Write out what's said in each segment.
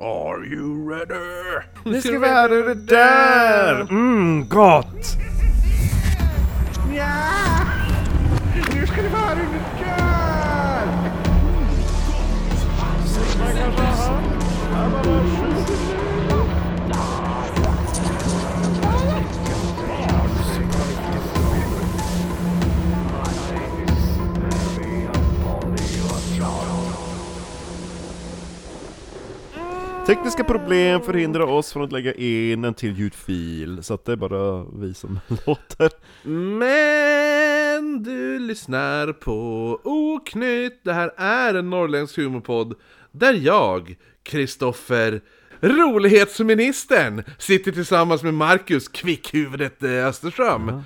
Are you ready? Nu ska vi höra det där! Mm, gott! Ja! Nu ska det vara det där! Tekniska problem förhindrar oss från att lägga in en till ljudfil, så att det är bara vi som låter. Men du lyssnar på Oknytt. Det här är en norrländsk humorpodd där jag, Kristoffer Rolighetsministern, sitter tillsammans med Marcus Kvickhuvudet eh, Österström.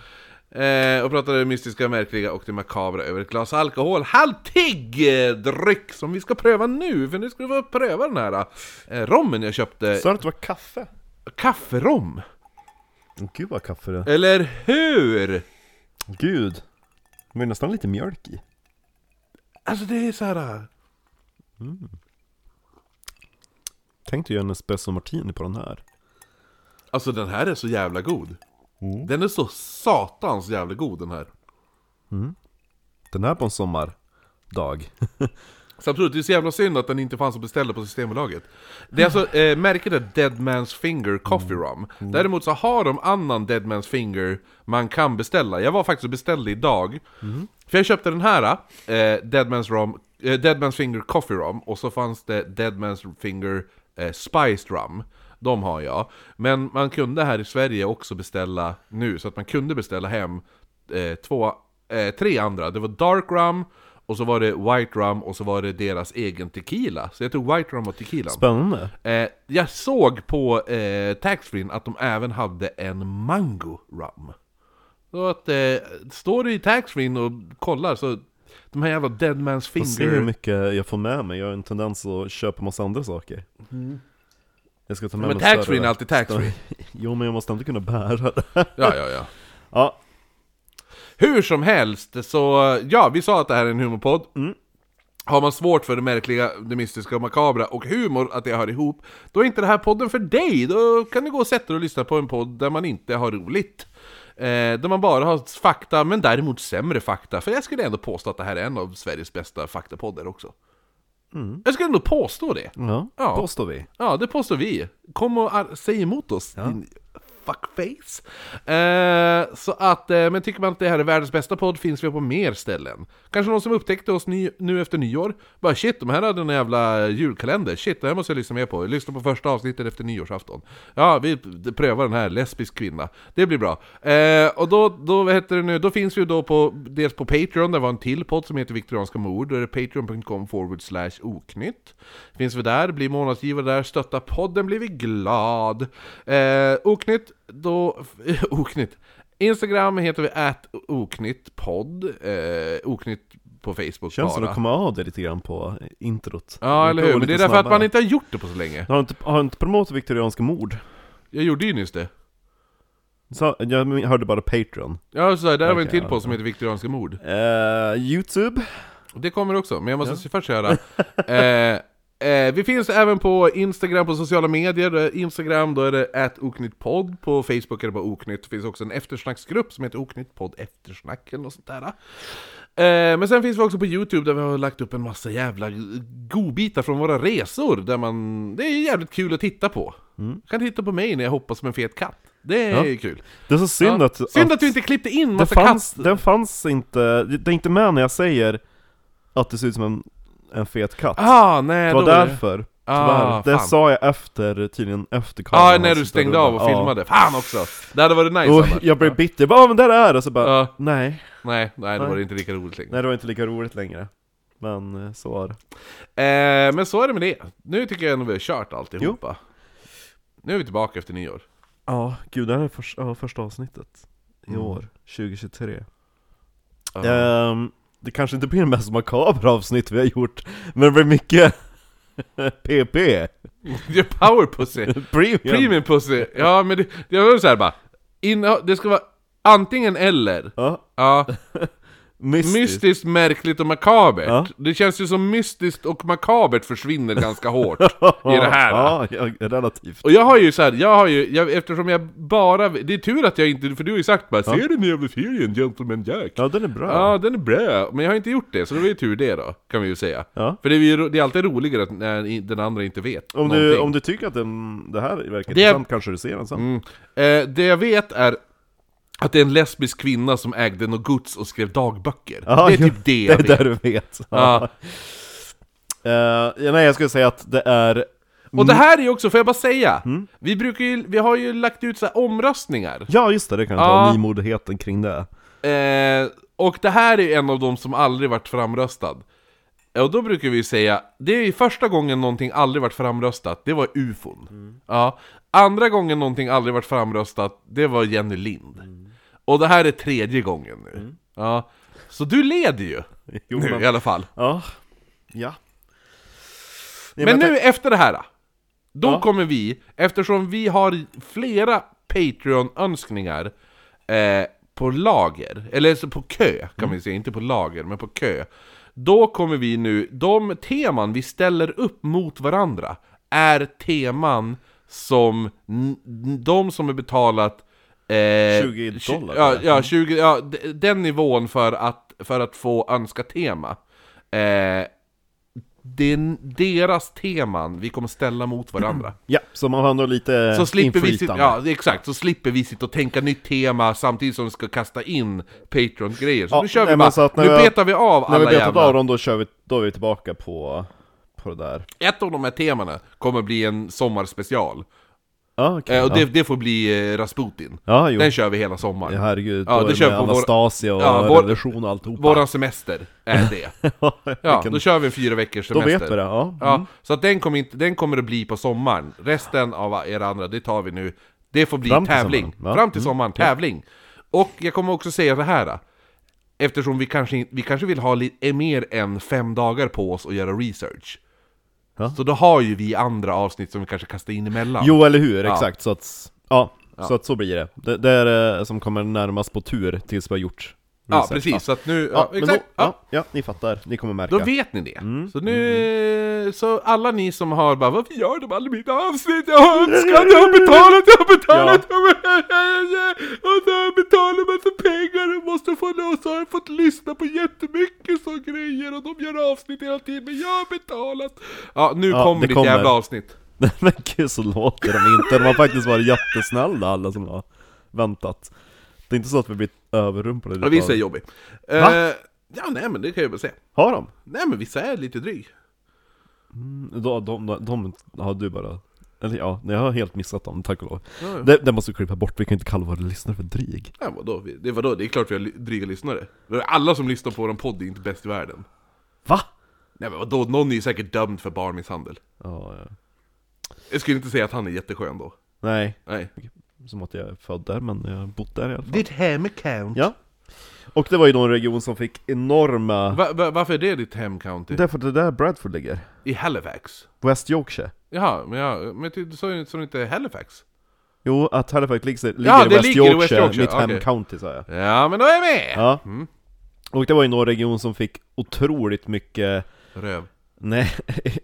Eh, och pratar det mystiska, märkliga och det makabra över ett glas alkohol. Halvtig eh, dryck som vi ska pröva nu, för nu ska vi få pröva den här eh, rommen jag köpte. Sa du att det var kaffe? Kafferom! Gud vad kaffe det är. Eller hur? Gud. Det var nästan lite mjölk i. Alltså det är så här. Tänkte göra en espresso martini på den här. Alltså den här är så jävla god. Den är så satans jävla god den här. Den här på en sommardag. Samtidigt, det är så jävla synd att den inte fanns att beställa på Systembolaget. Det är alltså, eh, märket är Dead Man's Finger Coffee Rum. Däremot så har de annan Dead Man's Finger man kan beställa. Jag var faktiskt och beställde idag. För jag köpte den här, eh, Dead, Man's Rum, eh, Dead Man's Finger Coffee Rum, och så fanns det Dead Man's Finger eh, Spiced Rum. De har jag. Men man kunde här i Sverige också beställa nu, så att man kunde beställa hem eh, två, eh, tre andra. Det var Dark Rum, och så var det White Rum, och så var det deras egen tequila. Så jag tog White Rum och tequila. Spännande. Eh, jag såg på eh, taxfree att de även hade en Mango Rum. Så att, eh, står du i taxfree och kollar så, de här jävla Dead Man's Får se hur Finger... mycket jag får med mig. Jag har en tendens att köpa massa andra saker. Jag ska ta med Men mig taxfree är alltid taxfree. Jo men jag måste ändå kunna bära det. Ja, ja, ja. Ja, Hur som helst, så ja, vi sa att det här är en humorpodd. Mm. Har man svårt för det märkliga, det mystiska och makabra och humor, att det hör ihop, då är inte det här podden för dig. Då kan du gå och sätta dig och lyssna på en podd där man inte har roligt. Eh, där man bara har fakta, men däremot sämre fakta. För jag skulle ändå påstå att det här är en av Sveriges bästa faktapoddar också. Jag skulle ändå påstå det. ja, Ja. påstår vi. Ja, det påstår vi. Kom och säg emot oss, din fuckface. Eh, så att, eh, men tycker man att det här är världens bästa podd finns vi på mer ställen. Kanske någon som upptäckte oss ny, nu efter nyår. Bara shit, de här hade en jävla julkalender. Shit, det här måste jag lyssna mer på. Lyssna på första avsnittet efter nyårsafton. Ja, vi prövar den här, lesbisk kvinna. Det blir bra. Eh, och då, då, vad heter det nu, då finns vi ju då på, dels på Patreon, där var en till podd som heter Viktorianska mord. Då är det patreon.com forward slash oknytt. Finns vi där, blir månadsgivare där, stötta podden blir vi glad. Eh, oknytt, då... oknytt. Instagram heter vi at oknyttpodd. Eh, oknytt på Facebook Känns som bara. att komma av det lite grann på introt. Ja, eller hur? Men det är därför att snabbare. man inte har gjort det på så länge. Har inte, har inte promotat viktorianska mord? Jag gjorde ju nyss det. Så, jag hörde bara Patreon. Ja, så där, där var en till ja, på som heter Viktorianska mord. Eh, Youtube? Det kommer också, men jag måste först köra. eh, eh, vi finns även på Instagram, på sociala medier. Instagram, då är det oknyttpodd. På Facebook är det bara oknytt. Det finns också en eftersnacksgrupp som heter oknyttpodd eftersnack eller något sånt där. Eh, men sen finns vi också på Youtube där vi har lagt upp en massa jävla godbitar från våra resor. Där man, det är jävligt kul att titta på. Kan titta på mig när jag hoppar som en fet katt. Det är Ja. kul. Det är så synd Ja. att... Synd att du inte klippte in det massa fanns, katt... Den fanns inte, det är inte med när jag säger att det ser ut som en, en fet katt. Ah, nej, det var då är det- därför. Ah, Tyvärr. det fan. sa jag efter, tydligen efter Ja, kameran när du stängde av och. Ja. filmade. Fan också! Det hade varit nice Och annars. jag blev bitter, jag bara "Ah, men där är det! Så bara, Ja. nej, Nej, nej, Nej. var det inte lika roligt längre. nej det var inte lika roligt längre. Men eh, så var det. Eh, men så är det med det. Nu tycker jag ändå vi har kört alltihopa. Nu är vi tillbaka efter nyår. Ja, gud det här är först, ja, första avsnittet i Mm. år, 2023. Ja. Ehm, det kanske inte blir det mest makabra avsnitt vi har gjort, men det blir mycket PP, Det är power pussy! premium. Premium pussy! Ja men det, det var så här bara. Inne, det ska vara antingen eller. Ja, Ja, Mystiskt. Mystiskt, märkligt och makabert. Ja. Det känns ju som mystiskt och makabert försvinner ganska hårt i det här. Ja, ja, relativt. Och jag har ju så här, jag har ju, jag, eftersom jag bara, det är tur att jag inte, för du har ju sagt bara 'Ser den jävla serien Gentleman Jack' Ja, den är bra. Ja, den är bra, men jag har inte gjort det, så det var ju tur det då, kan vi ju säga. Ja. För det är, ju, det är alltid roligare när den andra inte vet Om du, någonting. om du tycker att den, det här verkar Det- intressant kanske du ser den sen. Mm. Eh, det jag vet är att det är en lesbisk kvinna som ägde något gods och skrev dagböcker. Ja, det är typ det Det jag är vet. det du vet. Ja. Ja, nej, jag skulle säga att det är... Och det här är ju också, får jag bara säga, Mm. vi brukar ju, vi har ju lagt ut så omröstningar. Ja, just det, det kan Ja. ta nymodigheten kring det. Eh, och det här är en av de som aldrig varit framröstad. Och då brukar vi säga, det är ju första gången någonting aldrig varit framröstat, det var ufon. Ja. Andra gången någonting aldrig varit framröstat, det var Jenny Lind. Och det här är tredje gången nu. Ja. Så du leder ju, Jo, nu men- i alla fall. Ja. Ja. Men jag nu efter det här, då Ja. kommer vi, eftersom vi har flera Patreon-önskningar eh, på lager, eller på kö kan Mm. ju säga, inte på lager, men på kö. Då kommer vi nu, de teman vi ställer upp mot varandra är teman som de som är betalat eh, 20 dollar, Ja, ja, 20, ja, den nivån för att, för att få önska tema. Eh, det är deras teman vi kommer ställa mot varandra. Ja, så man har ändå lite Så slipper vi ja, exakt, så slipper vi sitta och tänka nytt tema samtidigt som vi ska kasta in Patreon-grejer. Så Ja, nu kör nej, vi bara, nu vi betar vi av När vi alla betat av dem, då, kör vi, då är vi tillbaka på, på det där. Ett av de här temana kommer bli en sommarspecial. Ja, okej. Eh, och det, ja. det får bli eh, Rasputin. ja, jo. Den kör vi hela sommaren. Ja, herregud, Ja, då det kör med Anastasia och Ja, vår- revolution och alltihopa. Våran semester är det. Ja, då kör vi en fyra veckors Då semester. vet vi det, ja. Ja, Mm. så att den kommer, inte, den kommer att bli på sommaren. Resten av er andra, det tar vi nu. Det får bli Fram tävling. va? Fram till Mm. sommaren, tävling. Och jag kommer också säga det här. Eftersom vi kanske, vi kanske vill ha lite, mer än fem dagar på oss att göra research. Ja. Så då har ju vi andra avsnitt som vi kanske kastar in emellan. Jo, eller hur, Ja. exakt. Så att, ja, Ja. så att så blir det. Det, det är det som kommer närmast på tur tills vi har gjort ja research. precis. Så att nu, Ja, ja, exakt. Då, ja. ja, ja, ni fattar. Ni kommer märka. Då vet ni det. Mm. Så nu, så alla ni som har bara Varför gör de aldrig mitt avsnitt? Jag har önskat, jag har betalat, jag har betalat! Och så har jag betalat massa pengar och måste få och så har jag fått lyssna på jättemycket så grejer och de gör avsnitt hela tiden men jag har betalat! Ja, nu Ja, kommer det ditt kommer. jävla avsnitt. Men gud, så låter de inte. De har faktiskt varit jättesnälla alla som har väntat. Det är inte så att vi blir överrumplade Ja, vissa är jobbiga. Va? Eh, ja, nej men det kan jag väl säga. Har de? Nej men vissa är lite dryg. De, de, de, de har du bara... Eller ja, jag har helt missat dem, tack och lov. Ja, ja. Det, det måste vi klippa bort, vi kan inte kalla våra lyssnare för dryg. Nej, vadå? Vi- Det, vadå? det är klart vi har dryga lyssnare. Alla som lyssnar på vår podd är inte bäst i världen. Va? Nej men vadå? Någon är ju säkert dömd för barnmisshandel. Ja, ja. Jag skulle inte säga att han är jätteskön då. Nej, Nej. Som att jag är född där, men jag har bott där i alla fall. Ditt hem count. Ja. Och det var ju då en region som fick enorma... Va, va, varför är det ditt hem county? Därför att det där Bradford ligger. I Halifax? West Yorkshire. Jaha, men, jag, men du sa ju inte är Halifax? Jo, att Halifax ligger, ligger Ja, i West ligger i Yorkshire, West Yorkshire, mitt hem okej. county sa jag. Ja, men då är jag med! Ja. Mm. Och det var ju en region som fick otroligt mycket, Röv. nej,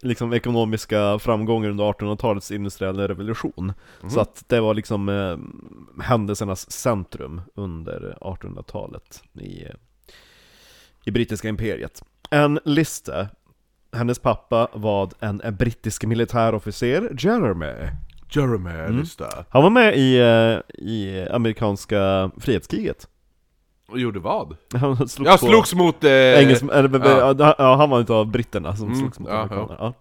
liksom ekonomiska framgångar under 1800-talets industriella revolution. Mhm. Så att det var liksom eh, händelsernas centrum under 1800-talet i, eh, i brittiska imperiet. En lista, hennes pappa var en, brittisk militärofficer, Jeremy. Jeremy, Mm. lista. Han var med i, eh, i amerikanska frihetskriget. Och gjorde vad? Han slogs Jag slogs mot... Eh, Engels, eller, ja. ja. han var utav britterna som Mm, slogs mot ja, amerikanerna. Ja.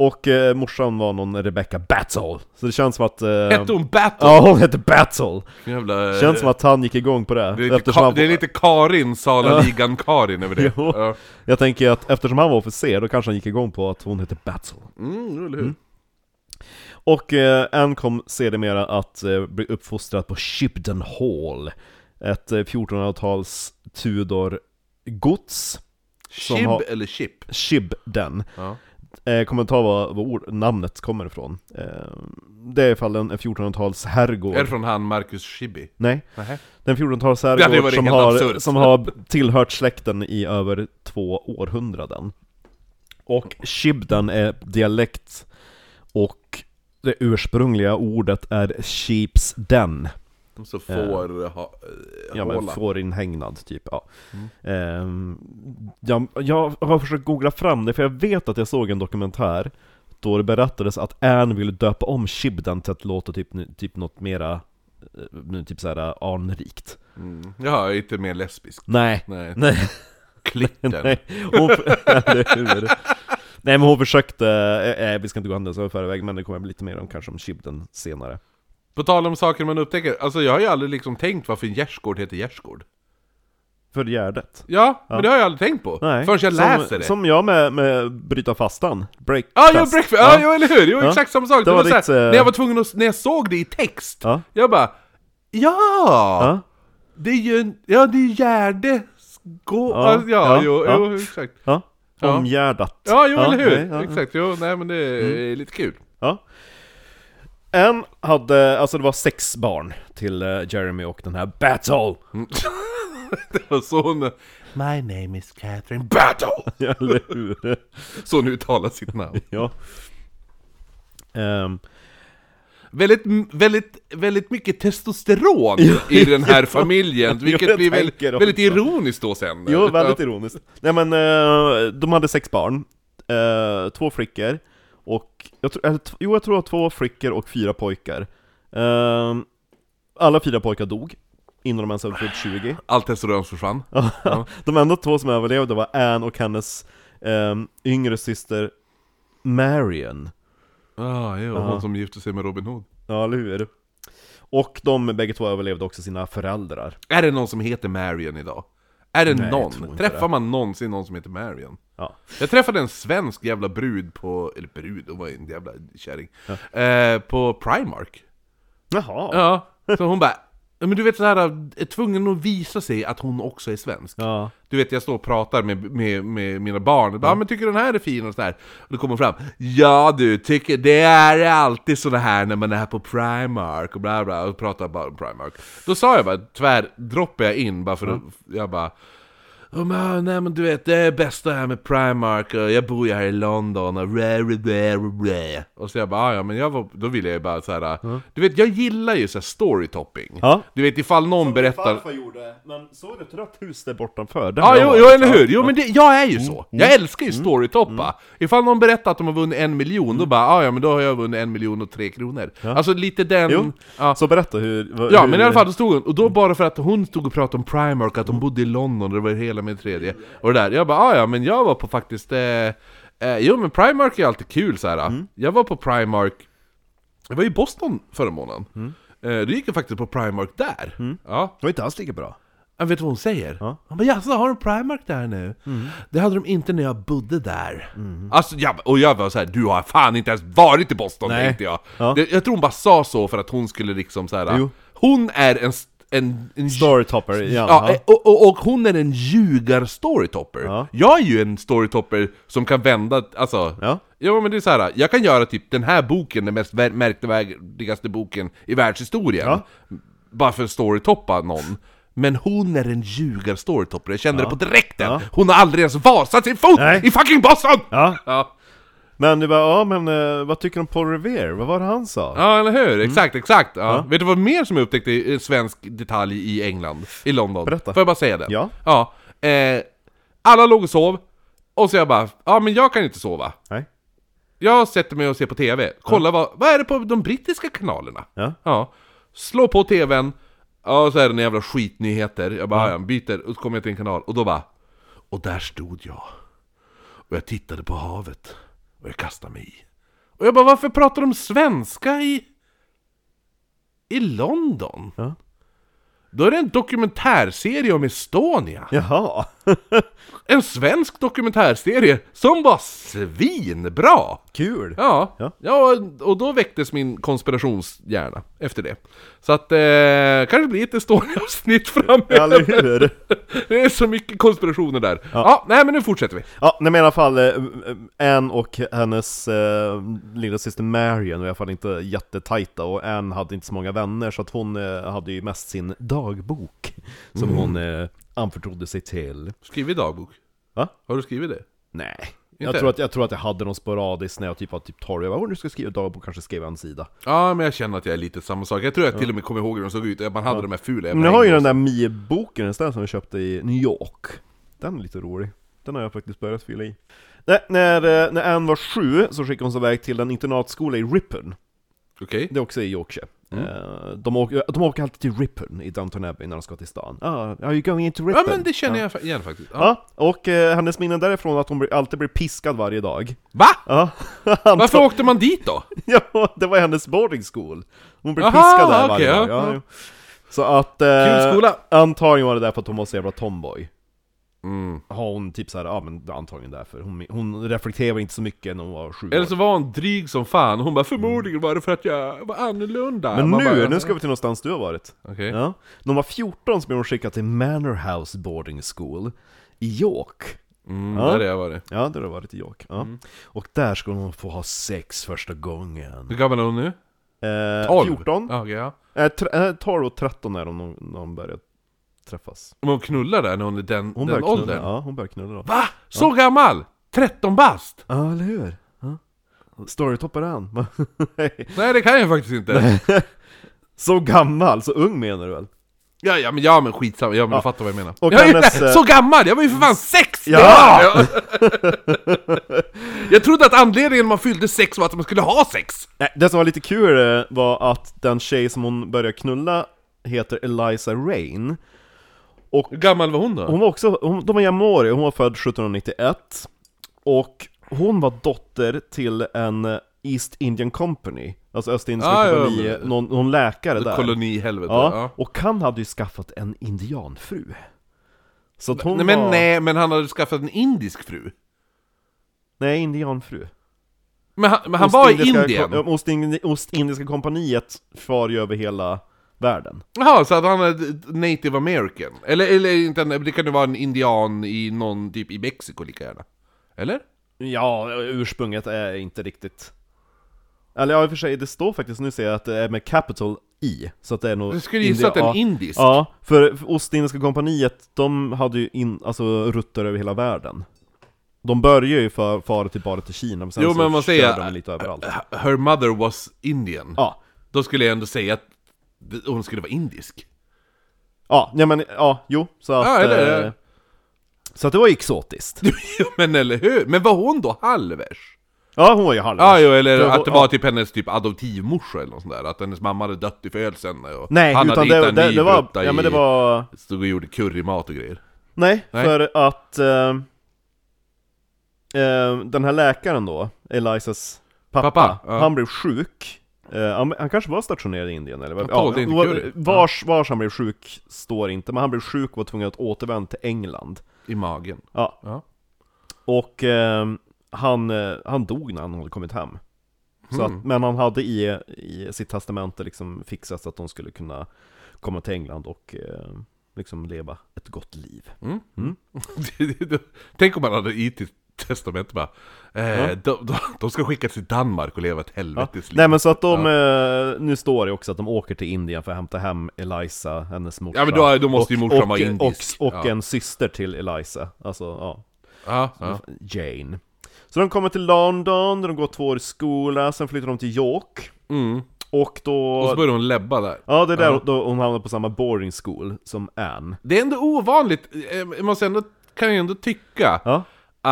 Och eh, morsan var någon Rebecca Battle. Så det känns som att... Eh, Hette hon Battle? Ja, hon hette Battle! Jävla, Känns som att han gick igång på det. det är, lite ka- han, det är lite Karin, Sala-ligan-Karin över det. Ja. Jag tänker att eftersom han var officer, då kanske han gick igång på att hon hette Battle. Mm, eller hur? Mm. Och eh, Anne kom sedermera att eh, bli uppfostrad på Shipden Hall. Ett eh, 1400-tals Tudor-gods. Som Chib har- eller chip? Shibden. Ja. Eh, kommer ta vad, vad ord, namnet kommer ifrån. Eh, det är i fall en 1400-tals herrgård. Är det från han Marcus Schibbye? Nej, Nähä. det är en 1400-tals Det hade herrgård som har, som har tillhört släkten i över två århundraden. Och Shibden är dialekt, och det ursprungliga ordet är Sheep's Den. Så får ha, Ja men håla. fårinhägnad typ, ja. Ehm, jag, jag har försökt googla fram det, för jag vet att jag såg en dokumentär Då det berättades att Anne ville döpa om Shibden till att låta typ, typ något mera eh, Typ såhär anrikt Mm. Ja, inte mer lesbisk. Nej, Nej. nej, Klitten. nej, hon? Nej men hon försökte, eh, eh, vi ska inte gå händelserna i förväg men det kommer bli lite mer om kanske om Shibden senare På tal om saker man upptäcker, alltså jag har ju aldrig liksom tänkt varför en gärdsgård heter gärdsgård. För Gärdet Ja, men det har jag aldrig tänkt på. Nej, Förrän jag som, läser det. Som jag med, med bryta fastan, break Ja, ja, breakfast, ja, ja, eller hur? Jo, Ja. exakt samma sak. Det Det var var ditt, så här, eh, när jag var tvungen att, när jag såg det i text, Ja. jag bara Ja! Ja, Det är ju en, ja det är Gärde Gå, Ja, ja, ja, ja, jo, jo, exakt. ja, omgärdat Ja, jo, eller hur? exakt, jo, nej men det är lite kul. Ja. En hade, alltså det var sex barn till eh, Jeremy och den här Battle! Det var så hon... My name is Catherine Battle! Eller hur? Så hon uttalar sitt namn. ja. Ehm, Väldigt, väldigt, väldigt mycket testosteron i den här familjen, vilket blir väldigt, väldigt ironiskt då sen. jo, väldigt ironiskt. Nej men, eh, de hade sex barn, Eh, två flickor, och, jag tror, jo jag tror det var två flickor och fyra pojkar. Ehm, alla fyra pojkar dog, innan de ens hade fyllt 20. Allt testosteron försvann. Ja. De enda två som överlevde var Anne och hennes ehm, yngre syster Marion. Ah, jo, hon som gifte sig med Robin Hood. Ja, eller hur? Och de bägge två överlevde också sina föräldrar. Är det någon som heter Marion idag? Är det Nej, någon? Träffar det. man någonsin någon som heter Marion? Ja. Jag träffade en svensk jävla brud på, eller brud, hon var ju en jävla kärring, eh, på Primark. Jaha. Ja, så hon bara, ja, men du vet såhär, är tvungen att visa sig att hon också är svensk. Ja. Du vet, jag står och pratar med, med, med mina barn, och bara, ja. men tycker du den här är fin och sådär? Och då kommer fram, ja du, tycker det är alltid sådär här när man är här på Primark och bla bla, och pratar bara om Primark. Då sa jag bara, tyvärr droppar jag in bara för att, jag bara Oh, men, nej men du vet, det är bästa här med Primark och jag bor ju här i London och rä, rä, rä. Och så jag bara, "Ah, ja men jag var, då ville jag ju bara så här. Du vet, jag gillar ju så här storytopping. Ja. Du vet ifall någon berättar... gjorde, men såg du ett rött hus där bortanför? Där Ja, jo, jo eller hur! Ja. Jo men det, jag är ju så! Jag älskar ju storytoppa! Ifall någon berättar att de har vunnit en miljon, då bara ah, ja men då har jag vunnit en miljon och tre kronor. Alltså lite den... Jo, Ja. så berätta hur... vad- Ja, hur, men i alla fall då stod hon, och då bara för att hon stod och pratade om Primark, att de bodde i London, och det var hela med tredje, och det där. Jag bara, ah, ja men jag var på faktiskt, eh, eh, jo men Primark är alltid kul så här. Jag var på Primark, jag var i Boston förra månaden. Eh, då gick jag faktiskt på Primark där. Ja, Det var inte alls lika bra. jag vet du vad hon säger? Ja. Han bara 'Jaså, har de Primark där nu?' Det hade de inte när jag bodde där. Alltså, jag, och jag var så här, du har fan inte ens varit i Boston, Nej. tänkte jag. Ja. Det, jag tror hon bara sa så för att hon skulle liksom så här. Jo. Hon är en, en, en Storytopper, ja. Ja, eh, och, och, och hon är en ljugar-storytopper. Ja. Jag är ju en storytopper som kan vända, alltså... Ja. Ja men det är så här. jag kan göra typ den här boken, den mest märkvärdigaste boken i världshistorien. Ja. Bara för att storytoppa någon. Men hon är en ljugar-storytopper, jag kände det på direkten! Ja. Hon har aldrig ens vasat sin fot Nej. i fucking Boston! Ja, Ja, men du bara, ja men eh, vad tycker du om Paul Revere? Vad var det han sa? ja eller hur? Exakt, exakt! Ja. Mm. Ja. Vet du vad mer som jag upptäckte i en svensk detalj i England? I London? Berätta. Får jag bara säga det? Ja. Ja. Eh, alla låg och sov, och så jag bara, ja men jag kan inte sova. Nej? Jag sätter mig och ser på TV, kolla vad, vad är det på de brittiska kanalerna? Ja? Ja. Slå på TVn, ja så är det en jävla skitnyheter. Jag bara, ja. byter, och så kommer jag till en kanal, och då bara... Och där stod jag. Och jag tittade på havet. Och jag kastade mig i. Och jag bara, varför pratar de svenska i... I London? Ja. Då är det en dokumentärserie om Estonia. Jaha! En svensk dokumentärserie som var svinbra! Kul! Ja, Ja. ja. och då väcktes min konspirationshjärna efter det. Så att, eh, kanske blir ett Estonia-avsnitt framöver. Eller hur? Det är så mycket konspirationer där. Ja. nej men nu fortsätter vi. Ja, nej, men i alla fall, eh, Anne och hennes eh, lilla syster Marion var i alla fall inte jättetajta och Anne hade inte så många vänner så att hon eh, hade ju mest sin dagbok som hon eh, anförtrodde sig till. Skrivit dagbok. Va? Har du skrivit det? Nej. Jag tror, att, jag tror att jag hade någon sporadiskt när jag typ var typ 12, jag bara, "Åh, nu ska jag skriva dagbok, kanske skriva en sida. Ja, men jag känner att jag är lite samma sak. Jag tror jag till och med kommer ihåg hur de såg ut, man hade de här fula Men jag har ju den där Mie-boken istället som jag köpte i New York. Den är lite rolig. Den har jag faktiskt börjat fylla i. Nej, när, eh, när Anne var sju så skickade hon sig iväg till en internatskola i Ripon. Okej. Det är också i Yorkshire. Mm. Eh, De, åker, de åker alltid till Ripon i Downton Abbey när de ska till stan. Ah, are you going into Ripon? Ja men det känner jag igen faktiskt. Ja. Ja, och eh, hennes minnen därifrån är att hon alltid blir piskad varje dag. Va? Ja, Varför åkte man dit då? ja, det var hennes boarding school. Hon blev Aha, piskad där varje okej, dag. ja, ja. ja. Så att... Eh, Kul skola! Antagligen var det därför att hon var så jävla tomboy. Mm. Har hon typ såhär, ja men antagligen därför. Hon, hon reflekterar inte så mycket när hon var sju Eller så var hon dryg som fan, hon bara förmodligen var det för att jag var annorlunda. Men Man nu, bara, nu ska vi till någonstans du har varit. Okej. Ja. När hon var 14 så blev hon skickad till Manor House Boarding School i York. Mm, Ja. där har jag varit. Ja, där har du varit i York. Ja. Mm. Och där skulle hon få ha sex första gången. Hur gammal är hon nu? Eh, 12? 14? Ja, okej, ja. Eh, tre- eh, 12 och 13 är de när de började träffas. Men hon knullar där när hon är den, Hon den började knulla, åldern? ja, hon började knulla då. Va? Så gammal? 13 bast? Ja, eller hur? Ja. Storytoppar han. Nej det kan jag faktiskt inte. så gammal, så ung menar du väl? Ja, ja men, ja, men skitsamma, ja men Ja. du fattar vad jag menar. Och ja, hennes, eh, Så gammal! Jag var ju för fan sex! Ja! Ja! jag trodde att anledningen man fyllde sex var att man skulle ha sex! Nej, det som var lite kul eh, var att den tjej som hon började knulla heter Eliza Rain. Och Hur gammal var hon då? hon var också, hon, de var jämnåriga, hon var född 1791. Och hon var dotter till en East Indian Company, alltså Östindiska Ah, ja, kompani, men- någon, någon läkare där. Kolonihelvete. Ja, Ja. och han hade ju skaffat en indianfru. Så att hon Nej men var... nej, men han hade skaffat en indisk fru. Nej, indianfru. Men han, men han var i Indien? ja, Ostin- Ostindiska kompaniet far ju över hela världen. Jaha, så att han är native american? Eller, eller inte, det kan ju vara en indian i någon, typ i Mexiko lika gärna? Eller? Ja, ursprunget är inte riktigt... Eller ja, i och för sig, det står faktiskt, nu ser jag att det är med capital I, så att det är nog... Jag skulle gissa att det är indisk? Ja, för, för Ostindiska kompaniet, de hade ju in, alltså rutter över hela världen. De började ju för, fara till bara till Kina, men sen Jo så men man säger de lite överallt. her mother was Indian. Ja, Då skulle jag ändå säga att hon skulle vara indisk. ja, nej men, ja, jo, så att... Ja, eller- eh, så att det var exotiskt. men eller hur? Men var hon då halvers? Ja, hon var ju halvvägs. Ja, jo, eller att det var ja. typ hennes typ adoptivmorsa eller något sånt där, att hennes mamma hade dött i födseln och Nej, han utan hade det, hittat en det, ny det var, brutta ja men det i- var... Stod och gjorde currymat och grejer. Nej, Nej. för att eh, eh, den här läkaren då, Elisas pappa, Pappa, ja. han blev sjuk. Eh, han, kanske var stationerad i Indien eller? Han inte var- vars, vars han blev sjuk står inte, men han blev sjuk och var tvungen att återvända till England. I magen. Ja. Ja. Och eh, han, eh, han dog när han hade kommit hem. Så Mm. att, men han hade i, i sitt testamente liksom fixat så att de skulle kunna komma till England och eh, liksom leva ett gott liv. Mm. Mm. Tänk om man hade i till testamentet bara eh, Ja. de, de, de ska skickas till Danmark och leva ett Ja. helvetes liv. Nej men så att de, eh, nu står det också att de åker till Indien för att hämta hem Eliza, hennes morsa Ja, men då- då måste ju morsan och, vara indisk. Och, och Ja. en syster till Eliza, alltså ja, Ja, ja. Jane Så de kommer till London, där de går två år i skola, sen flyttar de till York Mm. Och då... Och så börjar hon läbba där. ja, det är där Ja. då hon hamnar på samma boarding school som Anne Det är ändå ovanligt, eh, måste ändå, kan jag ändå tycka, Ja,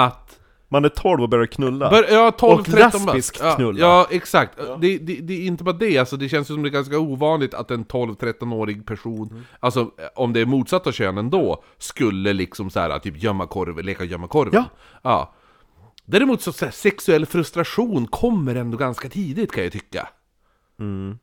att man är 12 och börjar knulla Bör, ja, 12, Och 13 lesbisk bast. knulla. Ja, ja exakt. Det, det, det är inte bara det, alltså, det känns ju som det är ganska ovanligt att en 12-13-årig person, Mm. alltså om det är motsatta könen då, skulle liksom så här, typ gömma korv, leka gömma korven. Ja. ja. Däremot så, så här, sexuell frustration kommer ändå ganska tidigt kan jag tycka. mm.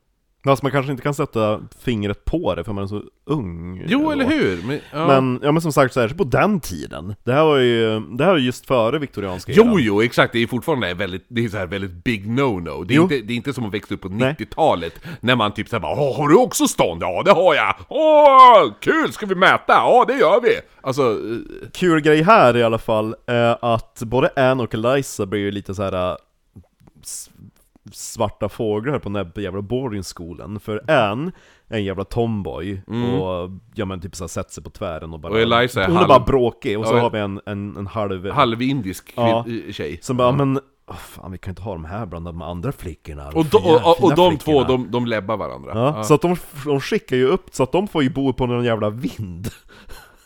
Fast man kanske inte kan sätta fingret på det för man är så ung Jo, eller hur? Men, ja. Men, ja men som sagt, så här, på den tiden Det här var ju, det här var just före viktorianska Jo, eran. jo, exakt. Det är fortfarande väldigt, det är så här väldigt big no-no. Det, är Jo. inte- det är inte som att växa upp på Nej. 90-talet, när man typ såhär bara har du också stånd? Ja, det har jag! Åh, kul! Ska vi mäta? Ja, det gör vi! Alltså, eh, Kul grej här i alla fall är att både Anne och Eliza blir ju lite så här s- svarta fåglar på den här jävla boardingskolan För Anne är en jävla tomboy och ja men typ så här, sätter sig på tvären och bara Mm. Och Eliza är Hon är halv- bara bråkig och så Ja, har vi en, en, en halv halvindisk Ja. tjej. Som bara, men åh, fan vi kan inte ha de här bland de andra flickorna Och, de, och, och, och de två, flickorna." de, de läbbar varandra. Ja, Ja. så att de, de skickar ju upp så att de får ju bo på någon jävla vind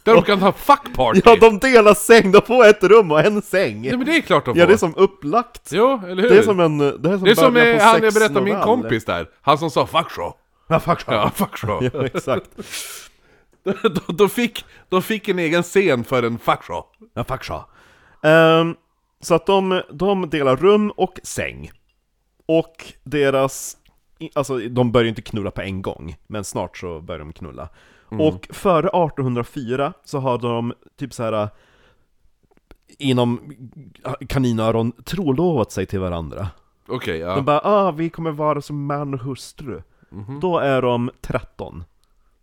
Där de kan ha fuck party! Ja, de delar säng, de får ett rum och en säng! Ja, men det är klart de får! Ja, det är som upplagt! Jo, eller hur? Det är som en... Det är som, det är som eh, på han jag berättade min novell. kompis där, han som sa 'fuck show' Ja, fuck ja. Ja, fuck show! ja, exakt. de, de, fick, de fick en egen scen för en fuck show. Ja, fuck ja. Ehm, så att de, de delar rum och säng. Och deras... Alltså, de börjar ju inte knulla på en gång, men snart så börjar de knulla. Och före 1804 så har de typ så här inom kaninöron trolovat sig till varandra. Okej, ja. De bara ah, vi kommer vara som man och hustru. Då är de 13.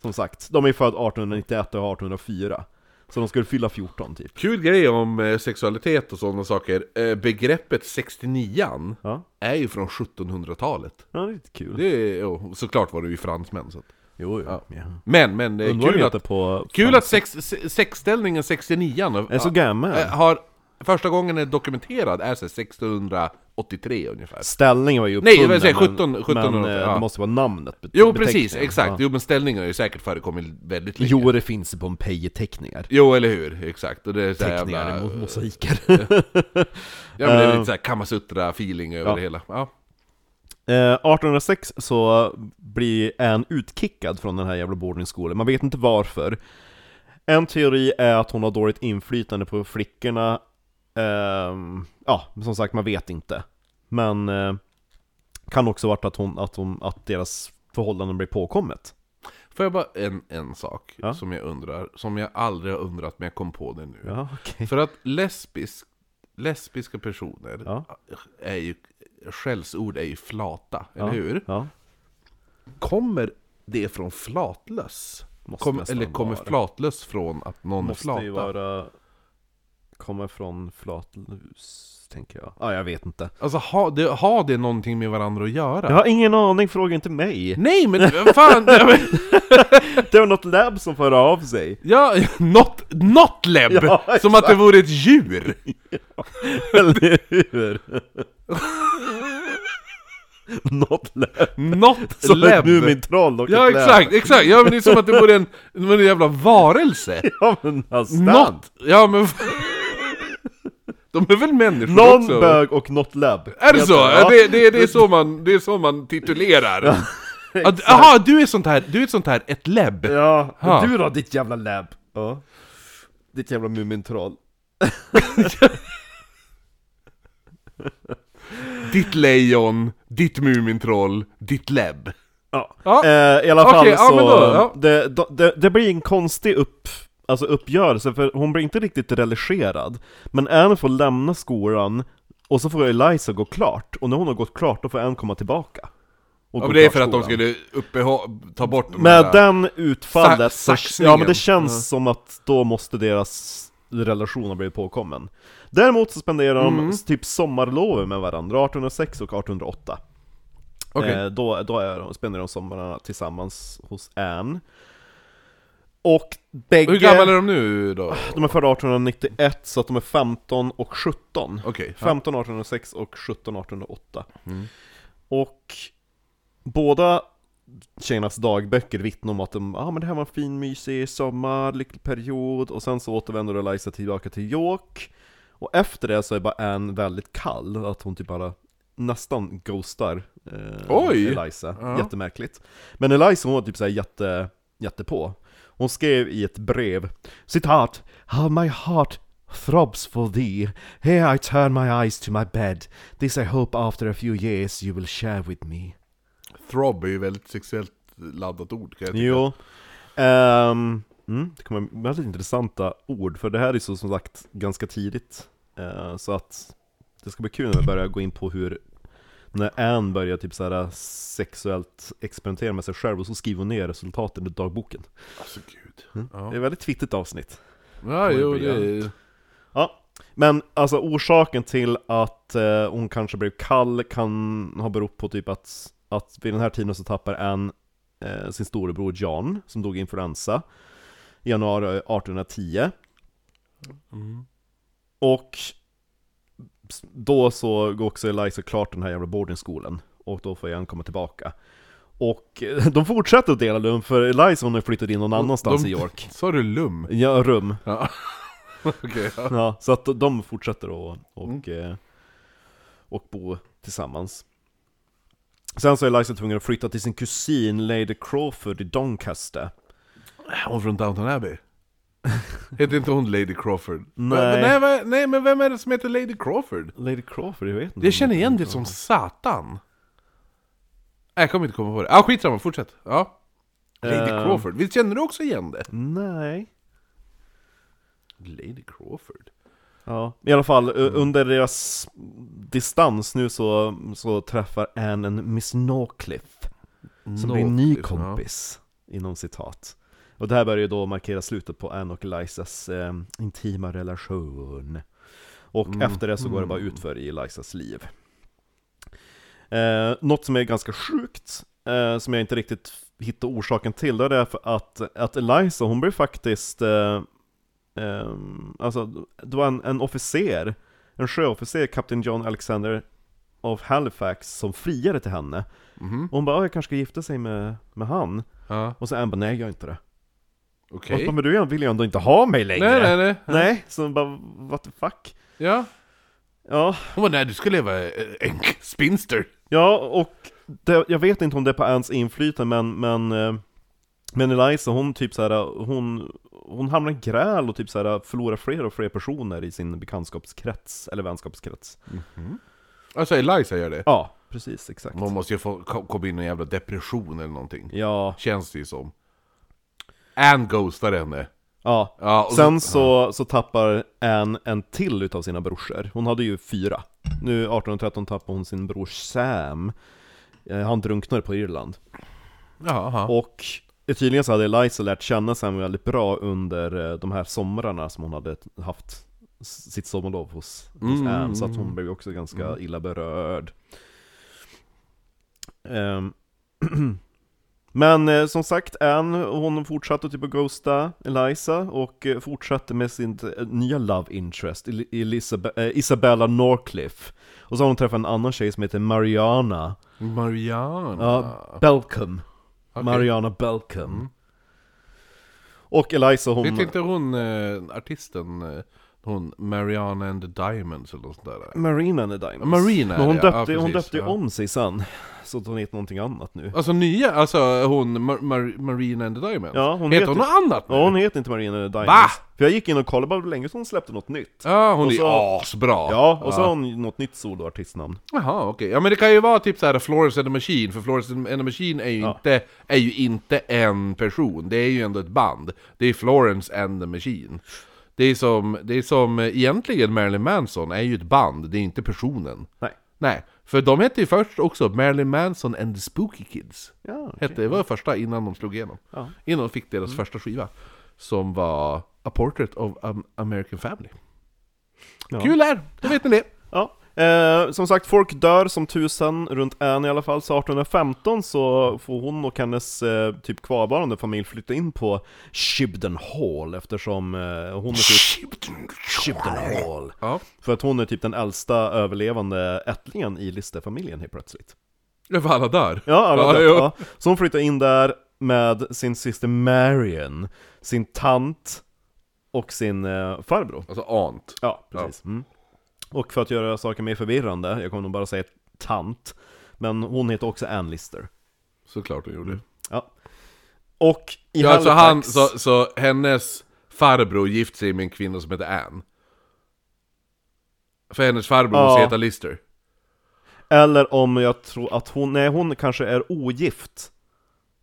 Som sagt, de är födda 1891 och 1804. Så de skulle fylla 14 typ. Kul grej om eh, sexualitet och sådana saker. Eh, begreppet 69 Ja, är ju från 1700-talet. ja det är lite kul. Det är, såklart var det ju fransmän. Så. att- Jo, jo. Ja. Ja. Men, men det är Undrar kul att, på kul att sex, se- sexställningen 69 är så gammal. eh, har första gången är dokumenterad är så här 1683 ungefär. Ställningen var ju Nej, uppfunnen, jag vill säga men- 17 1700, Men eh, ja. det måste vara namnet. bet- Jo precis, beteckningen. exakt. Jo men ställningen har ju säkert förekommit väldigt länge. Jo, det finns i Pompeji-teckningar. Jo, eller hur? Exakt. Och det är så här Teckningar, jävla... mo- mosaiker. Ja men det är Eh, lite såhär Kamasutra-feeling över ja. det hela. Ja. Eh, 1806 så blir Anne utkickad från den här jävla boardingskolan, man vet inte varför. En teori är att hon har dåligt inflytande på flickorna, Ehm, ja, som sagt man vet inte. Men eh, kan också varit att, hon, att, hon, att deras förhållanden blir påkommet. Får jag bara en, en sak Ja. som jag undrar, som jag aldrig har undrat men jag kom på det nu. Ja, okej. För att lesbisk, lesbiska personer Ja. är ju, skällsord är ju flata, Ja. eller hur? Ja, Kommer det från flatlöss? måste Kom, eller kommer vara. flatlöss från att någon Måste är ju flata? vara... Kommer från flatlus, tänker jag. Ja, jag vet inte. Alltså har det, har det någonting med varandra att göra? Jag har ingen aning, fråga inte mig. Nej men fan! ja, Det var något lab som förde av sig. Ja, not, not lab! Ja, som att det vore ett djur! Eller hur? Not lab. Not Som ett lab! Mumintroll och Ja ett lab. exakt, exakt! Ja men det är som att det vore en, en jävla varelse! Ja men nästan. Not! Ja men... De är väl människor Non också? bög och not lab. Är det så? Ja. Det, det, det, är så man, det är så man titulerar? Jaha, du är sånt här, du är sånt här, ett lab? Ja, Ha. du då ditt jävla lab? Ja. Ditt jävla Mumintroll. Ditt lejon, ditt mumintroll, ditt lab. Ja. Ja. Eh, I alla fall ja, så, men då, ja. det, det, det blir en konstig upp, alltså uppgörelse, för hon blir inte riktigt religerad. Men Anne får lämna skolan, och så får Eliza gå klart, och när hon har gått klart då får Anne komma tillbaka. Och Ja, men det är för att de skolan. skulle uppehå, ta bort de Med den utfallet, Sa- saxningen. ja men det känns Ja. som att då måste deras relation ha blivit påkommen. Däremot så spenderar de Mm. typ sommarlover med varandra, 1806 och 1808. Okej. Eh, då då är de, spenderar de sommarna tillsammans hos Anne. Och bägge... Hur gamla är de nu då? De är födda 1891, så att de är 15 och 17. Okej. ja. 15 1806 och 17 1808. Mm. Och båda tjejernas dagböcker vittnar om att de, ah, men det här var en fin mysig sommar, lycklig period, och sen så återvänder Eliza tillbaka till York. Och efter det så är bara Anne väldigt kall, att hon typ bara nästan ghostar eh, Oj! Eliza. Ja. Jättemärkligt. Men Eliza hon var typ såhär jätte, jättepå. Hon skrev i ett brev, citat, How my heart throbs for thee, here I turn my eyes to my bed, this I hope after a few years you will share with me. throb är ju väldigt sexuellt laddat ord kan jag tycka. Jo. Ehm, mm, det kommer väldigt intressanta ord, för det här är så som sagt ganska tidigt. Eh, så att det ska bli kul när vi börjar gå in på hur när Anne börjar typ såhär sexuellt experimentera med sig själv och så skriver hon ner resultaten i dagboken. Alltså gud. Det är Ja, ett väldigt twittigt avsnitt. ja jo det är... Ja, men alltså orsaken till att eh, hon kanske blev kall kan ha berott på typ att, att vid den här tiden så tappar Anne eh, sin storebror John, som dog i influensa, i januari 1810. Mm. Och då så går också Eliza klart den här jävla boardingskolan, och då får Anne komma tillbaka. Och eh, de fortsätter att dela rum, för Eliza hon har flyttat in någon annanstans de- i York. Sa du lum? Ja, rum. Ja. Okej, ja. Ja, så att de fortsätter och, och, eh, och bo tillsammans. Sen så är Eliza tvungen att flytta till sin kusin Lady Crawford i Doncaster. Hon från Downton Abbey? heter inte hon Lady Crawford? Nej. Men, nej, men- nej, men vem är det som heter Lady Crawford? Lady Crawford, jag vet inte. Jag känner igen det som satan. Nej, Jag kommer inte komma på det. Ja, skitsamma, fortsätt. Ja. Lady Ehm. Crawford, visst känner du också igen det? Nej. Lady Crawford? Ja, i alla fall u- under deras distans nu så, så träffar Anne en Miss Norcliffe. Som blir en ny Northcliffe, kompis, inom citat. Och det här börjar ju då markera slutet på Anne och Elizas eh, intima relation. Och Mm. efter det så går det bara utför i Elizas liv. Eh, något som är ganska sjukt, eh, som jag inte riktigt hittar orsaken till, det är därför att, att Eliza, hon blev faktiskt eh, ehm, Alltså, det var en, en officer, en sjöofficer, kapten John Alexander of Halifax, som friade till henne. Mhm. Och hon bara, "Ja, jag kanske ska gifta sig med, med han. Ja, Och så Anne bara, nej jag gör inte det. Okej. Och men du vill ju ändå inte ha mig längre. Nej, nej, nej. Nej, så bara, what the fuck? Ja. Ja, Hon bara, nej du ska leva eh, en spinster. ja och det, jag vet inte om det är på Anns inflytande, men, men, eh, men Eliza, hon typ såhär, hon, hon hamnar i gräl och typ såhär förlorar fler och fler personer i sin bekantskapskrets, eller vänskapskrets. Alltså Eliza gör det. Ja, precis, exakt. Hon måste ju få ko- komma in i en jävla depression eller någonting. Ja, Känns det ju som. Anne ghostar henne. ja. Ja, Sen så, så tappar Anne en till utav sina brorsor. Hon hade ju fyra. Nu 1813 tappar hon sin bror Sam. Eh, Han drunknade på Irland. Jaha. Och tydligen så hade Eliza lärt känna Sam väldigt bra under eh, de här somrarna som hon hade haft sitt sommarlov hos, hos Mm, Anne, så att mm, hon blev också ganska illa berörd. Ehm, Men eh, som sagt, Anne, hon fortsatte typ att ghosta Eliza och eh, fortsatte med sin eh, nya love interest, El- Elisabe- eh, Isabella Norcliffe. Och så har hon träffat en annan tjej som heter Mariana, Mariana. ja, Belcom. Okej. Mariana Belcom. Och Eliza hon... Vet inte hon eh, artisten, hon Mariana and the Diamonds eller något sånt där? Marina and the Diamonds. Marina Men hon det, döpte, ja, hon precis, döpte ju ja. om sig sen. Så att hon heter någonting annat nu. Alltså nya, alltså hon Mar Mar Marina and the Diamonds? Ja, hon heter hon något annat nu? Ja, hon heter inte Marina and the Diamonds. Va? För jag gick in och kollade bara hur länge hon släppte något nytt. Ja, hon Och är så- asbra! Ja, och så har hon något nytt soloartistnamn. Jaha, okej. Ja men det kan ju vara typ såhär Florence and the Machine, för Florence and the Machine är ju, Ja. inte, är ju inte en person, det är ju ändå ett band. Det är Florence and the Machine. Det är som, det är som egentligen Marilyn Manson är ju ett band, det är inte personen. Nej. Nej, för de hette ju först också Marilyn Manson and the Spooky Kids. Ja, okej. Hette, det var första innan de slog igenom. Ja. Innan de fick deras första skiva. Som var A Portrait of an American Family. Ja. Kul här, då vet ni det. Ja. Eh, som sagt, folk dör som tusan runt Anne i alla fall, så 1815 så får hon och hennes eh, typ kvarvarande familj flytta in på Shibden Hall eftersom eh, hon är typ... Shibden Hall. Ja. För att hon är typ den äldsta överlevande ättlingen i Lister-familjen helt plötsligt. Det var alla där. Ja, alla Ja, jo. ja. Så hon flyttar in där med sin syster Marion, sin tant och sin eh, farbror. Alltså ant. Ja, precis. Mm. Och för att göra saker mer förvirrande, jag kommer nog bara säga tant, men hon heter också Ann Lister. Såklart hon gjorde. Ja. Och i Ja, alltså Halifax... han, så, så hennes farbror gift sig med en kvinna som heter Anne. För hennes farbror Ja. måste heta Lister. Eller om jag tror att hon, nej hon kanske är ogift.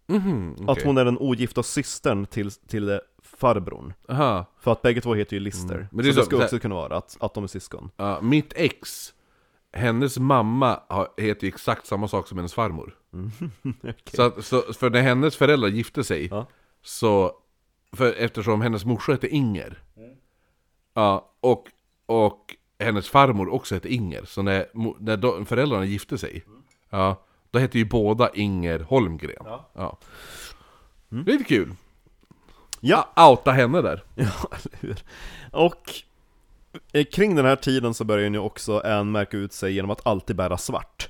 Mhm, Att okej. hon är den ogifta systern till, till farbrorn. Aha. För att bägge två heter ju Lister. Mm. Men det så det så- skulle så- också kunna vara att, att de är syskon. Ja, mitt ex, hennes mamma har, heter ju exakt samma sak som hennes farmor. så, att, så För när hennes föräldrar gifte sig, Ja. så, för, eftersom hennes morsa hette Inger, ja, och, och hennes farmor också hette Inger, så när, när de, föräldrarna gifte sig, ja, då hette ju båda Inger Holmgren. Ja. Det är lite kul. Ja, Outa henne där. Ja, eller hur? Och eh, kring den här tiden så börjar ju också en märka ut sig genom att alltid bära svart.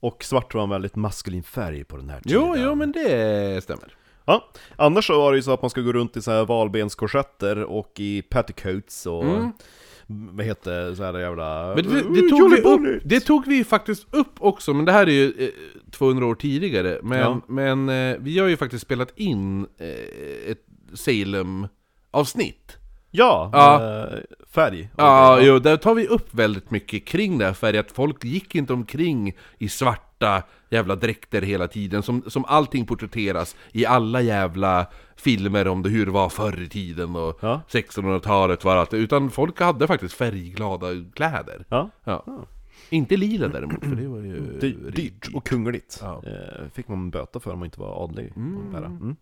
Och svart var en väldigt maskulin färg på den här tiden. Jo, jo men det stämmer. Ja, annars så var det ju så att man ska gå runt i så här valbenskorsetter och i petticoats och vad heter så här jävla... Men det, det, tog vi upp, det tog vi faktiskt upp också, men det här är ju eh, 200 år tidigare. Men, Ja. men eh, vi har ju faktiskt spelat in eh, ett Salem-avsnitt. Ja, Ja. eh, färg. Ja, jo, där tar vi upp väldigt mycket kring det här för att folk gick inte omkring i svarta jävla dräkter hela tiden, som, som allting porträtteras i alla jävla filmer om det hur det var förr i tiden och Ja. 1600-talet var allt, utan folk hade faktiskt färgglada kläder. Ja. Ja. Inte lila däremot, för det var ju Dy- dyrt och kungligt. Ja. Eh, fick man böta för om man inte var adlig. att bära. Mm.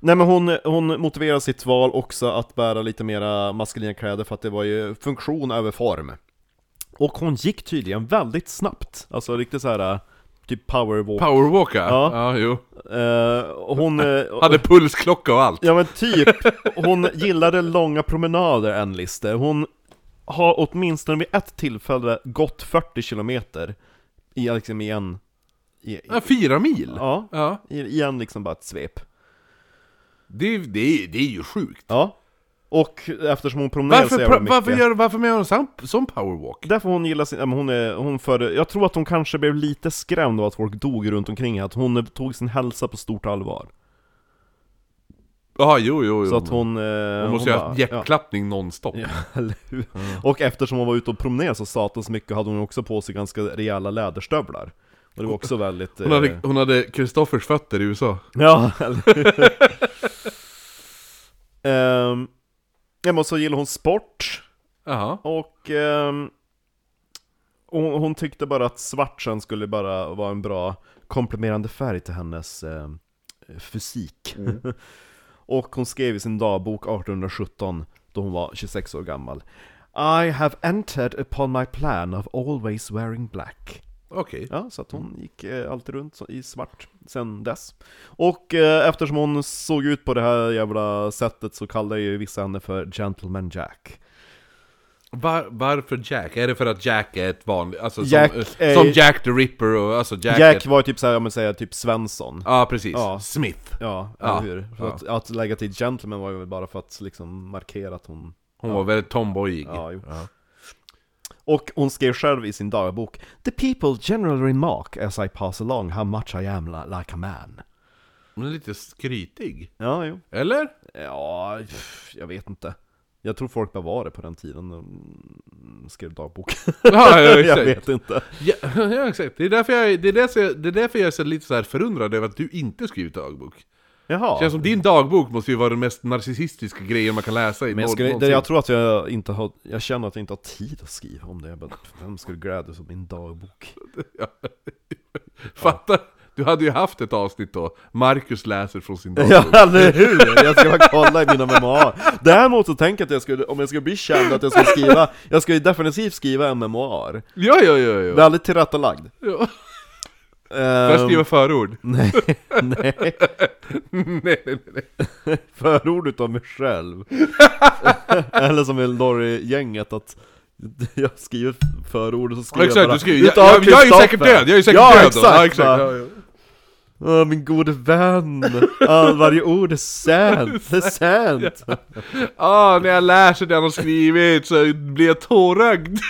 Nej men hon, hon motiverar sitt val också att bära lite mera maskulina kläder för att det var ju funktion över form. Och hon gick tydligen väldigt snabbt, alltså riktigt så här typ powerwalk. Powerwalka? Ja. ja jo. Eh, och hon... eh, Hade pulsklocka och allt. Ja men typ, hon gillade långa promenader en Lister. Hon har åtminstone vid ett tillfälle gått 40 kilometer i, liksom i en... I, i, Ja, fyra mil? ja, Ja. i, i en liksom bara ett svep. Det, det, det är ju sjukt. Ja. Och eftersom hon promenerar så Varför, jävla pra- mycket varför, gör, varför gör hon sån, sån powerwalk? Därför hon gillar sin, hon är, hon för, jag tror att hon kanske blev lite skrämd av att folk dog runt omkring att hon tog sin hälsa på stort allvar. Ja, jo, jo, jo. Så att hon... Eh, hon måste ju ha haft hjärtklappning nonstop. Ja, eller hur? Och eftersom hon var ute och promenerade så satans mycket hade hon också på sig ganska rejäla läderstövlar. Och det var också väldigt... Hon hade, eh, hon hade Kristoffers fötter i USA. Ja, eller hur? Ehm, ja, men så gillar hon sport, Jaha. och ehm, hon, hon tyckte bara att svart sen skulle bara vara en bra kompletterande färg till hennes ehm, fysik. Och hon skrev i sin dagbok 1817, då hon var 26 år gammal I have entered upon my plan of always wearing black. Okej. Ja, så att hon gick eh, alltid runt i svart sen dess. Och eh, eftersom hon såg ut på det här jävla sättet så kallade ju vissa henne för Gentleman Jack. Var, varför Jack? Är det för att Jack är ett vanligt... Alltså Jack som, är- som Jack the Ripper och alltså Jack... Jack, är- var typ såhär, om man säger typ Svensson. Ja, precis. Ja. Smith. Ja, Ja, eller hur? För ja. att, att lägga till Gentleman var ju bara för att liksom markera att hon... Hon var väldigt tomboyig. Ja. Och hon skrev själv i sin dagbok The people generally remark as I pass along how much I am li- like a man. Hon är lite skrytig. Ja, jo. Eller? Ja, jag vet inte. Jag tror folk bara var det på den tiden de skrev dagbok. Ja, ja, jag exakt. vet inte. Ja, ja exakt. Det är därför jag, det är därför jag, det är därför jag är så lite så här förundrad över att du inte skrivit dagbok. Jaha. Känns som din dagbok måste ju vara den mest narcissistiska grejen man kan läsa i Men jag, skulle, det, jag tror att jag inte har, jag känner att jag inte har tid att skriva om det. Jag bara, vem skulle glädjas åt min dagbok? Fatta, du hade ju haft ett avsnitt då, Marcus läser från sin dagbok. Ja, eller hur? Jag ska bara kolla i mina memoarer. Däremot så tänker jag att jag skulle, om jag ska bli känd, att jag ska skriva, jag ska ju definitivt skriva en memoar. Ja, ja, ja, ja. Väldigt tillrättalagd. ja. Får Ehm, jag skriva förord? Nej, nej. nej, nej, nej. Förord utav mig själv. Eller som Eldorri-gänget att jag skriver förord och så Ja, skriver exakt, jag bara du skriver, jag, utav jag, jag är ju säkert död, jag är säkert ja, död exakt, då. Ja, exakt. Ja, ja. Åh, min gode vän! Ah, varje ord är sant, det är sant! Ah, när jag läser det han har skrivit så blir jag tårögd.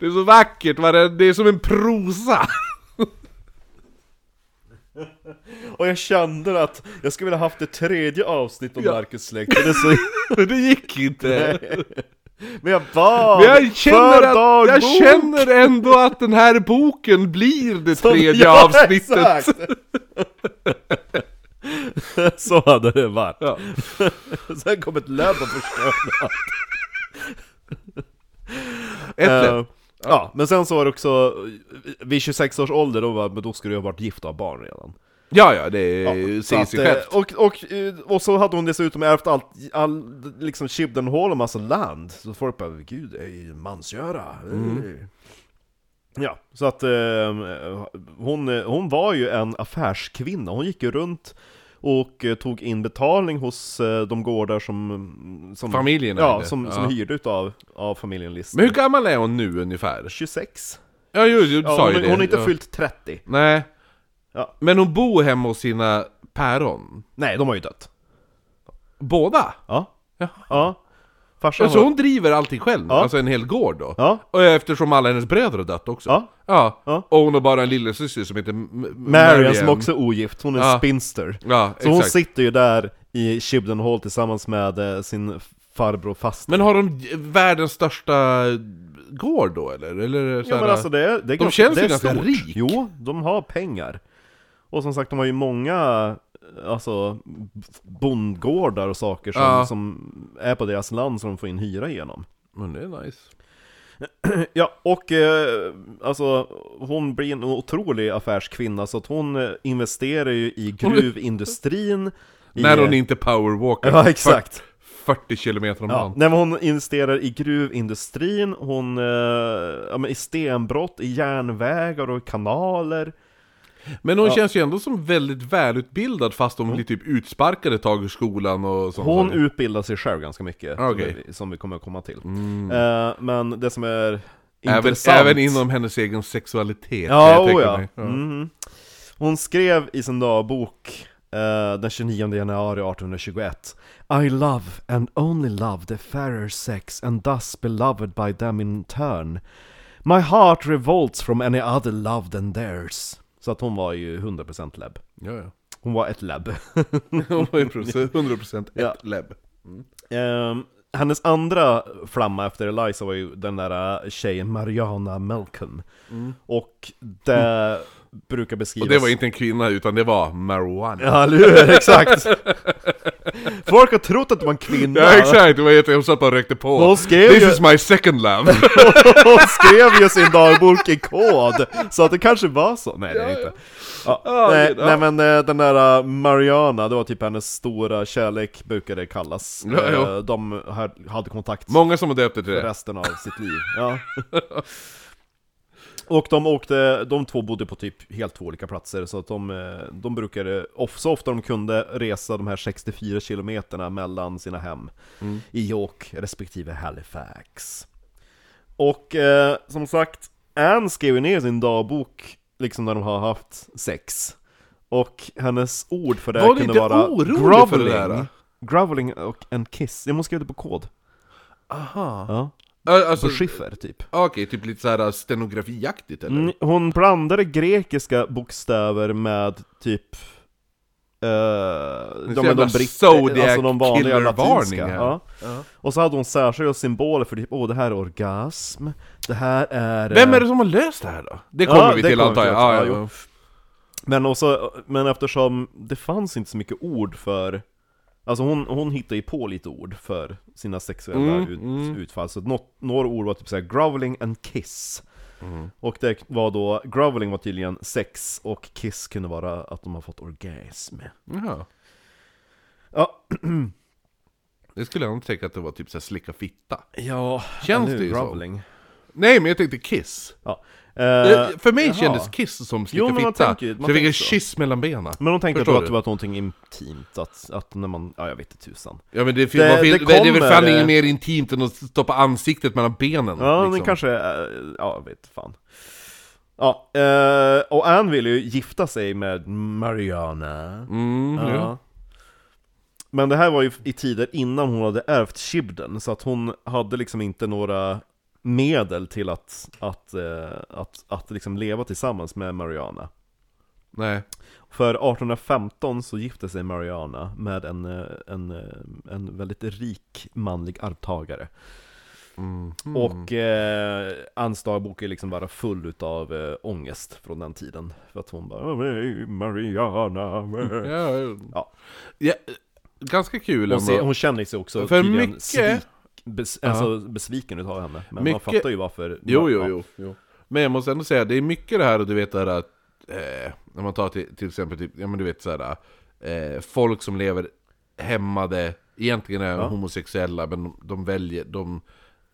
Det är så vackert, va? det är som en prosa. Och jag kände att jag skulle vilja haft ett tredje avsnitt om Ja. Marcus släkt, för det så... Men det gick inte. Men jag bad Men jag känner, för att, jag känner ändå att den här boken blir det Som- tredje ja, avsnittet. exakt. Så hade det varit. Ja. Sen kom ett löv och förstörde allt. Ett lätt. Ja, men sen så var det också, vid 26 års ålder då, var, men då skulle du ha varit gift och ha barn redan. Ja, ja, det Ja, säger sig att, självt. eh, och, och, eh, och så hade hon dessutom ärvt allt, all, liksom Chibden-hål och massa land. Så folk bara, gud det är ju mansgöra. Mm. Ja, så att eh, hon, eh, hon var ju en affärskvinna. Hon gick ju runt och eh, tog in betalning hos eh, de gårdar som... som Familjen Ja, som, som Ja. hyrde utav av familjen Lister. Men hur gammal är hon nu ungefär? 26? Ja, jo, du Ja, sa hon, ju det. hon har inte ja. fyllt 30. Nej. Ja. Men hon bor hemma hos sina päron. Nej, de har ju dött. Båda? Ja. Ja. Ja. Farsan Så har- hon driver allting själv? Ja. Alltså en hel gård då? Ja. Och eftersom alla hennes bröder har dött också? Ja. Ja. Ja. Och hon har bara en lillasyster som heter M- M- Marian som också är ogift, hon är Ja. spinster. Ja, Så hon exakt. sitter ju där i Chibden Hall tillsammans med eh, sin farbror faster. Men har de världens största gård då eller? eller så Ja här- men alltså det är, det är De ganska, känns det ju är ganska stort. rik. Jo, de har pengar. Och som sagt, de har ju många alltså, bondgårdar och saker som, Ja. som är på deras land som de får in hyra igenom. Men det är nice. Ja, och eh, alltså hon blir en otrolig affärskvinna så att hon eh, investerar ju i gruvindustrin. i, När hon inte powerwalkar Ja, exakt. 40 kilometer om Ja, dagen. men hon investerar i gruvindustrin, hon, eh, ja, men i stenbrott, i järnvägar och kanaler. Men hon Ja. känns ju ändå som väldigt välutbildad fast hon blir typ utsparkad ett tag ur skolan och sånt. Hon utbildar sig själv ganska mycket, som, Okej. vi, som vi kommer att komma till. Eh, men det som är även, intressant... även inom hennes egen sexualitet Ja, oh ja. Ja. Mhm. Hon skrev i sin dagbok eh, den 29 januari 1821 I love and only love the fairer sex and thus beloved by them in turn My heart revolts from any other love than theirs Så att hon var ju 100% lebb Ja, ja. Hon var ett lebb Hon var ju proce- 100% ett Ja. lebb. Ehm, Hennes andra flamma efter Eliza var ju den där eh, tjejen Mariana Malcolm Och det brukar beskrivas Och det var inte en kvinna utan det var marijuana. Ja, eller hur? Exakt! Folk har trott att det var en kvinna! Ja exakt, det var jätte... Hon satt bara och rökte på. Hon skrev This ju- is my second love. Hon skrev ju sin dagbok i kod, så att det kanske var så. Nej, det är inte. Ja, Ja, nej, det- ja. nej men eh, den där uh, Mariana, det var typ hennes stora kärlek, brukar det kallas. Ja. Eh, De ha- hade kontakt Många som har döpt det till det. resten av sitt liv. Ja. Och de åkte, de två bodde på typ helt två olika platser, så att de, eh, de brukade, så ofta de kunde, resa de här 64 kilometerna mellan sina hem i York respektive Halifax. Och eh, som sagt, Anne skrev ner sin dagbok liksom när de har haft sex. Och hennes ord för det Var kunde vara där? groveling och en kiss. Jag måste skriva det på kod. Aha. Ja. Äh, Alltså, På skiffer typ. okej, typ lite såhär stenografiaktigt eller? Mm, hon blandade grekiska bokstäver med typ... Uh, de, jävla de, britt, alltså de vanliga latinska. Ja. Ja. Och så hade hon särskilda symboler för typ, åh det här är orgasm, det här är... Vem eh, är det som har löst det här då? Det kommer Ja, vi det till kommer antar jag. ja, ja. Men, också, men eftersom det fanns inte så mycket ord för Alltså hon, hon hittade ju på lite ord för sina sexuella Mm, ut, mm. utfall Så något, några ord var typ såhär groveling and kiss Mm. Och det var då, groveling var tydligen sex och kiss kunde vara att de har fått orgasm Jaha. Ja, Det skulle jag inte tänka att det var typ såhär slicka fitta. ja Känns det ju så? groveling Nej men jag tänkte kiss. Ja. Eh, För mig jaha. kändes kiss som slicka Jo, man fitta. tänker man så jag fick en kyss mellan benen. Men de tänkte Förstår på att det var någonting intimt, att, att när man, ja jag vet inte tusan Ja men det, Det- det, det, det det, det är väl kommer, fan inget mer intimt än att stoppa ansiktet mellan benen. Ja, liksom. men kanske, eh, ja jag vet fan Ja, och Anne ville ju gifta sig med Mariana Mm, ja. ja. Men det här var ju i tider innan hon hade ärvt Shibden, så att hon hade liksom inte några medel till att, att, eh, att, att liksom leva tillsammans med Mariana. Nej. För 1815 så gifte sig Mariana med en, eh, en, eh, en väldigt rik manlig arvtagare. Och eh, Anns dagbok är liksom bara full utav eh, ångest från den tiden. För att hon bara "Hey, Mariana Ja, Ja. ganska kul hon, ser, hon känner sig också För mycket- bes, alltså, besviken utav henne. Men man Mycket- fattar ju varför. Jo, jo, jo, jo. Men jag måste ändå säga, det är mycket det här, och du vet det här att, eh, när man tar till, till exempel, typ, ja men du vet såhär, eh, folk som lever hämmade, egentligen är Ja. homosexuella, men de, de väljer, de,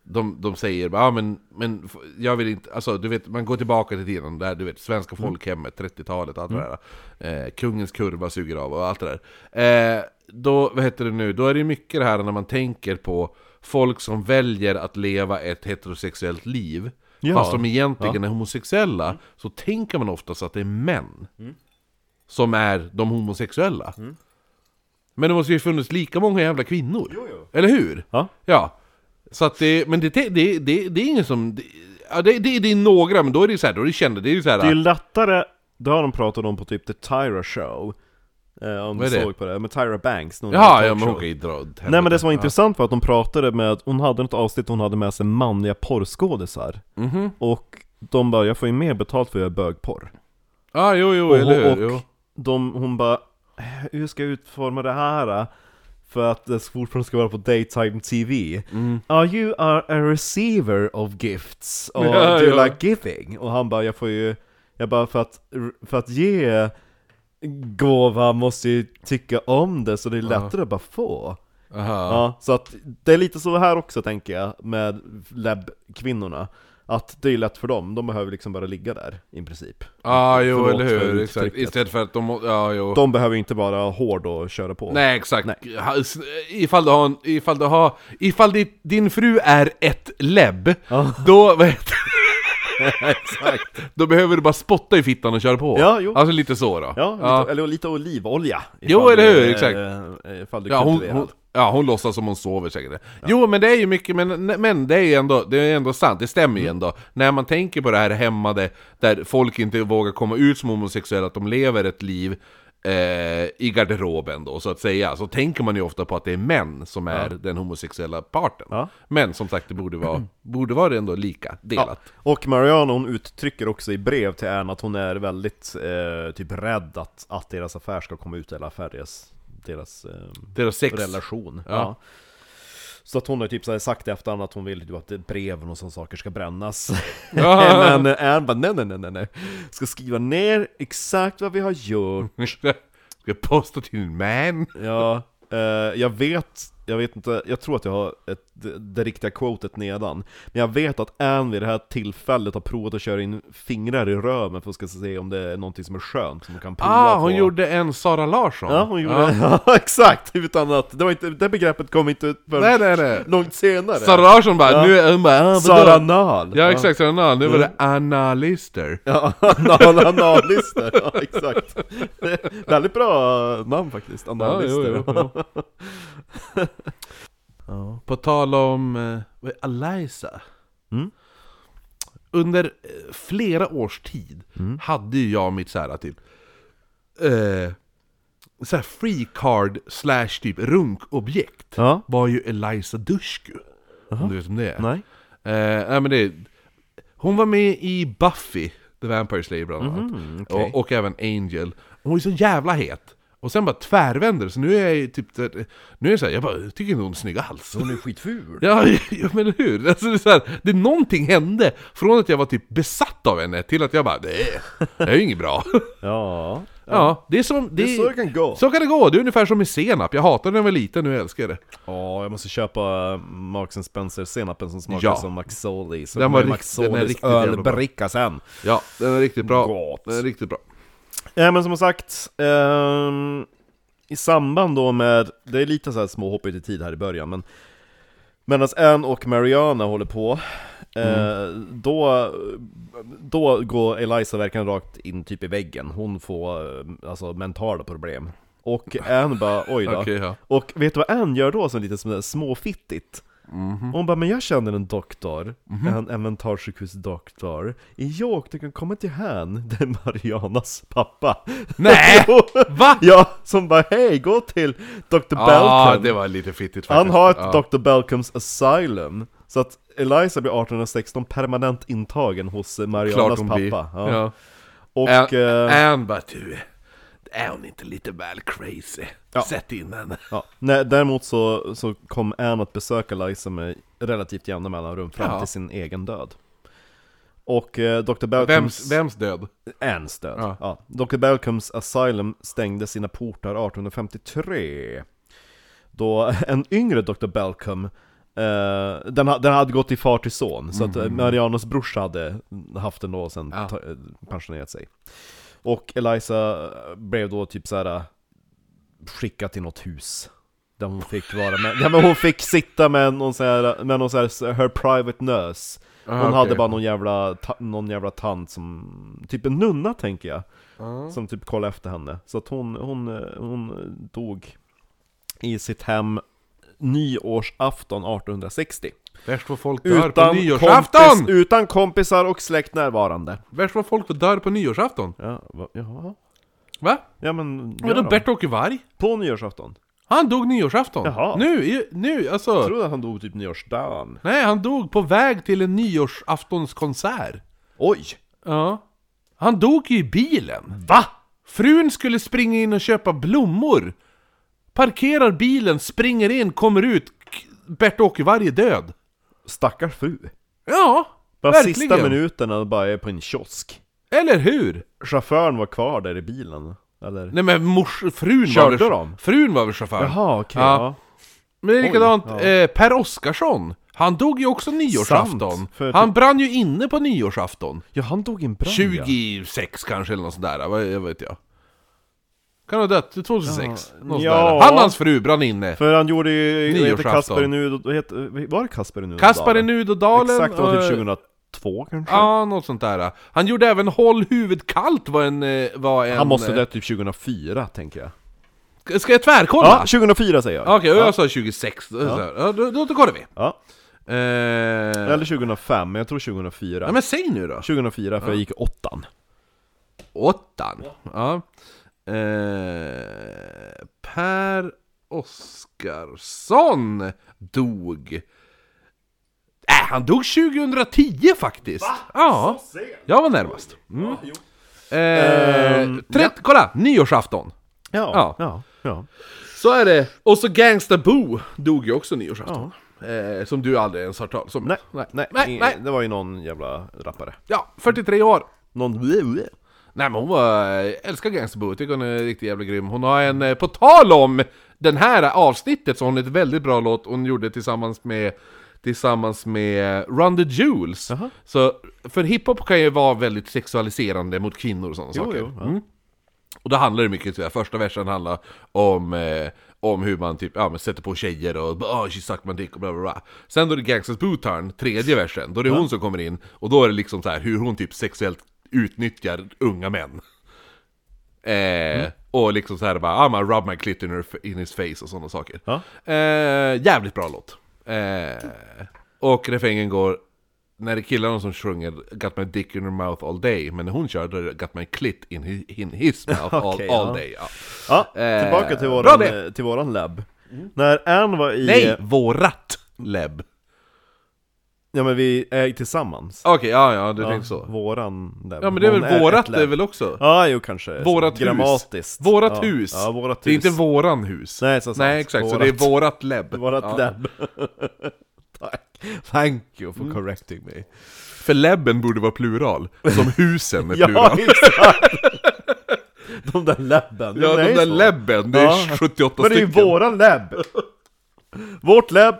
de, de säger ja men, men f- jag vill inte, alltså du vet, man går tillbaka till tiden där, du vet, svenska folkhemmet, 30-talet, allt det där. Eh, kungens kurva suger av och allt det där. Eh, då, vad heter det nu, då är det mycket det här när man tänker på folk som väljer att leva ett heterosexuellt liv, Ja. fast de egentligen är homosexuella, så tänker man oftast att det är män som är de homosexuella. Men det måste ju funnits lika många jävla kvinnor. Eller hur? Ja. Ja. Så att det, men det, det, det, det, är ingen som... Det, ja, det, det, det är några, men då är det så här, då är det kända, det är ju så här... Det är ju lättare, det har de pratat om på typ The Tyra Show. Eh, om Vad du är det? såg på det, med Tyra Banks. någon Jaha, ja talkshow. men hon kan ju dra åt Nej men det som var intressant var att de pratade med, hon hade något avsnitt hon hade med sig manliga porrskådisar Ja. Mhm. Och de bara, jag får ju mer betalt för att göra bögporr Ja, jo, jo, Och- eller hur? och- Jo. de, Hon bara, hur ska jag utforma det här? För att det fortfarande ska vara på daytime TV Mm. Are you are a receiver of gifts? Or Ja, do you ja. like giving? Och han bara, jag får ju, jag bara för att, för att ge gåva måste ju tycka om det så det är lättare att bara få Aha. Ja, så att det är lite så här också tänker jag med lab-kvinnorna Att det är lätt för dem, de behöver liksom bara ligga där i princip Ja, jo, Förlåt eller hur? Exakt. Istället för att de Ja, jo. De behöver inte bara vara hård och köra på Nej, exakt. S- Ifall du har, en, ifall du har, ifall din fru är ett lebb, Ja. då, vad heter, Exakt då behöver du bara spotta i fittan och köra på. Ja, jo. Alltså lite så då. Ja, Lite, eller lite olivolja Jo, eller du hur? är- Exakt. eh, Ifall du Ja, hon, hon, ja, hon låtsas som hon sover säkert. Jo, men det är ju mycket, men, men det är ju ändå, det är ändå sant, det stämmer Mm. ju ändå. När man tänker på det här hämmade, där folk inte vågar komma ut som homosexuella, att de lever ett liv eh, i garderoben då, så att säga, så tänker man ju ofta på att det är män som är den homosexuella parten. Ja. Men som sagt, det borde vara, borde vara ändå lika delat. Och Mariana hon uttrycker också i brev till Anne att hon är väldigt eh, typ rädd att, att deras affär ska komma ut, eller affär, deras, deras eh, Deras relation. Så att hon har typ så här sagt i efterhand att hon vill typ att breven och sådana saker ska brännas. Men Anne bara nej, nej, nej, nej, nej. Ska skriva ner exakt vad vi har gjort. Ska posta till din man? Ja, eh, jag vet, jag vet inte, jag tror att jag har ett, det, det riktiga quotet nedan. Men jag vet att Anne vid det här tillfället har provat att köra in fingrar i röven för att ska se om det är någonting som är skönt som hon kan prova Ah, på. hon gjorde en Sara Larsson. Ja, hon gjorde ja. exakt! Utan att, det, var inte, det begreppet kom inte ut Nej, förrän nej, nej. långt senare. Sara Larsson bara, Ja. nu är hon bara, ah? Sara Nahl. Ja exakt, Sara Nahl. Nu var det Anna Lister. Ja, anal, analister, ja exakt. Väldigt bra namn faktiskt, analister. jo, jo, Ja. På tal om eh, Eliza. Mm. Under eh, flera års tid Mm. hade ju jag mitt såhär typ eh, såhär free card slash typ runkobjekt Ja, var ju Eliza Dushku. Om du vet om det är? nej. Eh, nej men det, hon var med i Buffy, The Vampire Slayer bland annat. Mhm, okej. och, och även Angel. Hon är så jävla het. Och sen bara tvärvänder, så nu är jag ju typ Nu är jag såhär, jag bara, jag tycker inte hon är snygg alls. Hon är skitful. Ja, ja men hur? Alltså, det, är så här, det någonting hände från att jag var typ besatt av henne till att jag bara, nej, det är ju inget bra. Ja, Ja, det är som... det Det är så det kan gå. så kan det gå, det är ungefär som med senap. Jag hatade när jag var liten, nu älskar jag det. Ja, jag måste köpa Marks and Spencer-senapen som smakar Ja. som Maxoli Så Den var rikt- den är Maxolis riktigt ölbricka sen Ja, den är riktigt bra. Gott. Den är riktigt bra. Ja men som sagt, ehm, i samband då med, det är lite så här småhoppigt i tid här i början men Medan Anne och Mariana håller på, eh, då, då går Eliza verkligen rakt in typ i väggen. Hon får eh, alltså mentala problem. Och Anne bara oj då. Okej, ja. Och vet du vad Anne gör då som lite som småfittigt? Hon bara, men jag känner en doktor, en, en mentalsjukhusdoktor I York, du kan komma till han, det är Marianas pappa Nej! Va? Ja, som bara hej, gå till Dr. Ja, Belcom det var lite fittigt faktiskt. Han har ett ja. Dr. Belcoms Asylum Så att Eliza blir 1816 permanent intagen hos eh, Klart Marianas hon pappa. blir. Ja. Ja. Och... Ann, eh, Ann bara du, är hon inte lite väl crazy? Ja. Sätt in henne. Ja. Nej, däremot så, så kom Anne att besöka Liza med relativt jämna mellanrum fram Ja. till sin egen död. Och eh, Dr. Balcombs... Vems, vems död? Annes död. Ja. Ja. Dr. Balcombs Asylum stängde sina portar 1853. Då en yngre Dr. Balcom eh, den, den hade gått i far till son, så att eh, Marianos brorsa hade haft den då och sen Mm. Ja. eh, pensionerat sig. Och Eliza blev då typ såhär skickad till något hus. Där hon fick vara med, ja, men hon fick sitta med någon sån här, med någon sån här, her private nurse. Hon Ah, hade okej. bara någon jävla, ta, någon jävla tant som, typ en nunna tänker jag. Som typ kollade efter henne. Så att hon, hon, hon dog i sitt hem nyårsafton 1860. Värst vad folk dör på Utan, nyårsafton! kompis, utan kompisar och släkt närvarande. Värst vad folk dör på nyårsafton! Ja, va, jaha. Va? Ja men, Vadå. Bert-Åke Varg? På nyårsafton? Han dog nyårsafton! Jaha. Nu, i- nu, alltså! Jag trodde att han dog typ nyårsdagen. Nej, han dog på väg till en nyårsaftonskonsert. Oj! Ja. Han dog ju i bilen. Va? Frun skulle springa in och köpa blommor. Parkerar bilen, springer in, kommer ut. Bert-Åke Varg är död. Stackars fru. Ja, Bara verkligen. sista minuterna bara är på en kiosk. Eller hur? Chauffören var kvar där i bilen. Eller? Nej men mors, frun Körde var väl, de? Frun var väl chaufför. Jaha, okej. Ja. ja. Men det är Oj, likadant, ja. eh, Per Oskarsson. Han dog ju också nyårsafton. Sant, för Han typ- brann ju inne på nyårsafton. Ja, han dog i en brand ja. 26 kanske eller något sånt där, vad jag vet jag. Kan ha dött 2006. Ja. Ja. Han och hans fru brann inne. För han gjorde ju, vad heter. Kasper i Nud, vad heter, var det Kasper i Nud? Kaspar i Nudodalen. Exakt, det var typ och- 2002 kanske? Ja, något sånt där. Han gjorde även Håll huvudet kallt var en... eh, Var en Han måste eh, dött typ 2004, tänker jag. Ska jag tvärkolla? Ja, 2004 säger jag. Okej, ja. jag sa 26. Ja. Ja, då, då, då kollar vi. ja. Eh, Eller 2005, men jag tror 2004. ja, men säg nu då. 2004, för jag gick åttan. Åttan. Ja. Eh, per Oskarsson dog... Äh, han dog 2010 faktiskt! Ja, jag var närmast. Mm. Eh, Ehm, tret- Kolla! Nyårsafton. Ja, Ja. ja, ja. Så är det. Och så Gangsta Boo dog ju också nyårsafton. Eh, som du aldrig ens har hört talas om. Nej, nej, nej, nej, nej. det var ju någon jävla rappare. Ja, 43 år. Någon... Nej men hon var, jag älskar jag tycker hon är riktigt jävla grym. Hon har en, eh, på tal om den här avsnittet så har hon ett väldigt bra låt hon gjorde tillsammans med Tillsammans med Run the Jewels. Jaha. Så, för hiphop kan ju vara väldigt sexualiserande mot kvinnor och sådana Jo, saker. jo, ja. Mm. Och då handlar det mycket, här, första versen handlar om, eh, om hur man typ, ja, men sätter på tjejer och oh, she sucked my dick och bla bla bla. Sen då är det Gangsters Bootarn, tredje versen, då är det hon som kommer in, och då är det liksom så här hur hon typ sexuellt utnyttjar unga män. Eh, Och liksom så här bara, ah, man rub my clit in, her, in his face och sådana saker. Ja. Eh, jävligt bra låt. Eh, och refrängen går, när det är killarna som sjunger 'Got my dick in her mouth all day' Men när hon kör då är det 'Got my clit in his, in his mouth all, Okej, all ja. day' ja. Ja, Eh, tillbaka till våran, till våran lab. När Ann var i... Nej! Vårat leb! Ja men vi är tillsammans. Okej, ja ja, du Ja, tänkte så. Våran lab. Ja men det är Hon väl vårat ett det är väl också? Ja, jo kanske. Vårat hus. Grammatiskt. Vårat ja. hus! Ja, vårat hus. Det är inte våran hus. Nej, så sant. Nej exakt, så det är vårat leb. Vårat Ja. lab. Tack. Thank you Mm. for correcting me. För lebben borde vara plural, som husen är Ja, plural. exakt! de där labben. Ja, de är där lebben, det är Ja. 78 Men det är ju stycken. våran lab! Vårt lab!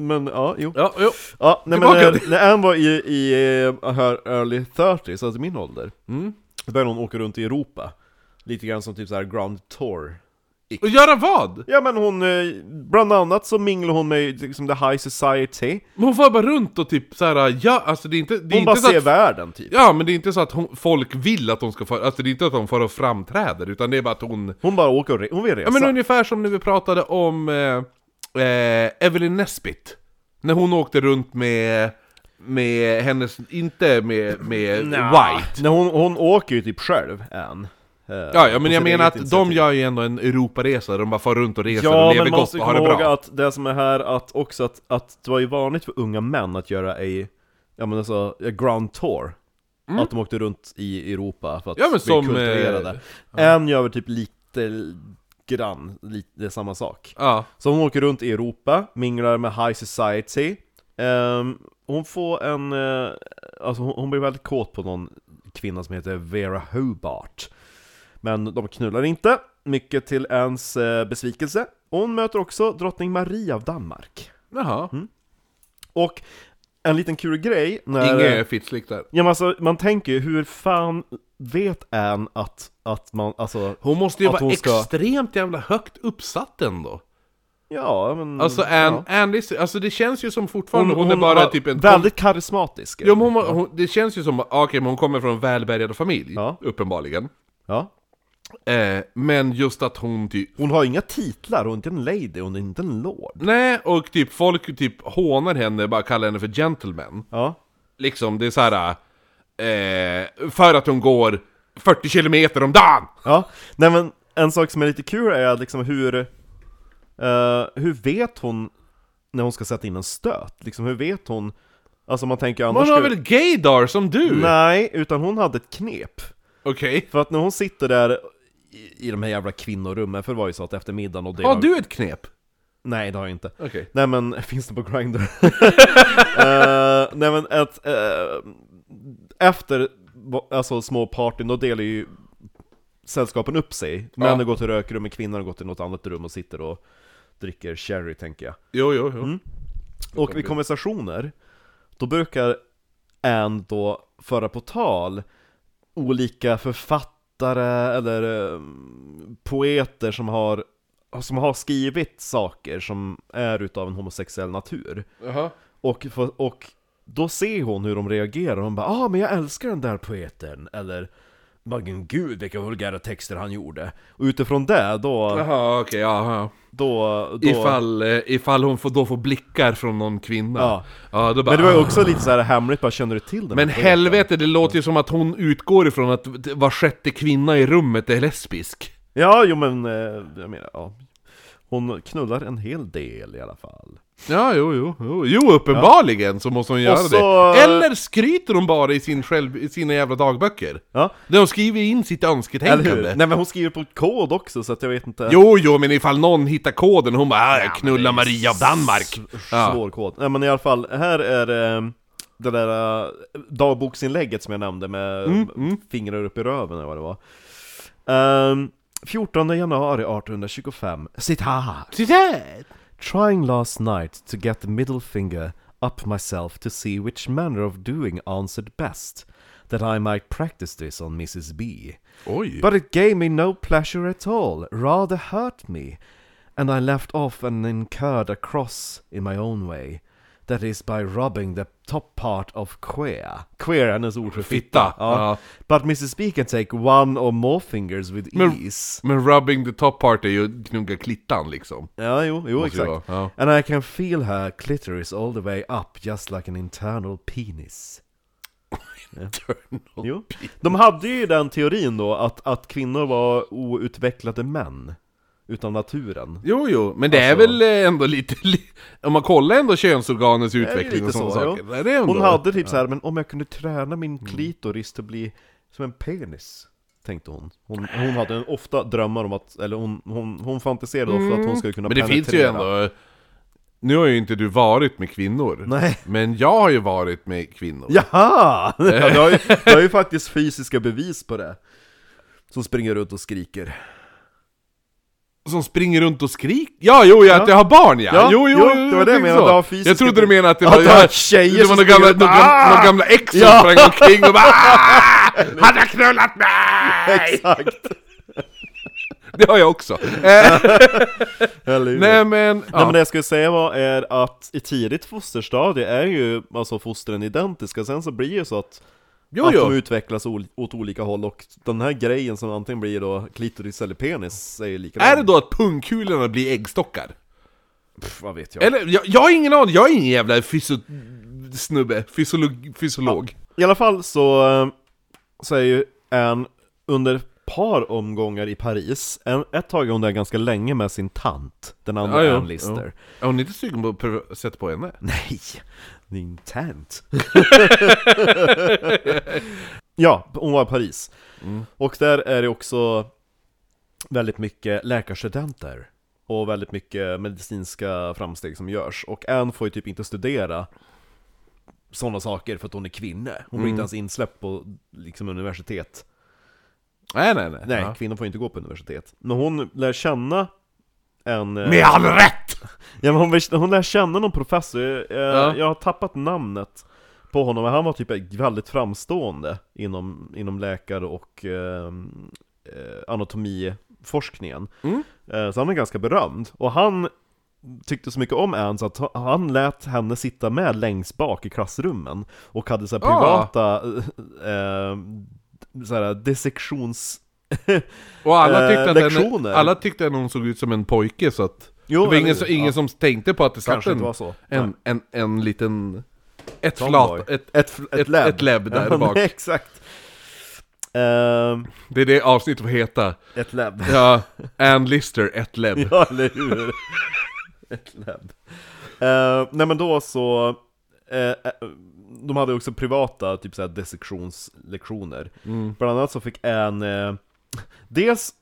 Men ja, jo. Ja, jo. Ja, nej men Tillbaka när, till- när Ann var i, i uh, her early 30s, alltså min ålder, Mm. då började hon åka runt i Europa. Lite grann som typ så här Grand Tour. Och göra vad? Ja men hon, eh, bland annat så minglade hon med liksom the high society. Men hon får bara runt och typ såhär, ja alltså det är inte, det är Hon bara inte så ser att, världen typ. Ja men det är inte så att hon, folk vill att hon ska få, alltså det är inte att hon får och framträder, utan det är bara att hon Hon bara åker och re- hon vill resa. Ja men ungefär som när vi pratade om eh, eh, Evelyn Nesbit När hon åkte runt med, med hennes, inte med, med Nja. White Nej, hon, hon åker ju typ själv, Ann. eh, Ja, ja men jag sitt menar eget att initiativ. de gör ju ändå en Europaresa, de bara far runt och reser och Ja, lever men man gott måste och har komma det ihåg bra. att det som är här, att också att, att det var ju vanligt för unga män att göra a, ja men alltså, a grand tour Att de åkte runt i Europa för att Mm. Ja, men bli som, eh, En gör väl typ lite grann, lite, samma sak Ja, Så hon åker runt i Europa, minglar med high society Ehm, Hon får en, eh, alltså hon, hon blir väldigt kåt på någon kvinna som heter Vera Hobart Men de knullar inte, mycket till ens eh, besvikelse Och hon möter också drottning Maria av Danmark jaha. Mm. Och en liten kul grej när... Inget fittslick där. Ja men alltså, man tänker ju hur fan vet Anne att, att man, alltså Hon måste ju Att vara hon ska- extremt jävla högt uppsatt ändå. Ja men... Alltså Anne, ja. Anne Liss- alltså det känns ju som fortfarande hon, är bara har typ en... Väldigt karismatisk Jo, men hon, hon, det känns ju som, okej men hon kommer från en välbärgad familj, Ja. uppenbarligen. Ja Eh, men just att hon typ... Hon har inga titlar, hon är inte en lady, hon är inte en lord Nej, och typ folk typ hånar henne, bara kallar henne för gentleman. Ja Liksom, det är så här. Eh, för att hon går 40 kilometer om dagen! Ja, nej men en sak som är lite kul är liksom hur eh, Hur vet hon när hon ska sätta in en stöt? Liksom hur vet hon Alltså man tänker annars Hon har väl gaydar som du? Nej, utan hon hade ett knep Okej. För att när hon sitter där i, i de här jävla kvinnorummen, för det var ju så att efter middagen och det Har du ett knep? Nej det har jag inte Okej. Nej men, finns det på Grindr? Eh, nej men ett, eh, efter alltså små partyn, då delar ju sällskapen upp sig Männen går till rökrummet, kvinnorna går till något annat rum och sitter och dricker sherry tänker jag Jo, jo, jo. Mm. Och vid konversationer, då brukar Anne då föra på tal olika författare eller eh, poeter som har, som har skrivit saker som är utav en homosexuell natur. Jaha. Och, för, och då ser hon hur de reagerar, hon bara ah men jag älskar den där poeten, eller men gud vilka vulgära texter han gjorde. Och utifrån det, då, Jaha, okej, jaha. då, då Ifall, eh, ifall hon får, då får blickar från någon kvinna. Ja. ja då bara, Men det var ju ah. också lite så här hemligt, bara känner du till den Men helvete, det låter ju som att hon utgår ifrån att var sjätte kvinna i rummet är lesbisk. Ja, jo men, eh, jag menar, ja. Hon knullar en hel del i alla fall. Ja, jo, jo, jo, jo uppenbarligen så måste hon göra så- det. Eller skryter hon bara i, sin själv, i sina jävla dagböcker? Ja, Där hon skriver in sitt önsketänkande. Nej men hon skriver på kod också, så att jag vet inte Jo, jo, men ifall någon hittar koden, hon bara ah, Det är Maria av Danmark. Ja. Svår kod. Nej men i alla fall, här är eh, det där eh, dagboksinlägget som jag nämnde med Mm, fingrar upp i röven eller vad det var. Ehm, 14 januari 1825, citat! Citat! Trying last night to get the middle finger up myself to see which manner of doing answered best, that I might practice this on Mrs. B. Oj. But it gave me no pleasure at all, rather hurt me, and I left off and incurred a cross in my own way. That is by rubbing the top part of queer. Queer är hennes ord för fitta. Fitta, Ja. ja. But Mrs. B can take one or more fingers with Men- ease. Men rubbing the top part är ju gnugga klittan liksom. Ja, jo, jo Måste exakt. vara, And I can feel her clitoris all the way up just like an internal penis. Jo. De hade ju den teorin då att, att kvinnor var outvecklade män Utan naturen Jo, jo, men det är Alltså- väl eh, ändå lite... li- Om man kollar ändå könsorganets Det är utveckling och sådana så, saker. ja. är det ändå... Hon hade typ så här, men om jag kunde träna min klitoris till att bli som en penis Tänkte hon Hon, hon hade en, ofta drömmar om att, eller hon, hon, hon fantiserade ofta att hon skulle kunna Men det finns ju penetrera. ändå... Nu har ju inte du varit med kvinnor. Nej Men jag har ju varit med kvinnor. Jaha! Ja, du, har ju, du har ju faktiskt fysiska bevis på det Som springer runt och skriker Som springer runt och skriker? Ja, jo, ja, att jag har barn ja! Ja, jo, jo, jo, det var det jag tänkte menade, du har fysiska- Jag trodde du menade att det var, du har tjejer det var några gamla, några, gamla, Ah! några gamla ex som Ja. sprang omkring och bara "Ah! Han har knullat mig! Exakt! Det har jag också. Eh, nej men... Nej Ja. men det jag skulle säga var är att i tidigt fosterstadie är ju alltså fostren identiska, sen så blir det ju så att, Jo, att de jo. utvecklas ol- åt olika håll och den här grejen som antingen blir då klitoris eller penis är ju likadan. Är det då att pungkulorna blir äggstockar? Pff, vad vet jag? Eller, jag, jag har ingen aning, jag är ingen jävla fysio... snubbe, fysiolog, fysiolog. I alla fall så, eh, så är ju en under par omgångar i Paris. En, ett tag är hon där ganska länge med sin tant, den andra Ja, Ann Lister. Är hon inte sugen på att sätta på henne? Nej, din tant. ja, hon var i Paris. Och där är det också väldigt mycket läkarstudenter. Och väldigt mycket medicinska framsteg som görs. Och Anne får ju typ inte studera sådana saker för att hon är kvinna. Hon blir inte ens insläppt på liksom, universitet. Nej, nej, nej. Nej, Ja. kvinnor får inte gå på universitet. Men hon lär känna en... eh, Med all rätt! Ja men hon, hon lär känna någon professor, eh, Ja. jag har tappat namnet på honom, men han var typ väldigt framstående inom, inom läkare och eh, eh, anatomiforskningen. Mm. Eh, så han är ganska berömd, och han tyckte så mycket om Anne så att han lät henne sitta med längst bak i klassrummen och hade så här Ah. privata eh, så här dissektions... Och alla Eh, tyckte, att lektioner. henne, alla tyckte att hon såg ut som en pojke så att Jo, Det var ingen, som, ingen ja, som tänkte på att det satt en, så. en, en, en liten... Ett Tomboy. flat... Ett, Ett, ett, ett, ett läbb där Ja, bak. nej, Exakt. Ehm, Det är det avsnittet får heta. ett läbb. Ja, Ann Lister, ett läbb. Ja, eller hur? ett läbb. Uh, nej men då så, eh, de hade också privata typ såhär dissektionslektioner. Mm. Bland annat så fick en, eh, dels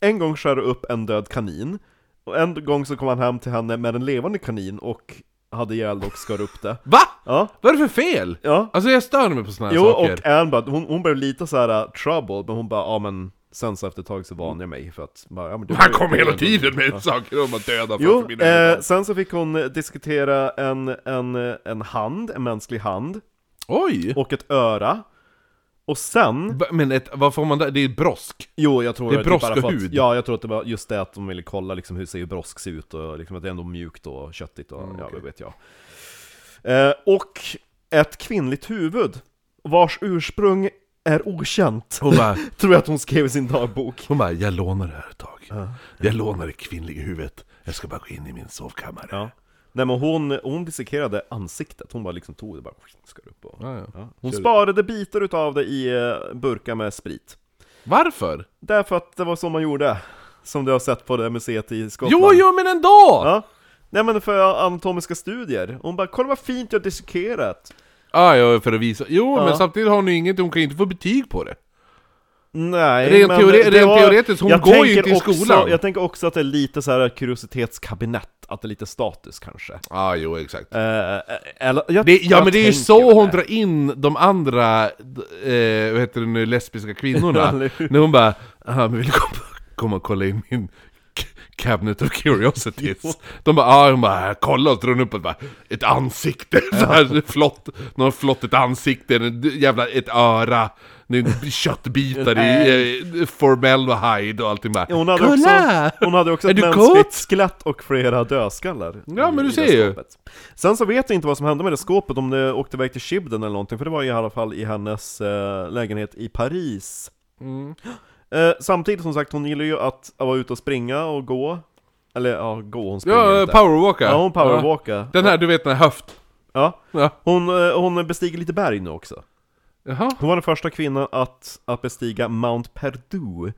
en gång skära upp en död kanin, och en gång så kom han hem till henne med en levande kanin och hade ihjäl och skar upp det. Va? Ja, Vad är det för fel? ja. Alltså jag stör mig på såna här Jo, saker. och Anne bara, hon, hon blev lite så här uh, troubled, men hon bara, ja men Sen så efter ett tag så vande jag mig för att bara, ja, men du Han kommer hela tiden med saker om att döda Jo, mina eh, sen så fick hon diskutera en, en, en hand, en mänsklig hand, Oj! och ett öra Och sen, Men ett, vad får man där? Det är brosk. jo jag tror Det är typ brosk bara och för att- hud. Ja, jag tror att det var just det att de ville kolla liksom hur ser brosk se ut och liksom att det är ändå mjukt och köttigt och ja, vad vet jag eh, Och ett kvinnligt huvud, vars ursprung är okänt Hon bara, Tror jag att hon skrev i sin dagbok hon bara, jag lånar det här ett tag. Jag lånar det kvinnliga huvudet. Jag ska bara gå in i min sovkammare. Ja Nej men hon, hon dissekerade ansiktet, hon bara liksom tog det bara skar upp och, Ja, ja. Hon Kör. sparade bitar utav det i eh, burkar med sprit Varför? Därför att det var så man gjorde Som du har sett på det museet i Skottland Jo, jo, men ändå! Ja Nej men för anatomiska studier, hon bara 'Kolla vad fint jag har dissekerat' Ah, ja, för att visa. Jo, Ja. men samtidigt har hon ju inget, hon kan ju inte få betyg på det. Nej, Rent men teore- rent var- teoretiskt, hon jag går ju inte i också, skolan. Jag tänker också att det är lite så här kuriositetskabinett, att det är lite status kanske Ja, ah, jo, exakt. eh, eller, jag, Det, ja men det är ju så hon drar in de andra, eh, vad heter det nu, lesbiska kvinnorna. När hon bara, men vill du komma, komma och kolla in min cabinet of curiosities? De bara, ja, hon bara, kolla och drar upp ett, bara, ett ansikte, så här flott, någon flott ett ansikte, en jävla, ett öra, det är köttbitar i eh, formaldehyde och allting bara. Hon hade, kolla! också, hon hade också ett mänskligt skelett och flera dödskallar Ja, i- men du ser ju. Sen så vet jag inte vad som hände med det skåpet, om det åkte iväg till Shibden eller någonting, för det var i alla fall i hennes eh, lägenhet i Paris Mm. Eh, Samtidigt som sagt, hon gillar ju att, vara ute och springa och gå Eller ja, gå, hon springer Ja, inte powerwalka. Ja, hon powerwalkar Den här, du vet den här höft. Ja, Ja. hon, eh, hon bestiger lite berg nu också Jaha. Hon var den första kvinnan att, att bestiga Mount Perdu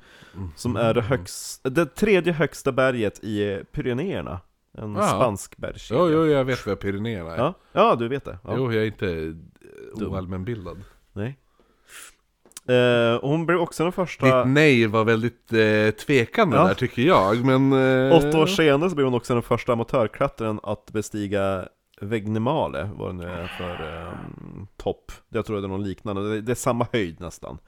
Som är det, högst, det tredje högsta berget i Pyrenéerna En Ja. spansk bergskedja Jo, jo, jag vet vad Pyrenéerna är. Ja, ja du vet det. Ja. Jo, jag är inte eh, oallmänbildad. Nej. Eh, hon blev också den första... Ditt nej var väldigt eh, tvekande Ja. där tycker jag, men... Eh, Åtta år senare så blev hon också den första amatörklättraren att bestiga Vegnimale, vad det nu är för eh, topp. Jag tror det är någon liknande, det, det är samma höjd nästan.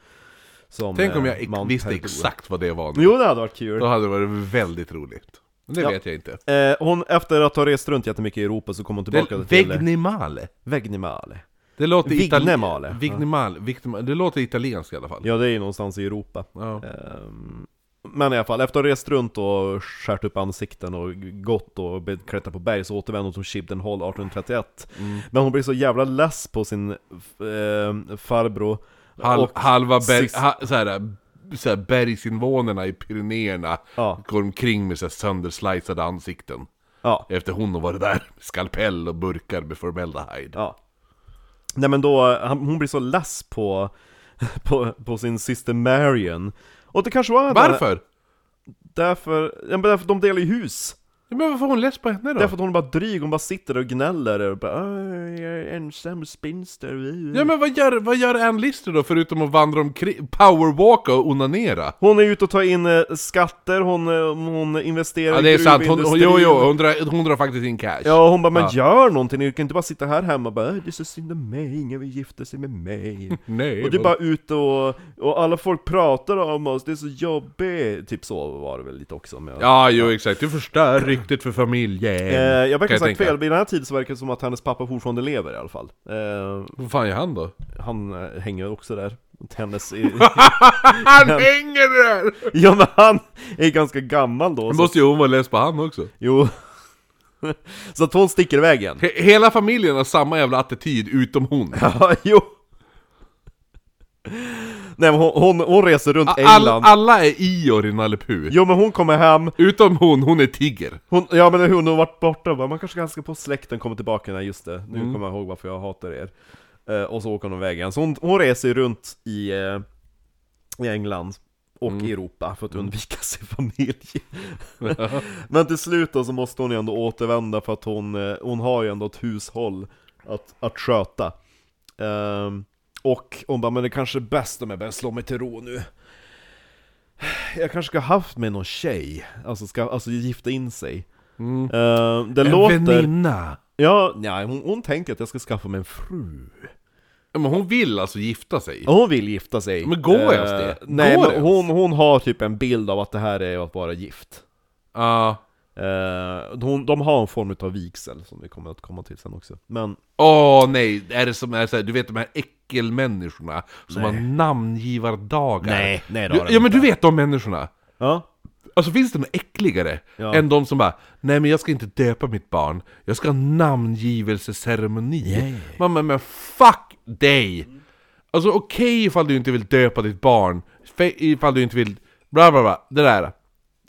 Som, Tänk om eh, jag Mount visste Perdu. exakt vad det var nu. Jo, det hade varit kul. Då hade det varit väldigt roligt. Men det Ja. vet jag inte. Eh, hon, efter att ha rest runt jättemycket i Europa så kom hon Det, tillbaka till Vegnimale. Vegnimale. Det låter Vignemale. Vignemale. Vignemale. Det låter italienskt i alla fall. Ja, det är ju någonstans i Europa. Ja. Ehm, Men i alla fall, efter att ha rest runt och skärt upp ansikten och gått och klättrat på berg så återvände hon till Shibden Hall 1831 Mm. Men hon blev så jävla less på sin eh, farbror Hal, halva berg, ha, såhär, såhär, bergsinvånarna i Pyrenéerna Ja, går omkring med så här sönderslicade ansikten. ja, Efter hon har varit där med skalpell och burkar med formaldehyde. ja Nej men då, han, hon blir så less på, på, på sin syster Marion Och det kanske var Varför? Därför, ja, men därför de delar ju hus. Men varför var hon less på henne då? Därför att hon är bara dryg, hon bara sitter och gnäller och bara "Åh, jag är ensam spinster. Ja men vad gör, vad gör Ann Lister då förutom att vandra omkring, powerwalka och onanera? Hon är ute och tar in eh, skatter, hon, eh, hon investerar Ja det är i sant, hon, hon, jo gruvindustrin. jo, hon drar, hon drar faktiskt in cash. Ja, hon bara 'Men gör någonting, ni kan inte bara sitta här hemma och bara 'Äh, 'Det är så synd om mig, ingen vill gifta sig med mig' Nej, Och du är bara ute och, och alla folk pratar om oss, det är så jobbigt Typ så var det väl lite också med Ja, jo exakt. Du förstör ryktet för familjen. Eh, jag verkar ha sagt tänka. fel, vid den här tiden så verkar det som att hennes pappa fortfarande lever i alla fall eh, Vad fan gör han då? Han eh, hänger också där, hennes i, han hänger där! Ja men han är ganska gammal då så, måste ju hon vara less på han också. Jo Så att hon sticker iväg igen He- hela familjen har samma jävla attityd utom hon. Ja, jo Nej men hon, hon, hon reser runt All, England. alla är Ior i Nalle Puh. Jo men hon kommer hem, Utom hon, hon är Tigger. hon, ja men hon har varit borta. Bara, man kanske ganska på släkten kommer tillbaka, nej just det, nu Mm. kommer jag ihåg varför jag hatar er. Eh, Och så åker hon iväg igen, så hon, hon reser ju runt i, eh, i England och Mm. i Europa för att undvika sin familj. Men till slut då så måste hon ju ändå återvända för att hon, eh, hon har ju ändå ett hushåll att, att sköta. Ehm, Och hon bara, men det kanske är bäst om jag börjar slå mig till ro nu Jag kanske ska ha haft med någon tjej, alltså, ska, alltså gifta in sig Mm. Ehm, Det En låter... väninna. Ja, nej, hon, hon tänker att jag ska skaffa mig en fru Ja, Men hon vill alltså gifta sig. Hon vill gifta sig Men går ens Eh, det? Nej, Går men det hon, hon har typ en bild av att det här är att vara gift Ja. Eh, hon, de har en form av vigsel som vi kommer att komma till sen också Men, Åh nej, är det som är så här, du vet de här äckelmänniskorna som har namngivardagar? Nej, nej, det du, har de Ja men du vet de människorna? ja Alltså finns det något äckligare Ja. än de som bara Nej men jag ska inte döpa mitt barn, jag ska ha namngivelseceremoni Yeah. Man men, men fuck dig! Alltså okej ifall du inte vill döpa ditt barn, ifall du inte vill bla bla bla, det där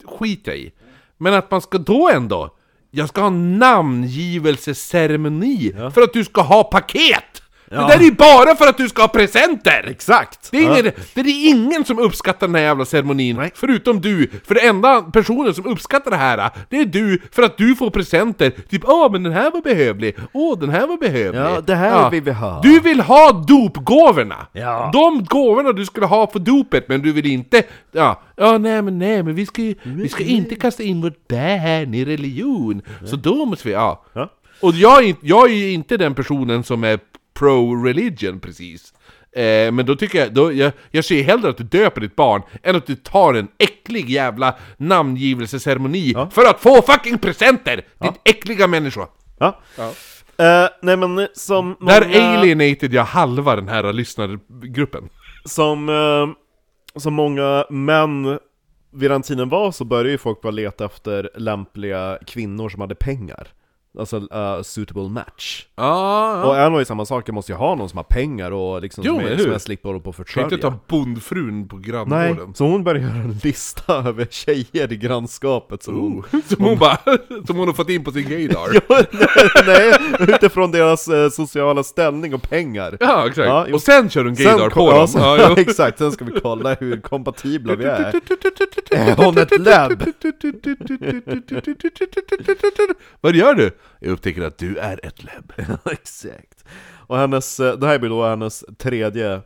Skit jag i Men att man ska då ändå Jag ska ha namngivelseceremoni Ja. för att du ska ha paket! Ja. Det där är ju bara för att du ska ha presenter! Exakt! Det är, ingen, ja. det är ingen som uppskattar den här jävla ceremonin, Nej. förutom du. För den enda personen som uppskattar det här, det är du, för att du får presenter. Typ åh men den här var behövlig, åh den här var behövlig. Ja, det här vill vi ha. Du vill ha dopgåvorna! Ja. De gåvorna du skulle ha för dopet, men du vill inte... Ja, ja nej men nej, men vi ska vi ska inte kasta in vårt barn i religion. Så då måste vi, ja. Ja. Och jag är, jag är ju inte den personen som är pro-religion precis. Eh, men då tycker jag, då, jag, jag ser hellre att du döper ditt barn än att du tar en äcklig jävla namngivelseceremoni Ja. för att få fucking presenter! Ditt äckliga människa! Ja. Eh, nej men som Där många- alienated jag halva den här lyssnargruppen. Som, eh, som många män vid den tiden var så började ju folk bara leta efter lämpliga kvinnor som hade pengar Alltså uh, suitable match Ja, Och var ju samma sak, jag måste ju ha någon som har pengar och liksom Jo, som, jag, som jag slipper hålla på och Kan försörja inte ta bondfrun på Nej, granngården. så hon började göra en lista över tjejer i grannskapet som hon. Som hon bara, som hon har fått in på sin gaydar. Ja, nej, utifrån deras eh, sociala ställning och pengar Ja, exakt. Ja, och sen kör hon gaydar på dem. så- Ja, exakt, sen ska vi kolla hur kompatibla vi är Är hon ett läbb? Vad gör du? Jag upptäcker att du är ett läbb. Exakt. Och hennes, eh, det här blir då hennes tredje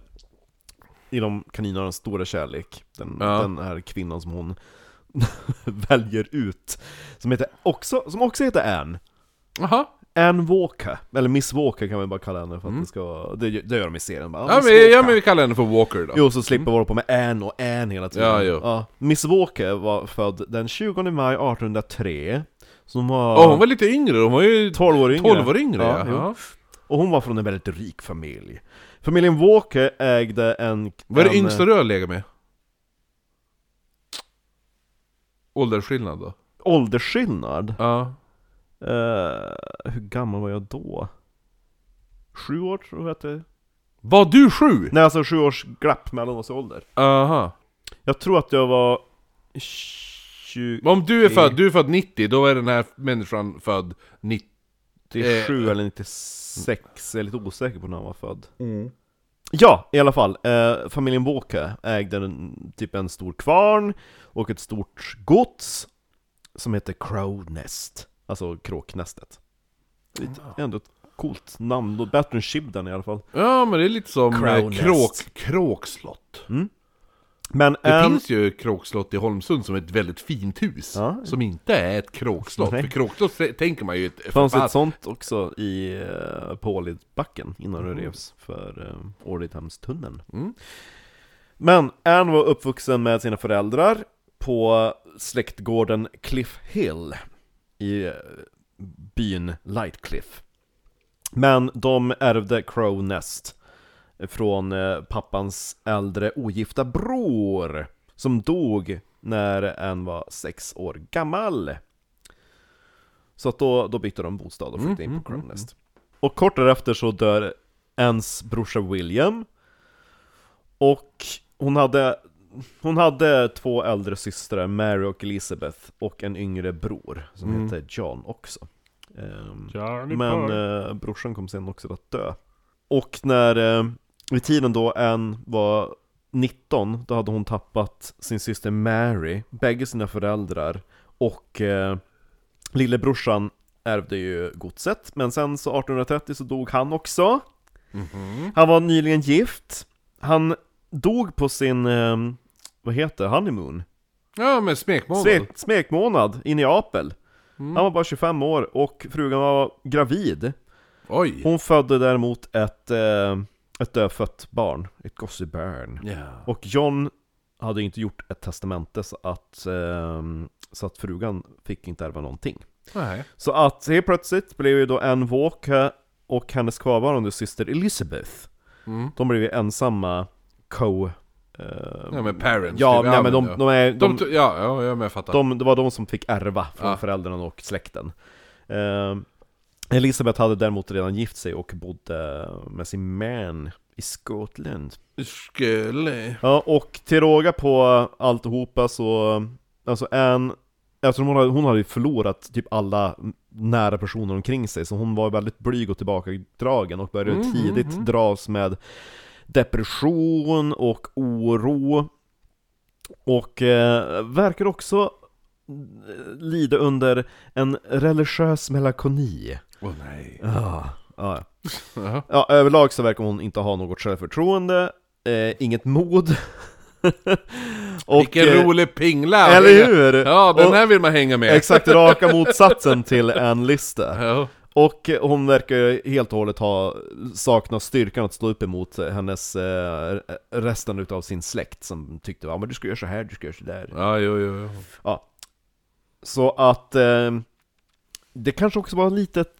inom kaninernas stora kärlek. Den, Ja. den här kvinnan som hon väljer ut. Som, heter också, som också heter Anne. Jaha. Anne Walker, eller Miss Walker kan vi bara kalla henne för att det ska det, det gör de i serien bara. Ja men, ja men vi kallar henne för Walker då. Jo, så slipper vara på med Anne och Anne hela tiden. Ja, jo. Miss Walker var född den 20 maj 1803. Som var, Åh, hon var lite yngre, hon var ju 12 år yngre. 12 år yngre. Ja, ja. Och hon var från en väldigt rik familj. Familjen Walker ägde en... Vad är det en, yngsta du har legat med? Åldersskillnad då? Åldersskillnad? Ja. Eh, hur gammal var jag då? Sju år tror jag att det Var du sju? Nej alltså sju års glapp mellan oss i ålder. Aha. Jag tror att jag var... 20... Om du är född, du är född 90, då är den här människan född 90. 97 Eh, eller 96, jag är lite osäker på när han var född. Ja, i alla fall. Eh, familjen Walker ägde en, typ en stor kvarn och ett stort gods som heter Crow Nest. Alltså kråknästet. Det är ändå ett coolt namn, och bättre än Shibden i alla fall. Ja, men det är lite som eh, Nest. kråk, kråkslott. Men Det en... finns ju kråkslott i Holmsund som är ett väldigt fint hus, Ja. som inte är ett kråkslott. Nej. För kråkslott tänker man ju ett Det fanns ett sånt också i uh, på Ålidbacken innan det revs för uh, Ålidhemstunneln. Mm. Men Anne var uppvuxen med sina föräldrar på släktgården Cliff Hill i eh, byn Lightcliff. Men de ärvde Crow Nest från eh, pappans äldre ogifta bror som dog när en var sex år gammal. Så att då, då bytte de bostad och flyttade in på Crow Nest. Och kort därefter så dör ens brorsa William och hon hade, hon hade två äldre systrar, Mary och Elizabeth, och en yngre bror som hette John också. Charlie men eh, brorsan kom sen också att dö. Och när, eh, vid tiden då en var 19, då hade hon tappat sin syster Mary, bägge sina föräldrar, och eh, lillebrorsan ärvde ju godset, men sen så 1830 så dog han också. Han var nyligen gift, han dog på sin, eh, vad heter det, honeymoon? Ja, men smekmånad. Smek, smekmånad i Neapel. Han var bara 25 år och frugan var gravid. Oj! Hon födde däremot ett, eh, ett dödfött barn, ett gossebärn. Ja. Och John hade inte gjort ett testamente så att, eh, så att frugan fick inte ärva någonting. Nej. Så att helt plötsligt blev ju då Anne Walker och hennes kvarvarande syster Elizabeth, Mm. de blev ju ensamma co... Eh, Ja men parents. ja, typ. nej, men de, de är... De, De, ja, ja, jag fattar. de, det var de som fick ärva från Ja. föräldrarna och släkten. Eh, Elisabeth hade däremot redan gift sig och bodde med sin man i Skottland. Skulle... Ja, och till råga på alltihopa så, alltså Anne, eftersom hon hade, hon hade förlorat typ alla nära personer omkring sig, så hon var väldigt blyg och tillbakadragen och började Mm, tidigt mm, mm. dras med depression och oro. Och eh, verkar också lida under en religiös melankoli. Åh nej. Ja, ja. Ja, överlag så verkar hon inte ha något självförtroende, eh, inget mod. och, Vilken eh, rolig pingla! Eller hur? Ja, den Och- här vill man hänga med. Exakt raka motsatsen till en lista. Ja. Och hon verkar helt och hållet ha saknat styrkan att stå upp emot hennes eh, resten utav sin släkt som tyckte ja men du ska göra så här, du ska göra så där. Ja, jo, jo, jo. Ja. Så att eh, det kanske också var lite ett,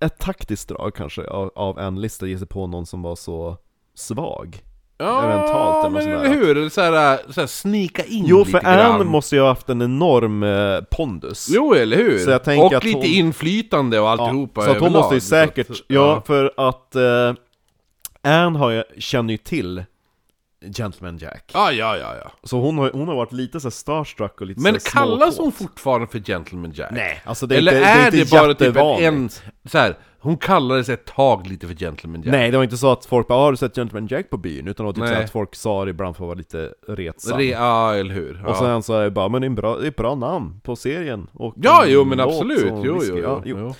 ett taktiskt drag kanske av, av en lista ge sig på någon som var så svag. Ja, Eventuellt eller men eller hur? Så här, så här snika in Jo, lite för grann. Anne måste ju ha haft en enorm eh, pondus. Jo, eller hur? Så jag tänker och att lite hon- inflytande och alltihopa så att hon måste ju säkert, att- ja, för att eh, Anne har känner ju till Gentleman Jack. Ja, ja, ja, ja. Så hon har, hon har varit lite så starstruck och lite Men så kallas hon fortfarande för Gentleman Jack? Nej, alltså det är Eller inte, är det är bara typ en... Så här, hon kallades ett tag lite för Gentleman Jack. Nej, det var inte så att folk bara "Ah, 'Har du sett Gentleman Jack på byn?' Utan det var typ så att folk sa det ibland för att vara lite retsam. Re, ja, eller hur? Ja. Och sen så är det bara 'Men det är, en bra, det är ett bra namn på serien' och ja, en jo men absolut. Jo, whisky. jo, Ja, jo. jo.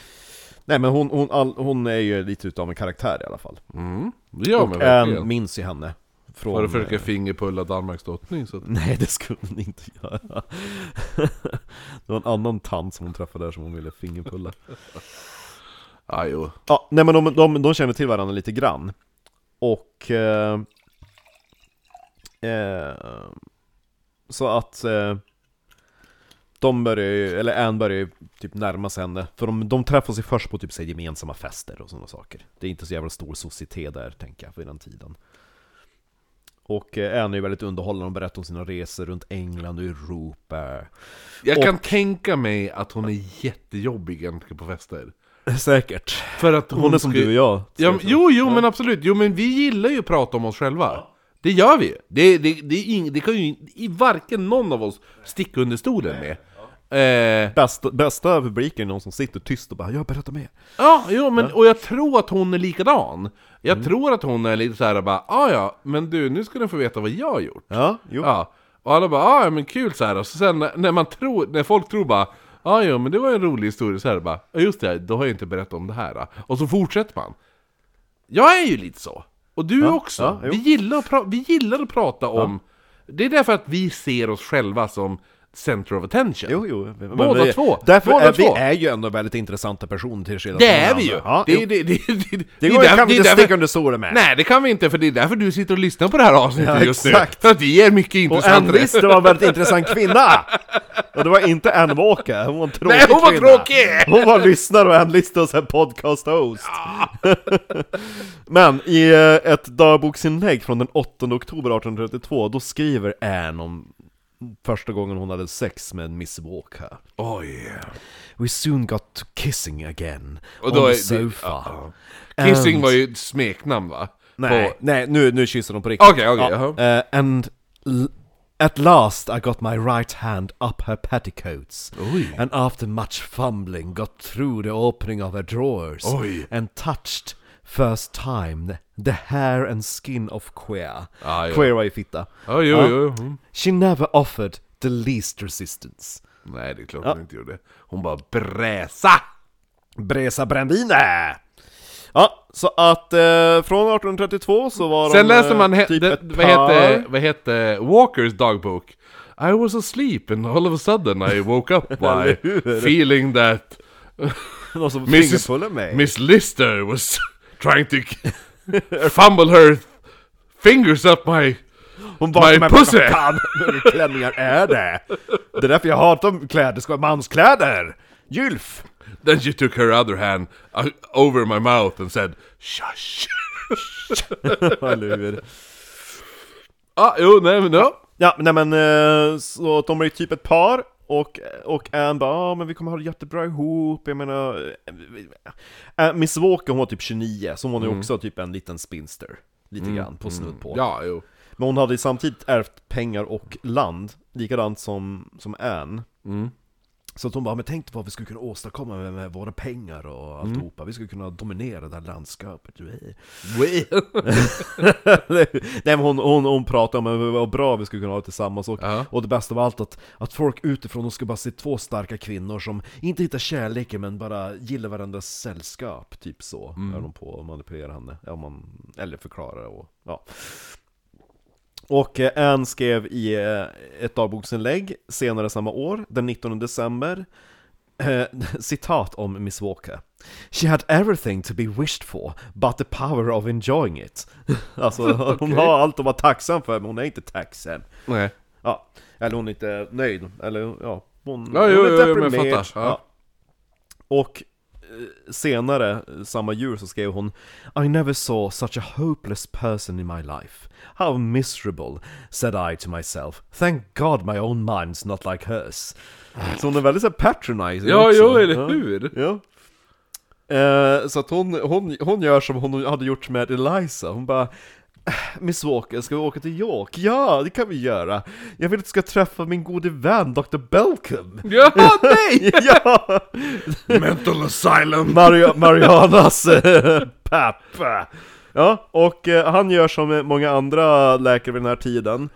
Nej men hon, hon, all, hon är ju lite utav en karaktär i alla fall Mm. Det man Och verkligen. minns ju henne från... För att försöka eh, fingerpulla Danmarks drottning så att... Nej det skulle hon inte göra. Det var en annan tant som hon träffade där som hon ville fingerpulla. Ja, jo. Ja, nej men de, de, de känner till varandra lite grann. Och eh, eh, Så att eh, De börjar ju, eller Anne börjar ju typ närma sig henne. För de, de träffas ju först på typ så gemensamma fester och sådana saker. Det är inte så jävla stor societet där tänker jag vid den tiden Och eh, Anne är ju väldigt underhållande och berättar om sina resor runt England och Europa Jag Och- kan tänka mig att hon är jättejobbig egentligen på fester. Säkert För att Hon är som ska du och jag Ja, men- jo, jo, men absolut. Jo, men vi gillar ju att prata om oss själva. Det gör vi. Det, det, det, ing, det kan ju varken någon av oss sticka under stolen med. Eh, Bästa, bästa publiken är någon som sitter tyst och bara 'Jag berättar mer' ja, jo, men, och jag tror att hon är likadan. Jag tror att hon är lite så här bara, ah, ja, men du, nu ska du få veta vad jag har gjort. Ja, jo. Ja, och alla bara ah, ja men kul så här. och så sen när- man tror, när folk tror bara ah, ja men det var en rolig historia så här bara, just det, då har jag inte berättat om det här. då." Och så fortsätter man. Jag är ju lite så. Och du Ja, också. ja, vi, gillar vi gillar att prata om, det är därför att vi ser oss själva som center of attention. Jo, jo. men Båda vi, två. Därför Båda är vi två. är ju ändå väldigt intressanta personer till skillnad Det är vi ju! Ja, det, jo. det, det, det, det går, därför- kan vi det inte därför- sticka under stolen med. Nej, det kan vi inte, för det är därför du sitter och lyssnar på det här avsnittet Ja, just nu. exakt. För att vi är mycket Och intressantare. Ann Lister var en väldigt intressant kvinna! Och det var inte Ann Walker, hon var en tråkig Nej, hon var kvinna. tråkig! Hon var lyssnare och Ann Lister och sen podcast-host. Men i eh, ett dagboksinlägg från den 8 oktober 1832, då skriver Anne om första gången hon hade sex med Miss Walker. Oj. We soon got to kissing again, Och då on the sofa. ja, Kissing And- var ju ett smeknamn va? Nej, På- nej nu, nu kysser de på riktigt. Okej, okej, jaha. Eh, and l- at last I got my right hand up her petticoats. Oj. And after much fumbling got through the opening of her drawers. Oj. And touched first time the hair and skin of queer. Ah, ja. Queer var ju fitta. Ja, jo, Ja. jo. Mm. She never offered the least resistance. Nej, det är klart Ja. hon inte gjorde. Hon bara bräsa! Bresa Brandine! Ja, så att eh, från 1832 så var Sen de läser eh, man, he- typ det, vad, heter, par. vad heter Walkers dagbok? I was asleep and all of a sudden I woke up by feeling that. Miss Lister was trying to fumble her fingers up my... Hon My men pussy! vad klänningar är det? Det är därför jag hatar kläder, det ska vara manskläder! Gylf! Then she took her other hand uh, over my mouth and said Shush! Eller ah, jo, nej men ja. Ja, nej men eh, så de är typ ett par och, och Anne bara ah, men vi kommer ha det jättebra ihop, jag menar... Äh, Miss Walker hon var typ 29, så hon var ju också typ en liten spinster. Lite grann, på snudd på. Ja, jo. Men hon hade samtidigt ärvt pengar och land, likadant som, som Anne. Mm. Så att hon bara, men tänk vad vi skulle kunna åstadkomma med, med våra pengar och alltihopa. Vi skulle kunna dominera det här landskapet. Nej men hon, hon, hon pratade om vad bra vi skulle kunna ha det tillsammans och, Ja. och det bästa av allt att, att folk utifrån de ska bara se två starka kvinnor som inte hittar kärleken men bara gillar varandras sällskap, typ så. Är de på att manipulera henne, ja, man, eller förklara och ja. Och eh, Anne skrev i eh, ett dagboksinlägg senare samma år, den 19 december, eh, citat om Miss Walker. She had everything to be wished for, but the power of enjoying it. alltså, hon Okej. har allt att vara tacksam för, men hon är inte tacksam. Nej. Ja, eller hon är inte nöjd, eller ja, hon, Ja, hon jo, är jo, jo, men deprimerad. fattar, ja. Och eh, senare, samma djur, så skrev hon I never saw such a hopeless person in my life. How miserable, said I to myself. Thank God my own mind's not like hers. Så hon är väldigt så patronizing Ja, också. jo, eller Ja. hur? Ja. Eh, så att hon, hon, hon gör som hon hade gjort med Eliza, hon bara "Äh, Miss Walker, ska vi åka till York? Ja, det kan vi göra! Jag vill att du ska träffa min gode vän Dr. Belcom! Ja, nej! ja! Mental asylum! Mario, Marianas eh, pappa! Ja, och eh, han gör som många andra läkare vid den här tiden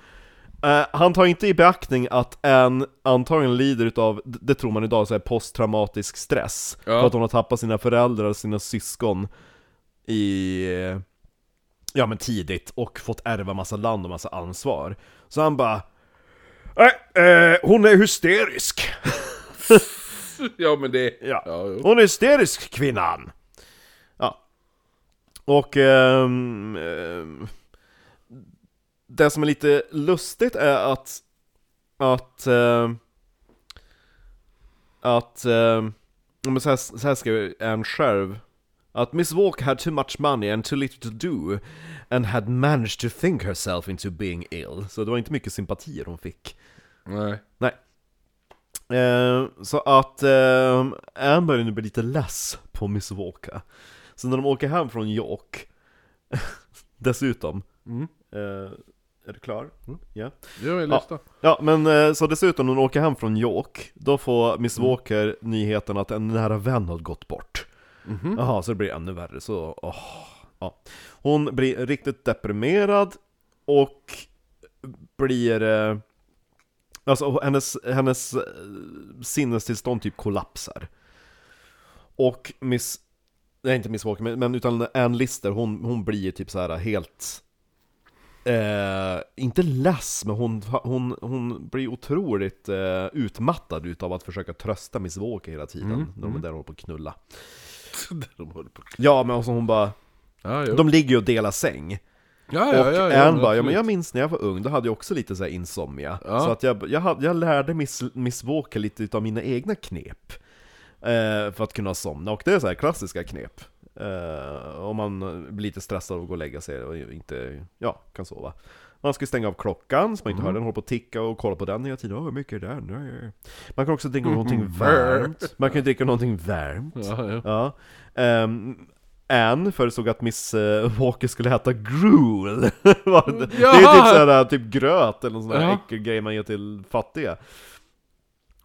Eh, Han tar inte i beaktning att en antagligen lider utav, det tror man idag, så här posttraumatisk stress Ja. För att hon har tappat sina föräldrar och sina syskon i... eh, Ja men tidigt, och fått ärva massa land och massa ansvar Så han bara Nej, eh, hon är hysterisk! Ja, men det... Ja. Ja. Hon är hysterisk kvinnan! Ja. Och ehm, ehm, det som är lite lustigt är att att ehm, att men så, här, så här skrev Anne själv att Miss Walker had too much money and too little to do and had managed to think herself into being ill. Så det var inte mycket sympatier hon fick. Nej. Nej. Eh, så att eh, börjar nu bli lite less på Miss Walker. Så när de åker hem från York, dessutom, Mm. eh, Är du klar? Ja. Jag vill Ja. Ja, men eh, så dessutom när hon åker hem från York, då får Miss Mm. Walker nyheten att en nära vän har gått bort. Mhm. Jaha, så det blir ännu värre, så åh, ja. Hon blir riktigt deprimerad och blir... Eh, alltså hennes, hennes eh, sinnestillstånd typ kollapsar. Och Miss... Nej inte Miss Walker, men, men utan Ann Lister, hon, hon blir typ så här helt... Eh, inte less, men hon, hon, hon blir otroligt eh, utmattad utav att försöka trösta Miss Walker hela tiden, Mm, när de är där håller på att knulla. Där de håller på. Ja, men alltså hon bara... Ja, jo. De ligger ju och delar säng. ja, och ja, ja, ja, Ann bara, ja men jag minns när jag var ung, då hade jag också lite så här insomnia. Ja. Så att jag, jag, jag lärde Miss, Miss Walker lite utav mina egna knep. Eh, för att kunna somna, och det är så här klassiska knep. Eh, om man blir lite stressad och går och lägga sig och inte, ja, kan sova. Man ska stänga av klockan så man inte hör den hålla på att ticka och kolla på den hela tiden. Åh, hur mycket är den? Nej. Man kan också dricka någonting varmt. Man kan dricka någonting varmt. Ja, ja. Ja. Um, Anne föreslog att Miss eh, Walker skulle äta gruel. Var det, det är ju typ såhär, typ gröt eller någon sån där Ja. äckelgrej man ger till fattiga.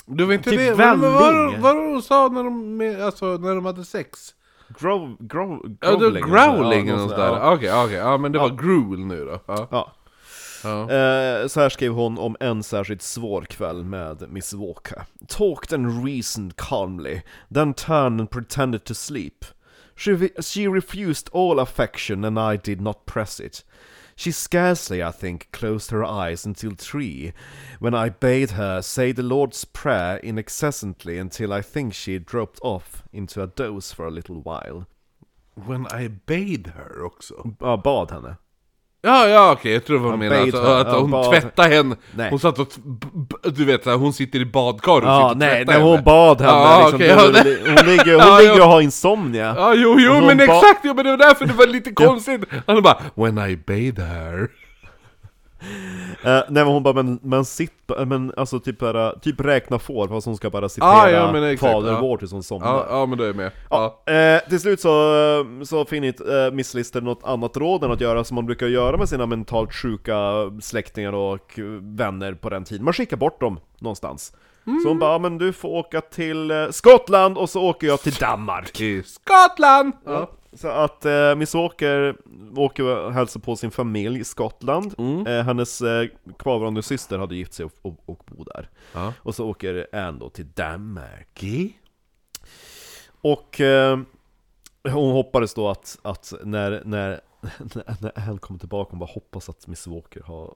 Det var inte Typ det, välling. det vad var det hon sa när de, alltså, när de hade sex? Ja, det var growling. growling Ja, eller någon något sån där. Okej, okej, ja men det var gruel nu då. Ja. Ja. Ja. Eh, så här skrev hon om en särskilt svår kväll med Miss Walker. Talked and reasoned calmly, then turned and pretended to sleep. She, she refused all affection and I did not press it. She scarcely, I think, closed her eyes until three, when I bade her say the Lord's Prayer incessantly until I think she dropped off into a doze for a little while. When I bade her också. Ja, bad henne. Ja, ja okej, jag tror hon bade Alltså, att hon bad- tvättade henne. Nej. Hon satt och, du vet såhär, hon sitter i badkar och Ja, sitter och nej, när hon bad henne Ja, liksom, då, ja, hon, det- ligger, hon Ja, ligger och har insomnia. Ja, jo, jo, hon men exakt! Ja, men det var därför det var lite konstigt. Han bara, when I bathe her. Eh, nej men hon bara, men, men sitt, men alltså typ bara, typ räkna får, fast hon ska bara citera Ah, ja, men exakt, Fader ja. vår tills hon somnar. Ja, ja men då är med. Ja, Ja. eh, till slut så, så finner inte eh, Miss Lister något annat råd än att göra som man brukar göra med sina mentalt sjuka släktingar och vänner på den tiden. Man skickar bort dem någonstans. Så hon bara, ja, men du får åka till eh, Skottland och så åker jag till Danmark. Skottland! Ja. Så att eh, Miss Walker åker och hälsar på sin familj i Skottland. Eh, hennes eh, kvarvarande syster hade gift sig och, och, och bor där. Ja. Och så åker Anne då till Danmark. Och eh, hon hoppades då att, att när, när, när Anne kommer tillbaka, hon bara hoppas att Miss Walker har,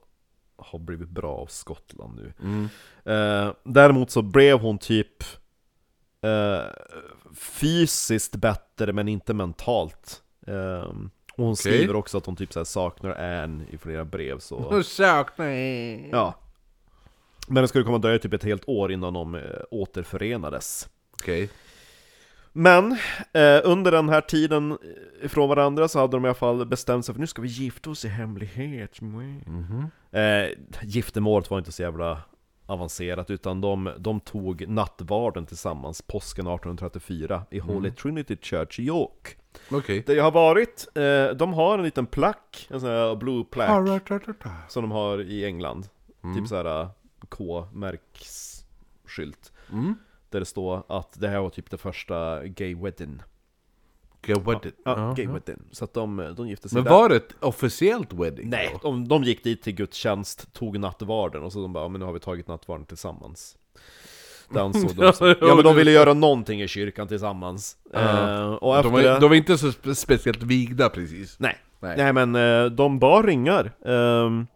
har blivit bra av Skottland nu. Mm. Eh, däremot så blev hon typ eh, fysiskt bättre men inte mentalt. Eh, och hon skriver också att hon typ så saknar Anne i flera brev så... Hon saknar Ja. Men det skulle komma att dröja typ ett helt år innan de eh, återförenades. Okej. Men eh, under den här tiden ifrån varandra så hade de i alla fall bestämt sig för nu ska vi gifta oss i hemlighet. Mhm. Eh, giftermålet var inte så jävla avancerat utan de, de tog nattvarden tillsammans påsken 1834 i Holy Trinity Church i York. Okej. Där jag har varit, eh, de har en liten plack, en sån här blue plaque Okay. som de har i England. Typ såhär K-märksskylt. Mm. Där det står att det här var typ det första gay wedding. Okay, what did... Ja, Ja, gay ja. wedding. Så att de, de gifte sig Men där. var det ett officiellt wedding? Nej, då? de, de gick dit till gudstjänst, tog nattvarden och så de bara, "Ja, men nu har vi tagit nattvarden tillsammans. Det ansåg de. Ja men de ville göra någonting i kyrkan tillsammans. Eh, och efter De var, det... de var inte så spe- speciellt vigda precis. Nej. Nej. Nej. men eh, de bar ringar. Ehm,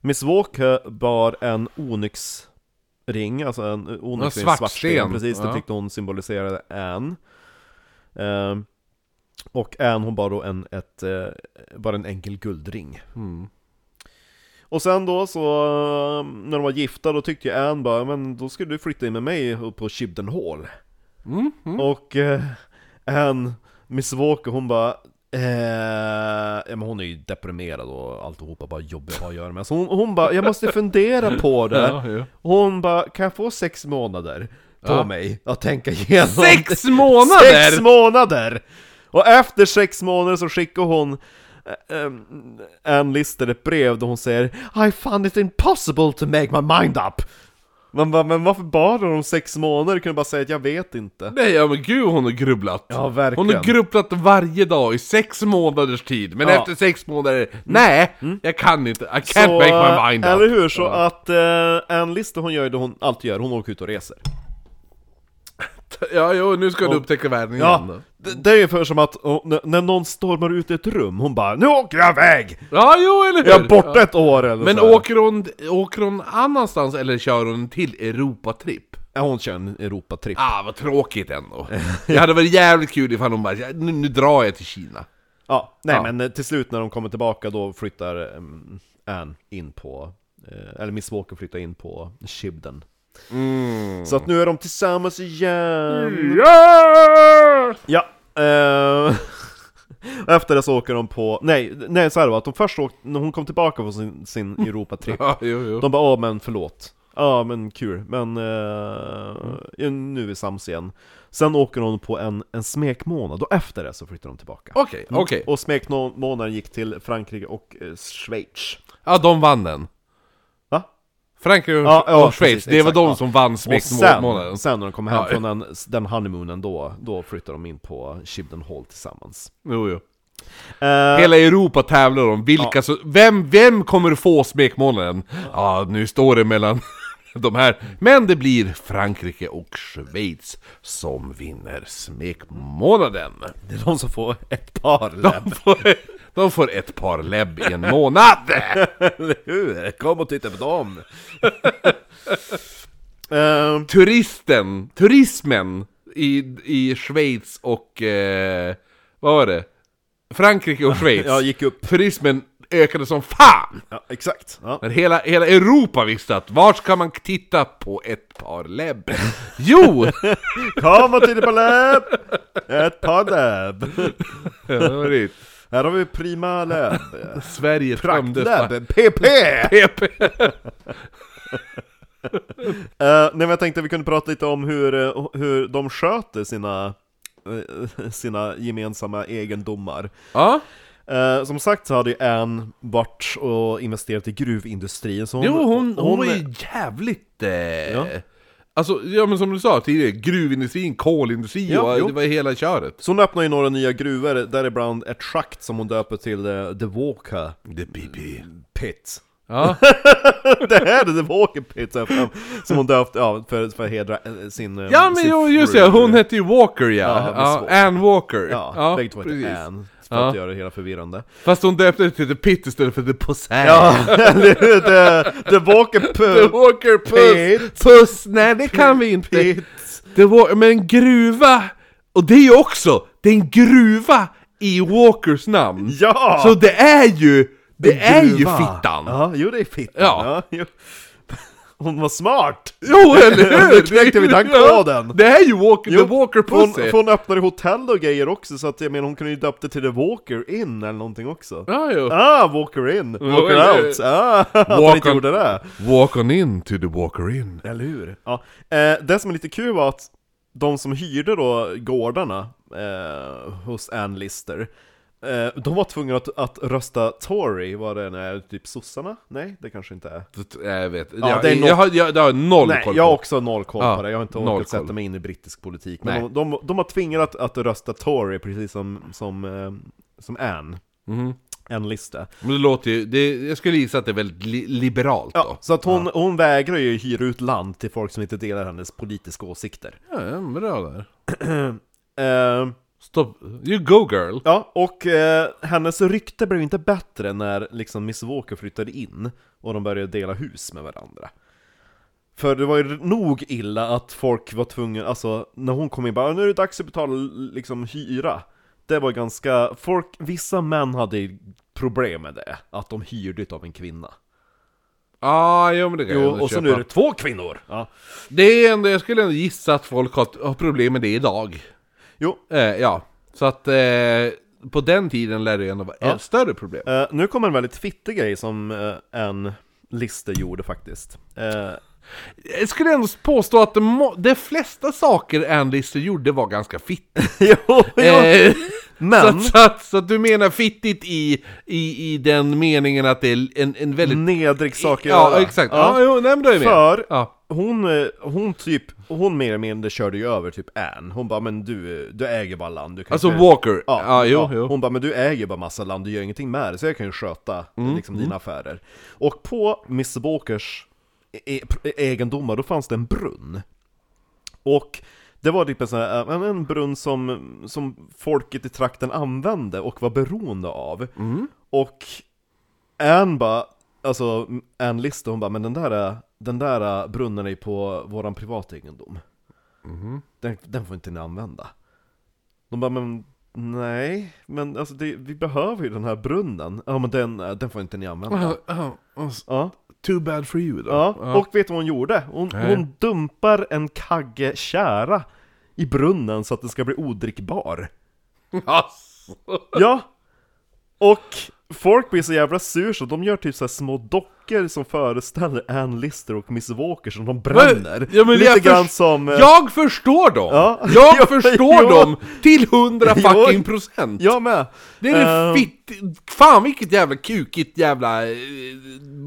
Miss Walker bar en onyxring, alltså en onyxring, Ja, en svart svart sten. Precis, det Ja. tyckte hon symboliserade Anne. Ehm, och Anne hon bar då en, ett, eh, bara en enkel guldring. Mm. Och sen då så, när de var gifta, då tyckte ju Anne bara men då ska du flytta in med mig upp på Shibden Hall. Mm. Mm. Och eh, Anne, Miss Walker, hon bara eh, ja, men hon är ju deprimerad och alltihopa bara jobbigt att ha att göra med. Så hon, hon bara, jag måste fundera på det. Hon bara, kan jag få sex månader på Ja. mig att tänka igenom Sex månader! Sex månader! Och efter sex månader så skickade hon ähm, Ann Lister ett brev där hon säger I found it impossible to make my mind up Man bara, men varför bad hon om sex månader? Kunde bara säga att jag vet inte Nej, ja men gud hon har grubblat. Ja, verkligen. Hon har grubblat varje dag i sex månaders tid, men Ja. Mm. efter sex månader, nej, jag kan inte, I can't Så, make my mind up. Eller hur? Så att äh, Ann Lister hon gör det hon alltid gör, hon åker ut och reser Ja, jo, nu ska du upptäcka världen igen Ja, då. det, det är för som att och, när, någon stormar ut i ett rum, hon bara 'Nu åker jag iväg! Ja, jo, eller hur? Jag är borta ett år' eller Men så åker hon, åker hon annanstans eller kör hon till Europatripp? Ja, hon kör en Europatripp Ah, vad tråkigt ändå. Det hade varit jävligt kul ifall hon bara, "Ja, nu, nu drar jag till Kina. Ja, nej Ja. men eh, till slut när de kommer tillbaka då flyttar um, Anne in på, eh, eller Miss Walker flyttar in på Shibden Mm. Så att nu är de tillsammans igen! Ja! Ja! Eh, efter det så åker de på, nej, nej så här var att de först åkte, när hon kom tillbaka från sin, sin Europatripp Ja, jo, jo. De bara åh men förlåt Ja men kul, men eh, ja, nu är vi sams igen Sen åker hon på en, en smekmånad, och efter det så flyttar de tillbaka Okej, okej. Och smekmånaden gick till Frankrike och eh, Schweiz Ja, de vann den. Frankrike och, Ja, ja, och Schweiz, precis, det var de ja. som vann Och sen, smekmånaden. när de kom hem Ja, från den, den honeymoonen då, då flyttar de in på Shibden Hall tillsammans Jo, jo. Eh, Hela Europa tävlar om vilka så, vem, vem kommer få smekmånaden? Ja, nu står det mellan de här. Men det blir Frankrike och Schweiz som vinner smekmånaden. Det är de som får ett par läbb, De får, ett par läbb i en månad! eller hur? Kom och titta på dem! Eh, Turisten, turismen i, i Schweiz och... Eh, vad var det? Frankrike och Schweiz. Ja, gick upp. Turismen ökade som fan! ja, exakt ja. Men hela, hela Europa visste att var ska man titta på ett par läbb? Jo! Kom och titta på läbb! Ett par läbb! Ja, det var det. Här har vi prima läbb Sverige Praktläbb! PP! PP! Uh, nej men jag tänkte vi kunde prata lite om hur, eh, hur de sköter sina, eh, sina gemensamma egendomar. Ja, Eh, som sagt så hade ju Anne varit och investerat i gruvindustrin, så hon, jo hon, hon var ju jävligt... Eh, Ja. Alltså, ja men som du sa tidigare, gruvindustrin, kolindustri Ja, och jo. det var hela köret. Så hon öppnar ju några nya gruvor, däribland ett schakt som hon döper till eh, The Walker The PP. Pit. Ja, det här är The Walker Pit, som hon döpte ja, för, för att hedra eh, sin eh, ja men sin jo, just det, hon hette ju Walker ja. Ja, ja. Ann Walker. Ja, bägge två heter Anne, för Ja. att göra det hela förvirrande. Fast hon döpte det till The Pit istället för The Possess. Ja, eller hur? The, the Walker The Pit! Walker Puss! Puss! Nej det kan vi inte! Pit. Det var, men gruva! Och det är ju också, det är en gruva i Walkers namn! Ja! Så det är ju, det är ju fittan! Ja, jo det är fittan. Ja. jo. Hon var smart! Jo eller hur! Knäckte vi den koden. Det är ju Walker, Jo, The Walker för hon, Pussy! för hon öppnade hotell och grejer också, så att jag menar hon kunde ju döpt det till The Walker In eller någonting också. Ja, jo. Ah, Walker In! Walker eller- Out! Ah, att hon Walk inte on- gjorde det! Walk on in to the Walker in. Eller hur? Ja. Eh, det som är lite kul var att de som hyrde då gårdarna eh, hos Ann Lister de var tvungna att, att rösta Tory, vad det nu är, typ sossarna? Nej, det kanske inte är Jag vet, Ja, jag, det är jag, har, jag, jag har noll Nej, koll jag har på. också noll koll Ja, på det, jag har inte orkat sätta mig in i brittisk politik Men de, de, de var tvingade att, att rösta Tory, precis som, som, eh, som Ann, Mhm. Ann Lister Men det låter ju, det, jag skulle gissa att det är väldigt li, liberalt då. Ja, så att hon, hon vägrar ju hyra ut land till folk som inte delar hennes politiska åsikter Ja, ja, bra där. eh, Stopp, you go girl! Ja, och eh, hennes rykte blev inte bättre när liksom Miss Walker flyttade in och de började dela hus med varandra. För det var ju nog illa att folk var tvungna, alltså när hon kom in bara nu är det dags att betala liksom hyra. Det var ganska, folk, vissa män hade problem med det, att de hyrde av en kvinna. Ah, jo men det kan jag Jo, ändå och så köpa. nu är det två kvinnor! Ja. Det är ändå, jag skulle ändå gissa att folk har, har problem med det idag. Jo, Eh, ja, så att eh, på den tiden lär det ändå vara Ja. ett större problem. eh, nu kommer en väldigt fittig grej som eh, en Lister gjorde faktiskt. Eh, Jag skulle ändå påstå att de, de flesta saker Ann Lister gjorde var ganska fitt. jo, jo. Eh, Men- Så, att, så, att, så att du menar fittigt i, i, i den meningen att det är en, en väldigt... Nedrig sak att ja, göra. exakt. Ja, jo, nej, men då är jag med. För Ja. Hon, eh, hon typ, hon mer eller mindre körde ju över typ Ann. Hon bara 'Men du, du äger bara land' du kan Alltså inte- Walker. Ja, Ja, jo, jo. Hon bara 'Men du äger bara massa land, du gör ingenting med det, så jag kan ju sköta Mm, liksom, dina affärer' Och på Miss Walkers e- e- egendomar, då fanns det en brunn Och det var typ en, sån här, en- en brunn som, som folket i trakten använde och var beroende av Mm. Och Anne bara, alltså Anne Lister, hon bara 'Men den där, den där brunnen är på våran privategendom' Mhm. den, den får inte ni använda De bara 'Men nej, men alltså det, vi behöver ju den här brunnen' Ja men den, den får inte ni använda Ja, ja, ja, Ja, Too bad for you då. ja. och vet du vad hon gjorde? Hon, Nej. hon dumpar en kagge tjära i brunnen så att den ska bli odrickbar Alltså. Ja! Och folk blir så jävla sur så de gör typ så små dockor som föreställer Ann Lister och Miss Walker som de bränner Ja, men Lite grann som... eh, Jag förstår dem! Ja. Jag Jo, förstår jo. dem till hundra fucking procent! Jag med! Det är det Eh, fitt... Fan vilket jävla kukigt jävla eh,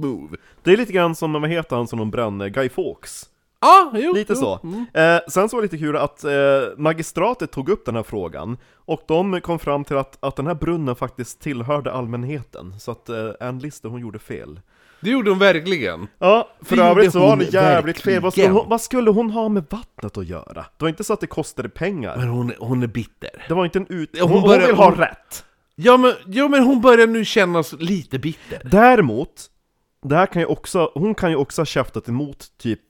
move! Det är lite grann som, vad heter han som de bränner? Guy Fawkes Ja, jo, Lite jo. så. Mm. Eh, sen så var det lite kul att eh, magistratet tog upp den här frågan och de kom fram till att, att den här brunnen faktiskt tillhörde allmänheten. Så att eh, Ann Lister, hon gjorde fel. Det gjorde hon verkligen. Ja, för Det övrigt så var hon det jävligt fel. Vad skulle, verkligen. hon, vad skulle hon ha med vattnet att göra? Det var inte så att det kostade pengar. Men hon, hon är bitter. Det var inte en ut... Hon Hon, hon, börjar- vill ha hon- rätt. Ja men, ja men hon börjar nu kännas lite bitter. Däremot, det här kan ju också, hon kan ju också ha käftat emot typ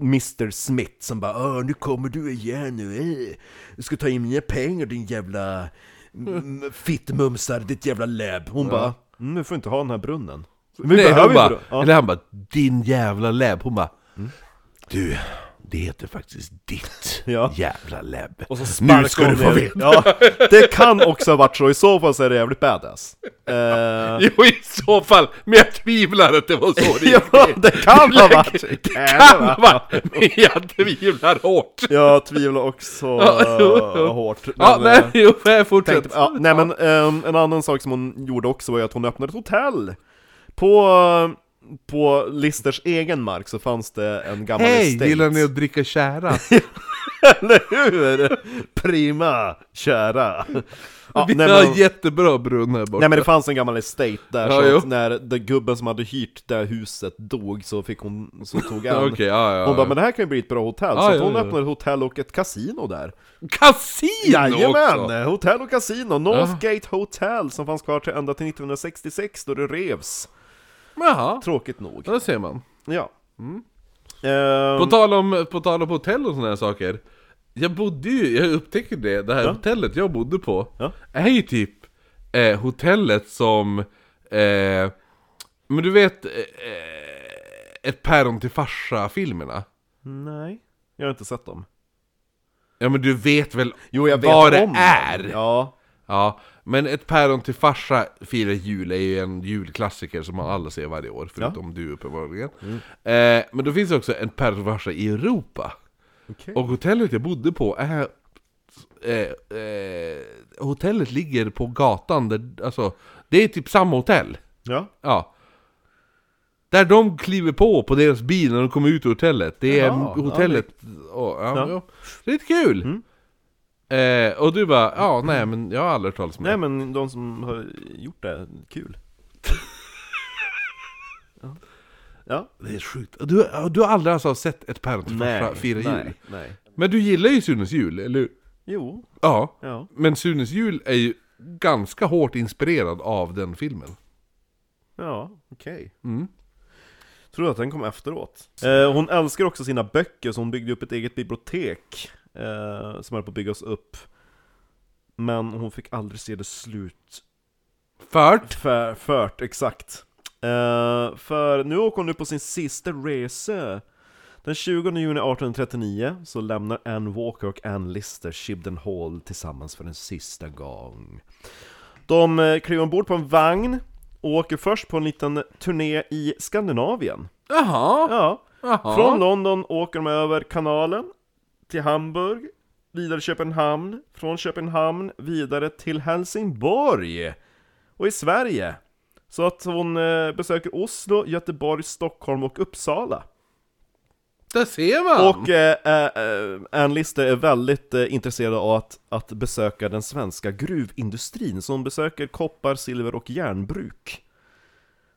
Mr Smith som bara Åh, nu kommer du igen nu, eh. Du ska ta in mina pengar din jävla mm, fittmumsar, ditt jävla läbb. Hon bara mm, Du får inte ha den här brunnen. Vi Nej, behöver ju bara, ja. eller han bara 'Din jävla läbb' Hon bara 'Du, det heter faktiskt ditt Ja. jävla läbb' Och så Nu ska du få veta! Ja, det kan också ha varit så, i så fall så är det jävligt badass. Eh, Jo i så fall, men jag tvivlar att det var så det Ja, det kan ha varit. Det kan vara, men jag tvivlar hårt! Jag tvivlar också Ja, jo, jo. eh, hårt Ja, men, nej, eh, jo, jag fortsätter. Tänkte, ja, nej men ehm, en annan sak som hon gjorde också var ju att hon öppnade ett hotell På, på Listers egen mark så fanns det en gammal Hej, estate gillar ni att dricka tjära? Eller hur? Prima, kära ja, Vi nej, har men, jättebra brunn här borta. nej men det fanns en gammal estate där Ja, så jo. att när den gubben som hade hyrt det här huset dog så fick hon, så tog en Okej, ja, ja. Hon bara 'Men det här kan ju bli ett bra hotell' så hon öppnade ett hotell och ett kasino där Kasino Jajamän! också! Hotell och kasino, Northgate Hotel som fanns kvar till ända till 1966 då det revs Jaha, Tråkigt nog ja, det ser man. Ja Mm. Ehm, På tal om, på tal om hotell och sådana här saker. Jag bodde ju, jag upptäckte det, det här Ja. hotellet jag bodde på Ja. är ju typ eh, hotellet som, eh, men du vet, eh, ett päron till farsa-filmerna? Nej, jag har inte sett dem Ja men du vet väl Jo jag vet vad det om är? dem. Ja, Ja, men ett päron till farsa firar jul är ju en julklassiker som man alla ser varje år, förutom du uppenbarligen. Eh, men då finns det också en päron till farsa i Europa. okej Och hotellet jag bodde på är... Eh, eh, hotellet ligger på gatan, där, alltså, det är typ samma hotell. Ja, Ja. Där de kliver på, på deras bil när de kommer ut ur hotellet. Det är ja, hotellet. ja, Ja. ja. Det är lite kul! Mm. Eh, och du bara, ja nej men jag har aldrig hört talas om det. nej men de som har gjort det, kul Ja, ja. Det är sjukt. Du, du har aldrig alltså sett ett päron till farsa fira jul? nej, nej Men du gillar ju Sunes jul, eller hur? Jo, Ja. ja Men Sunes jul är ju ganska hårt inspirerad av den filmen. Ja, okej Mm. Tror att den kom efteråt. Eh, hon älskar också sina böcker, så hon byggde upp ett eget bibliotek eh, som höll på att byggas upp. Men hon fick aldrig se det slut Fört? för, fört, exakt. Eh, för nu åker hon nu på sin sista resa. Den 20 juni 1839 så lämnar Anne Walker och Anne Lister Shibden Hall tillsammans för en sista gång. De eh, kliver ombord på en vagn och åker först på en liten turné i Skandinavien. Jaha. Ja, Jaha. från London åker de över kanalen till Hamburg, vidare Köpenhamn, från Köpenhamn vidare till Helsingborg och i Sverige. Så att hon eh, besöker Oslo, Göteborg, Stockholm och Uppsala. Där ser man! Och eh, eh, Ann Lister är väldigt eh, intresserad av att, att besöka den svenska gruvindustrin, så hon besöker koppar, silver och järnbruk.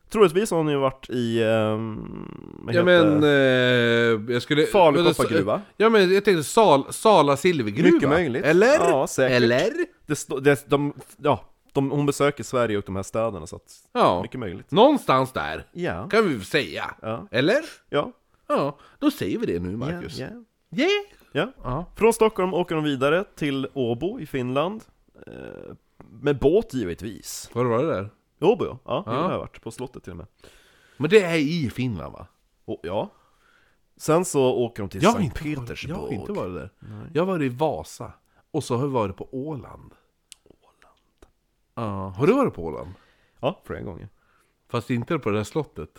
Troligtvis har hon ju varit i... Vad ja men, eh, jag skulle... Falu koppargruva. Ja men jag tänkte Sal, Sala silvergruva. Mycket möjligt. Eller? Ja, säkert. Eller? Det, det, de, ja, de, hon besöker Sverige och de här städerna, så att... Ja. Mycket möjligt. Någonstans där. Ja. Kan vi säga. Ja. Eller? Ja. Ja, då säger vi det nu Marcus. Ja, Yeah. ja. Ja. Från Stockholm åker de vidare till Åbo i Finland. Eh, med båt givetvis. Var var det där? Åbo ja, ja, Ja. det har jag varit. På slottet till och med. Men det är i Finland va? Och, ja. Sen så åker de till Jag Sankt Petersburg. Jag har inte varit där. Jag har varit i Vasa. Och så har vi varit på Åland. Åland? Ja, har du varit på Åland? Ja, flera gånger. Fast inte på det där slottet.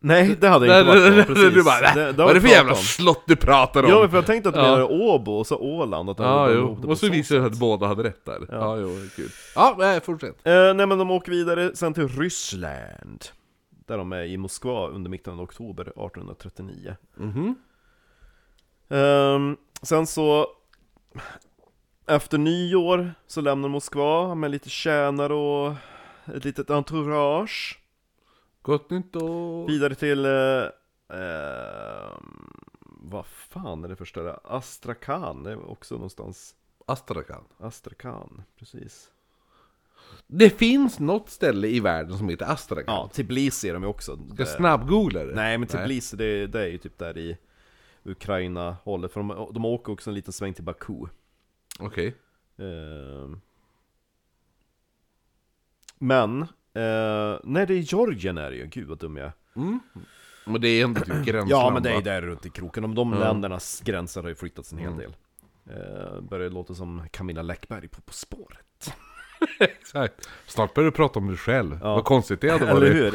Nej, det hade jag inte varit på, precis. Du bara, Det- det, det har vad är det för jävla om. slott du pratar om? Ja, för jag tänkte att du Ja. menade Åbo och så Åland, att de Ja, de jo. ihop det på Och så visade sätt. att båda hade rätt där. Ja, jo, det är kul. Ja, nej, fortsätt. Eh, nej men de åker vidare sen till Ryssland. Där de är i Moskva under mitten av oktober 1839. Mhm. Ehm, sen så Efter nyår så lämnar Moskva med lite tjänare och ett litet entourage Gott nytt år. Vidare till eh, ehm, Vad fan är det för ställe? Astrakhan, det är också någonstans Astrakhan. Astrakhan, precis Det finns något ställe i världen som heter Astrakhan. Ja, Tbilisi är de ju också Ska jag snabbgoogla det? Nej men Tbilisi, det, det är ju typ där i Ukraina-hållet, för de, de åker också en liten sväng till Baku Okej. Ehm. Men, eh, nej det är Georgien är det ju, gud vad dum jag är Mm. Men det är ändå typ gränsland Ja men det är där runt i kroken, de, de Ja. ländernas gränser har ju flyttats en hel Mm. del eh, Börjar låta som Camilla Läckberg på På spåret Exakt. Snart börjar du prata om dig själv. Ja. Vad konstigt det hade Eller varit. hur?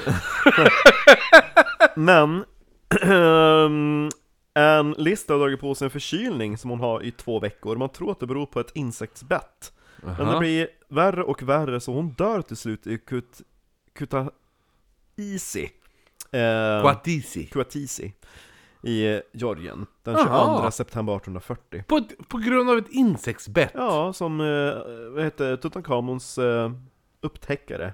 Men, ehm, en lista har dragit på sig en förkylning som hon har i två veckor Man tror att det beror på ett insektsbett Men det blir värre och värre så hon dör till slut i Kut, Kutaisi eh, Kvatisi. Kuatisi i Georgien Den Aha. 22 september 1840 På, på grund av ett insektsbett? Ja, som, eh, vad heter Tutankhamons eh, upptäckare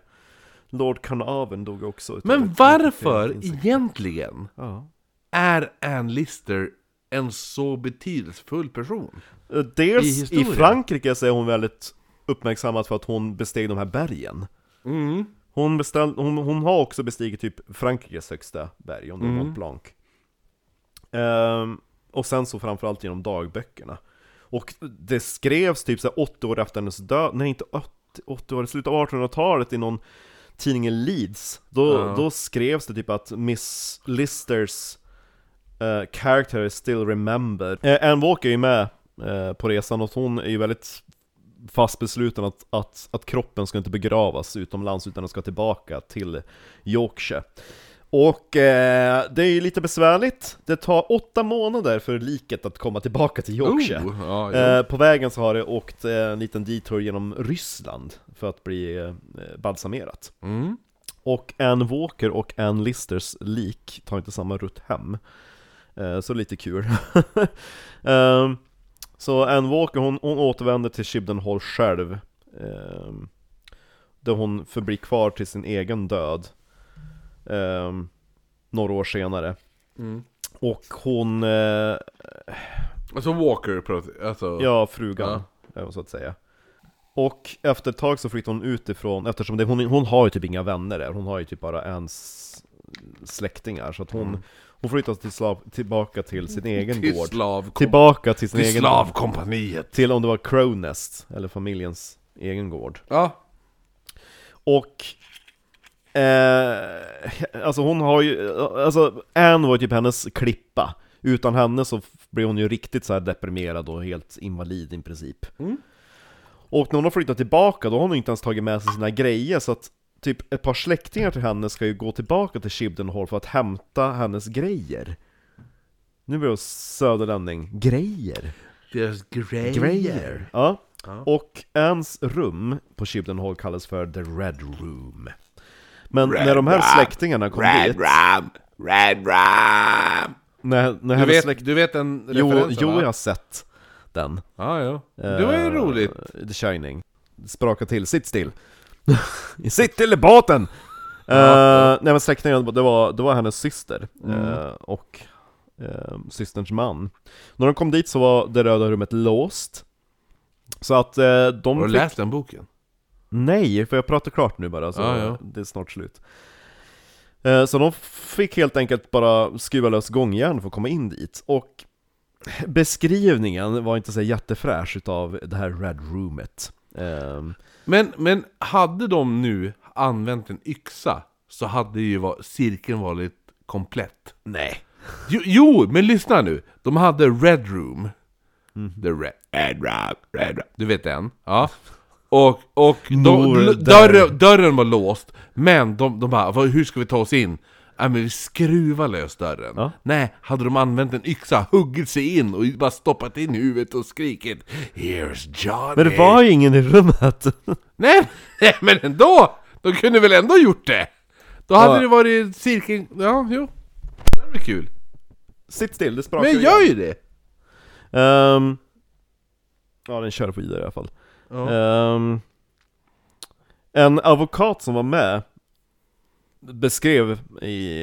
Lord Carnarvon dog också Men varför egentligen Ja. är Ann Lister en så betydelsefull person? Eh, Dels I i. Frankrike så är hon väldigt uppmärksammad för att hon besteg de här bergen Mm. Hon, beställ, hon, hon har också bestigit typ Frankrikes högsta berg, om det Mm. Mont Blanc Ehm, Och sen så framförallt genom dagböckerna Och det skrevs typ så här 80 år efter hennes död, nej inte 80, 80 år, slutet av 1800-talet i någon tidning i Leeds Då, Ja. då skrevs det typ att Miss Listers eh, character is still remembered uh, Anne Walker är ju med eh, på resan och hon är ju väldigt fast besluten att, att, att kroppen ska inte begravas utomlands utan den ska tillbaka till Yorkshire. Och eh, det är ju lite besvärligt, det tar åtta månader för liket att komma tillbaka till Yorkshire. Oh, ja, jo. Eh, på vägen så har det åkt eh, en liten detour genom Ryssland för att bli eh, balsamerat. Mm. Och Ann Walker och Ann Listers lik tar inte samma rutt hem. Eh, så lite kul. Ehm, så Ann Walker hon, hon återvänder till Shibden Hall själv. ehm, där hon förblir kvar till sin egen död. ehm, några år senare. Mm. Och hon, eh, Alltså Walker pratar, alltså... ja frugan, eh, så att säga. Och efter ett tag så flyttar hon utifrån, eftersom det, hon, hon har ju typ inga vänner där, hon har ju typ bara ens släktingar, så att hon, Mm. Hon flyttar till slav, tillbaka till sin egen till gård. slav, Tillbaka till sin till egen slavkompaniet. Till om det var Crownest, eller familjens egen gård. Ja. Och eh, Alltså hon har ju, alltså Anne var ju typ hennes klippa Utan henne så blir hon ju riktigt så här deprimerad och helt invalid i princip Mm. Och när hon har flyttat tillbaka då har hon inte ens tagit med sig sina grejer så att Typ ett par släktingar till henne ska ju gå tillbaka till Shibden Hall för att hämta hennes grejer Nu blir jag söderlänning, grejer? deras grejer. grejer. Ja. Och Anns rum på Shibden Hall kallas för The Red Room. Men när de här släktingarna kom dit, Ram, Red Ram. när, när Du vet, släkt... du vet den Jo, referensen jo, va? jag har sett den. Ja, ja. Det var ju Eh, roligt. The Shining. Spraka till, sitt still! sitt still i båten! Uh, nej men släktingarna, det var, det var hennes syster, Mm. eh, och uh, systerns man. När de kom dit så var det röda rummet låst. Så att eh, de Har du fick... läst den boken? Nej, för jag pratar klart nu bara, så Ja, ja. det är snart slut. Så de fick helt enkelt bara skruva lös gångjärn för att komma in dit, och beskrivningen var inte så jättefräsch utav det här Red Roomet. Ehm, Men, men hade de nu använt en yxa så hade ju var, cirkeln varit komplett. Nej. Jo, jo, men lyssna nu. De hade Red Room. Mm. The red, red Room, Red Room. Du vet den? Ja. Och, och de, dörren, dörren var låst, men de, de bara "Vad- hur ska vi ta oss in? Ja men vi skruvar lös dörren. Ja. Nej, hade de använt en yxa, huggit sig in och bara stoppat in huvudet och skrikit Here's Johnny! Men det var ju ingen i rummet! Nej, men ändå! De kunde väl ändå gjort det? Då hade Ja. det varit cirkeln... Ja, jo. Det hade varit kul. Sitt still, det sprakar Men gör ju det! Ehm, ja, den kör på vidare i alla fall. Ja. Ehm, en advokat som var med beskrev i,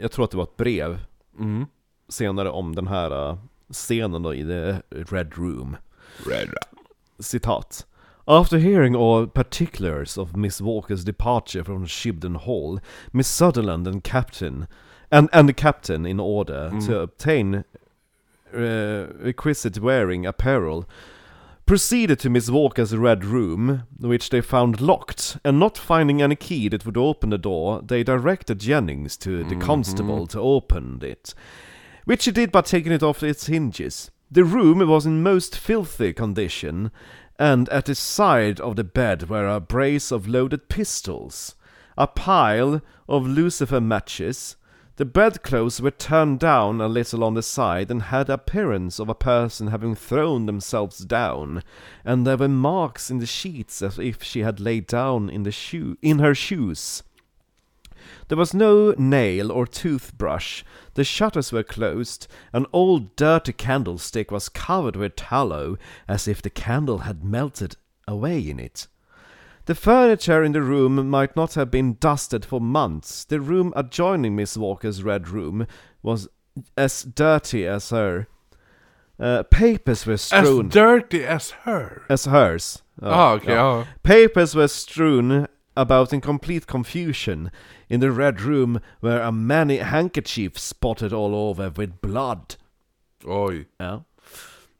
jag tror att det var ett brev Mm. senare om den här uh, scenen då i The Red Room. Citat. After hearing all particulars of Miss Walker's departure from Shibden Hall, Miss Sutherland and Captain and, and the captain, in order to obtain uh, requisite wearing apparel, proceeded to Miss Walker's red room, which they found locked, and not finding any key that would open the door, they directed Jennings to the mm-hmm. constable to open it, which he did by taking it off its hinges. The room was in most filthy condition, and at the side of the bed were a brace of loaded pistols, a pile of lucifer matches, the bedclothes were turned down a little on the side and had the appearance of a person having thrown themselves down, and there were marks in the sheets as if she had laid down in the shoe in her shoes. There was no nail or toothbrush, the shutters were closed, an old dirty candlestick was covered with tallow, as if the candle had melted away in it. The furniture in the room might not have been dusted for months. The room adjoining Miss Walker's red room was as dirty as her. Uh, papers were As strewn dirty as her. as hers. Ja, Ah, okej, ja. ja. Papers were strewn about in complete confusion. In the red room were a many handkerchiefs spotted all over with blood. Oj. Ja.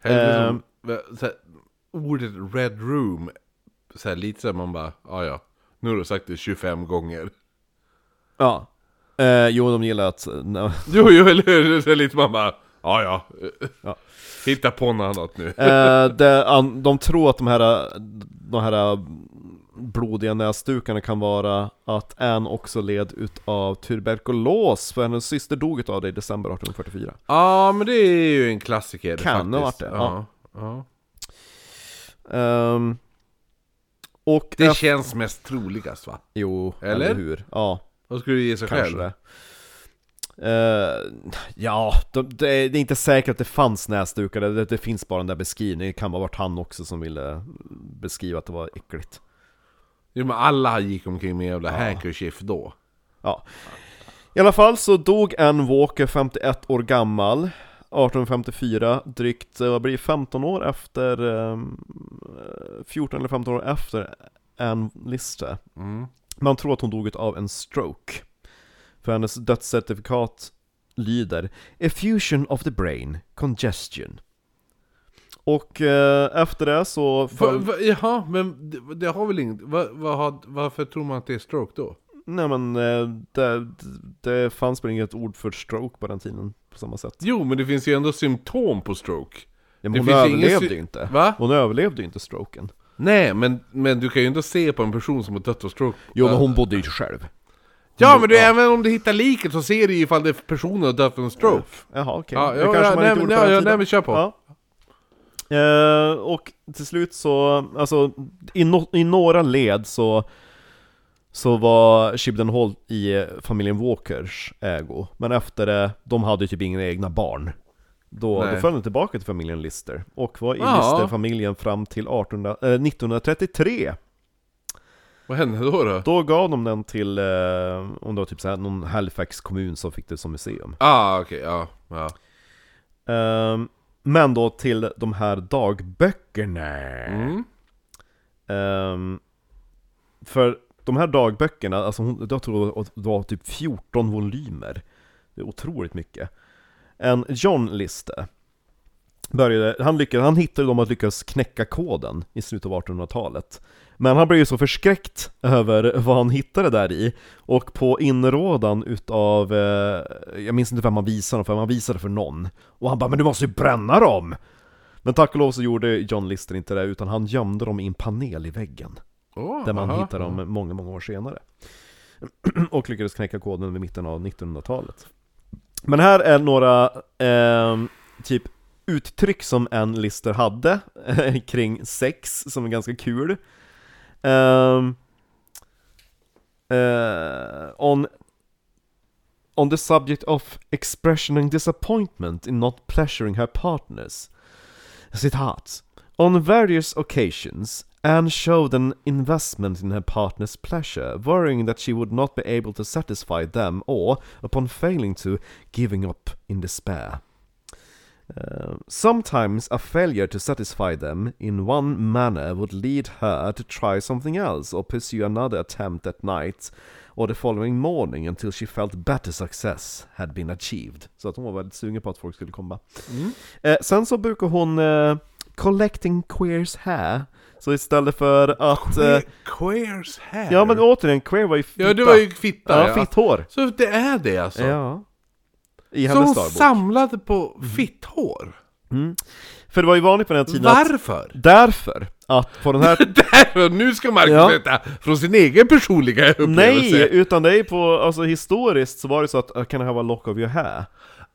Som- ordet red room, så här, lite så här, man bara, ja ja. Nu har du sagt det 25 gånger. Ja. Eh, jo, de gillar att... no. Jo, jo, eller hur? Så lite man bara, ja ja. Ja. Hitta på något annat nu. Eh, det, an, de tror att de här, de här blodiga näsdukarna kan vara att Anne också led utav tuberkulos, för hennes syster dog utav det i december 1844. Ja, men det är ju en klassiker Kan ha faktiskt. varit det, Ja. ja. Ehm, och Det ef- känns mest troligast va? Jo, Eller? eller hur? Ja, Vad skulle du ge sig kanske själv? det. Eh, ja, de, det, är, det är inte säkert att det fanns näsdukar, det, det finns bara den där beskrivningen, det kan ha varit han också som ville beskriva att det var äckligt. Jo men alla gick omkring med jävla handkerchief då. Ja. I alla fall så dog Ann Walker 51 år gammal 1854, drygt, eh, vad blir det, 15 år efter, ehm, eh, 14 eller 15 år efter Ann Lister. Mm. Man tror att hon dog av en stroke. För hennes dödscertifikat lyder Effusion of the brain, congestion. Och eh, efter det så... Va, Föll, va, jaha, men det, det har väl inget... Va, va, varför tror man att det är stroke då? Nej men eh, det, det fanns väl inget ord för stroke på den tiden på samma sätt. Jo, men det finns ju ändå symptom på stroke. Ja, men Det hon överlevde ju inte. Va? Hon överlevde ju inte stroken. Nej, men, men du kan ju ändå se på en person som har dött av stroke. Jo men hon bodde ju själv. Ja, men du, Ja. även om du hittar liket så ser du ju ifall det är personen har dött av en stroke. Jaha okej. Ja, Det kanske ja, man nej, inte gjorde på den tiden. nej, men kör på. Ja. Eh, och till slut så, alltså i, no, i några led så så var Shibden Hall i eh, familjen Walkers ägo Men efter det, de hade ju typ inga egna barn Då, då föll den tillbaka till familjen Lister Och var i Ja. Lister-familjen fram till 1800, eh, 1933 Vad hände då då? Då gav de den till, eh, om det var typ såhär, någon Halifax kommun som fick det som museum Ah, okej, ja, ja. Ehm, Men då till de här dagböckerna Mm. Ehm, För de här dagböckerna, alltså hon, jag tror att det var typ 14 volymer. Det är otroligt mycket. En John Liste började, han, lyckades, han hittade dem att lyckas knäcka koden i slutet av 1800-talet Men han blev ju så förskräckt över vad han hittade där i. Och på inrådan utav, eh, jag minns inte vem han visade dem för, men han visade för någon. Och han bara 'Men du måste ju bränna dem!' Men tack och lov så gjorde John Lister inte det, utan han gömde dem i en panel i väggen. Oh, där man aha. hittade dem många, många år senare. Och lyckades knäcka koden vid mitten av 1900-talet Men här är några, ehm, typ uttryck som en Lister hade kring sex, som är ganska kul. Ehm, eh, on, on the subject of expressioning disappointment in not pleasuring her partners. Citat. On various occasions, Anne showed an investment in her partner's pleasure, worrying that she would not be able to satisfy them or, upon failing to, giving up in despair. Uh, sometimes a failure to satisfy them in one manner would lead her to try something else or pursue another attempt at night or the following morning until she felt better success had been achieved. Så att hon var väldigt sugen på att folk skulle komma. Eh, sen så brukar hon eh, collecting queers hair. Så istället för att... Eh, Que- Queers hair? ja men återigen, queer var ju fitta. Ja, det var ju fitta, Ja, ja. fitthår. Så det är det alltså? Ja. I Så hon hennes dagbok. samlade på fitthår? För det var ju vanligt på den här tiden att... Varför? Därför att på den här... Därför, nu ska Marcus Ja. berätta från sin egen personliga upplevelse. Nej! Utan det är på, alltså historiskt så var det så att 'Can I have a lock of your hair?'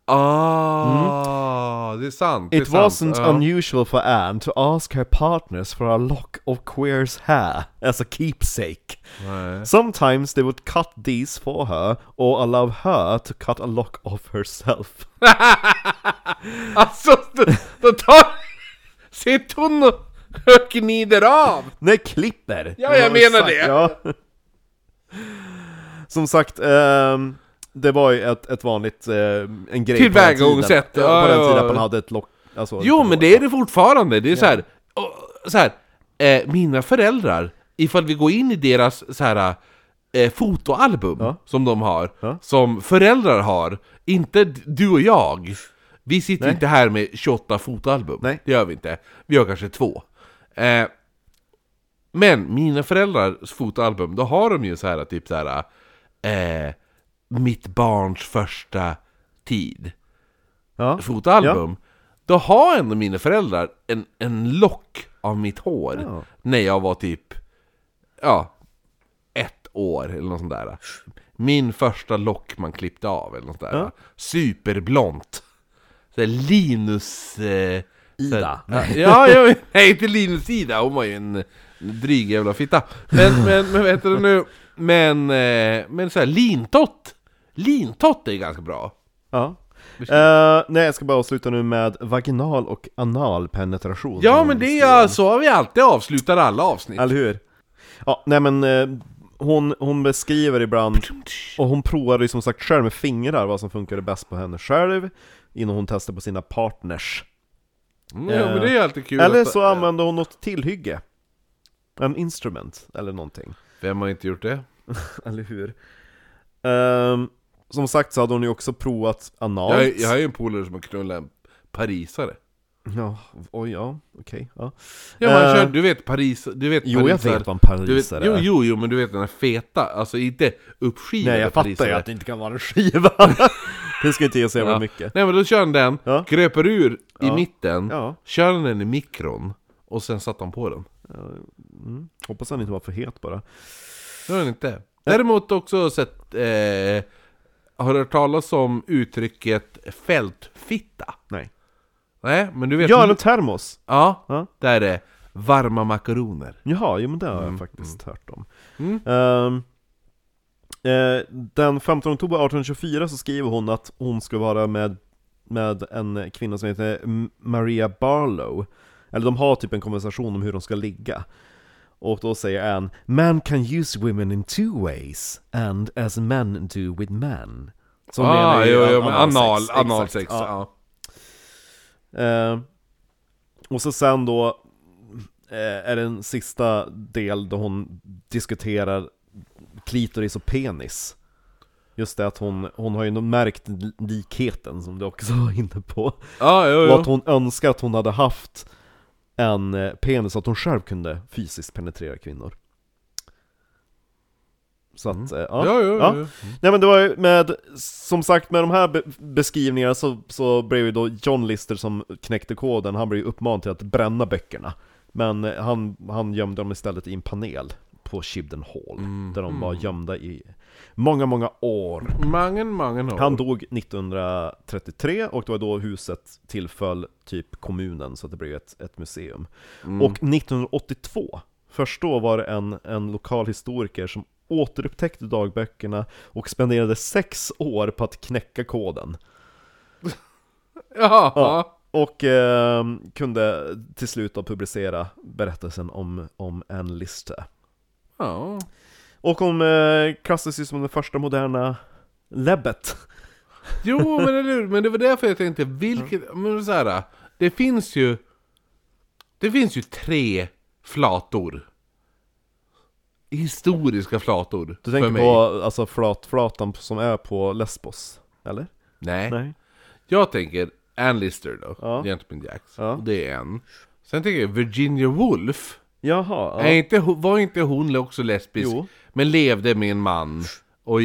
Ah, det är sant. det är It sant. wasn't ja. unusual for Anne to ask her partners for a lock of queer's hair as a keepsake. Nej. Sometimes they would cut these for her or allow her to cut a lock off herself. Alltså, då, tar... Sitter hon och gnider av? Nej, klipper! Ja, jag menar det. Ja. Som sagt, ehm, det var ju ett, ett vanligt, eh, en grej Tillvägagångssätt, på den tiden. ja, Ja, på den ja, tiden ja. att man hade ett lock, alltså, Jo, men det är det fortfarande. Det är så här, och, så här eh, mina föräldrar, ifall vi går in i deras så här, eh, fotoalbum Ja. som de har, Ja. som föräldrar har, inte du och jag. Vi sitter Nej. inte här med 28 fotoalbum. Nej. Det gör vi inte. Vi har kanske två. Eh, men mina föräldrars fotoalbum, då har de ju så här typ så här eh, Mitt barns första tid Ja. fotoalbum Då har ändå mina föräldrar en, en lock av mitt hår Ja. När jag var typ Ja Ett år eller något sånt där Min första lock man klippte av eller något sånt där Ja. Superblont så här Linus eh, Ida. här- Ja, ja, nej inte Linus Ida, hon var ju en dryg jävla fitta Men, men, men heter det nu? Men, eh, men såhär lintott Lintott är ganska bra Ja. Eh, nej, jag ska bara avsluta nu med vaginal och anal penetration. Ja men det är så vi alltid avslutat alla avsnitt Eller hur? Ja, nej men eh, hon, hon beskriver ibland, och hon provade ju som sagt själv med fingrar vad som funkade bäst på henne själv Innan hon testade på sina partners Mm, ja, men det är alltid kul Eller att- så använde hon något tillhygge En instrument, eller någonting Vem har inte gjort det? Eller hur? Ehm, som sagt så hade hon ju också provat analt Jag, jag har ju en polare som har knullat en parisare Ja, oj ja, okej, ja Ja man Eh, kör, du vet Paris, du vet Jo, jag vet vad en du vet, parisare jo, är jo, jo, men du vet den här feta, alltså inte uppskivade Nej jag fattar ju parisare. att det inte kan vara en skiva Det ska inte ge så jävla Ja. mycket Nej men då kör han den, Ja. gröper ur i Ja. mitten, Ja. kör han den i mikron och sen satte han på den. mm. Hoppas han inte var för het bara Det har han inte. Däremot också sett, eh, har du hört talas om uttrycket fältfitta? Nej Nej, men du vet... Ja, eller termos! ja, Ja. där är det varma makaroner. Jaha, jo men det har jag Mm, faktiskt hört om. Mm. Eh, den 15 oktober 1824 så skriver hon att hon ska vara med, med en kvinna som heter Maria Barlow. Eller de har typ en konversation om hur de ska ligga. Och då säger Anne Man can use women in two ways, and as men do with men. Så hon menar ah, ju jo, jo, men anal, exakt. analsex. Ja. Ja. Eh, och så sen då eh, är det en sista del då hon diskuterar klitoris och penis. Just det att hon, hon har ju märkt likheten som du också var inne på. Ja, jo, Och jo. att hon önskar att hon hade haft en eh, penis så att hon själv kunde fysiskt penetrera kvinnor. Så att, eh, ja. Mm. Ja, jo, ja. jo. Nej men det var ju med, som sagt med de här be beskrivningarna så, så blev ju då John Lister som knäckte koden, han blev ju uppmanad till att bränna böckerna Men eh, han, han gömde dem istället i en panel på Shibden Hall, Mm. där de var gömda i många, många år Mangen, mangen år. Han dog 1933 och det var då huset tillföll typ kommunen så att det blev ett, ett museum Mm. Och 1982, först då var det en, en lokal historiker som återupptäckte dagböckerna och spenderade sex år på att knäcka koden. Jaha. Ja. Och eh, kunde till slut då publicera berättelsen om, om Anne Lister. Ja. Och hon eh, ju som den första moderna läbbet. Jo, men eller hur? Men det var därför jag tänkte, vilket... Men så här, det finns ju... Det finns ju tre flator. Historiska flator. Du tänker på alltså flatflatan som är på Lesbos? Eller? Nej. Nej? Jag tänker Ann Lister då, Ja. Gentleman Jacks. Ja. Det är en. Sen tänker jag Virginia Woolf. Jaha, Är inte, var inte hon också lesbisk? Jo. Men levde med en man. Och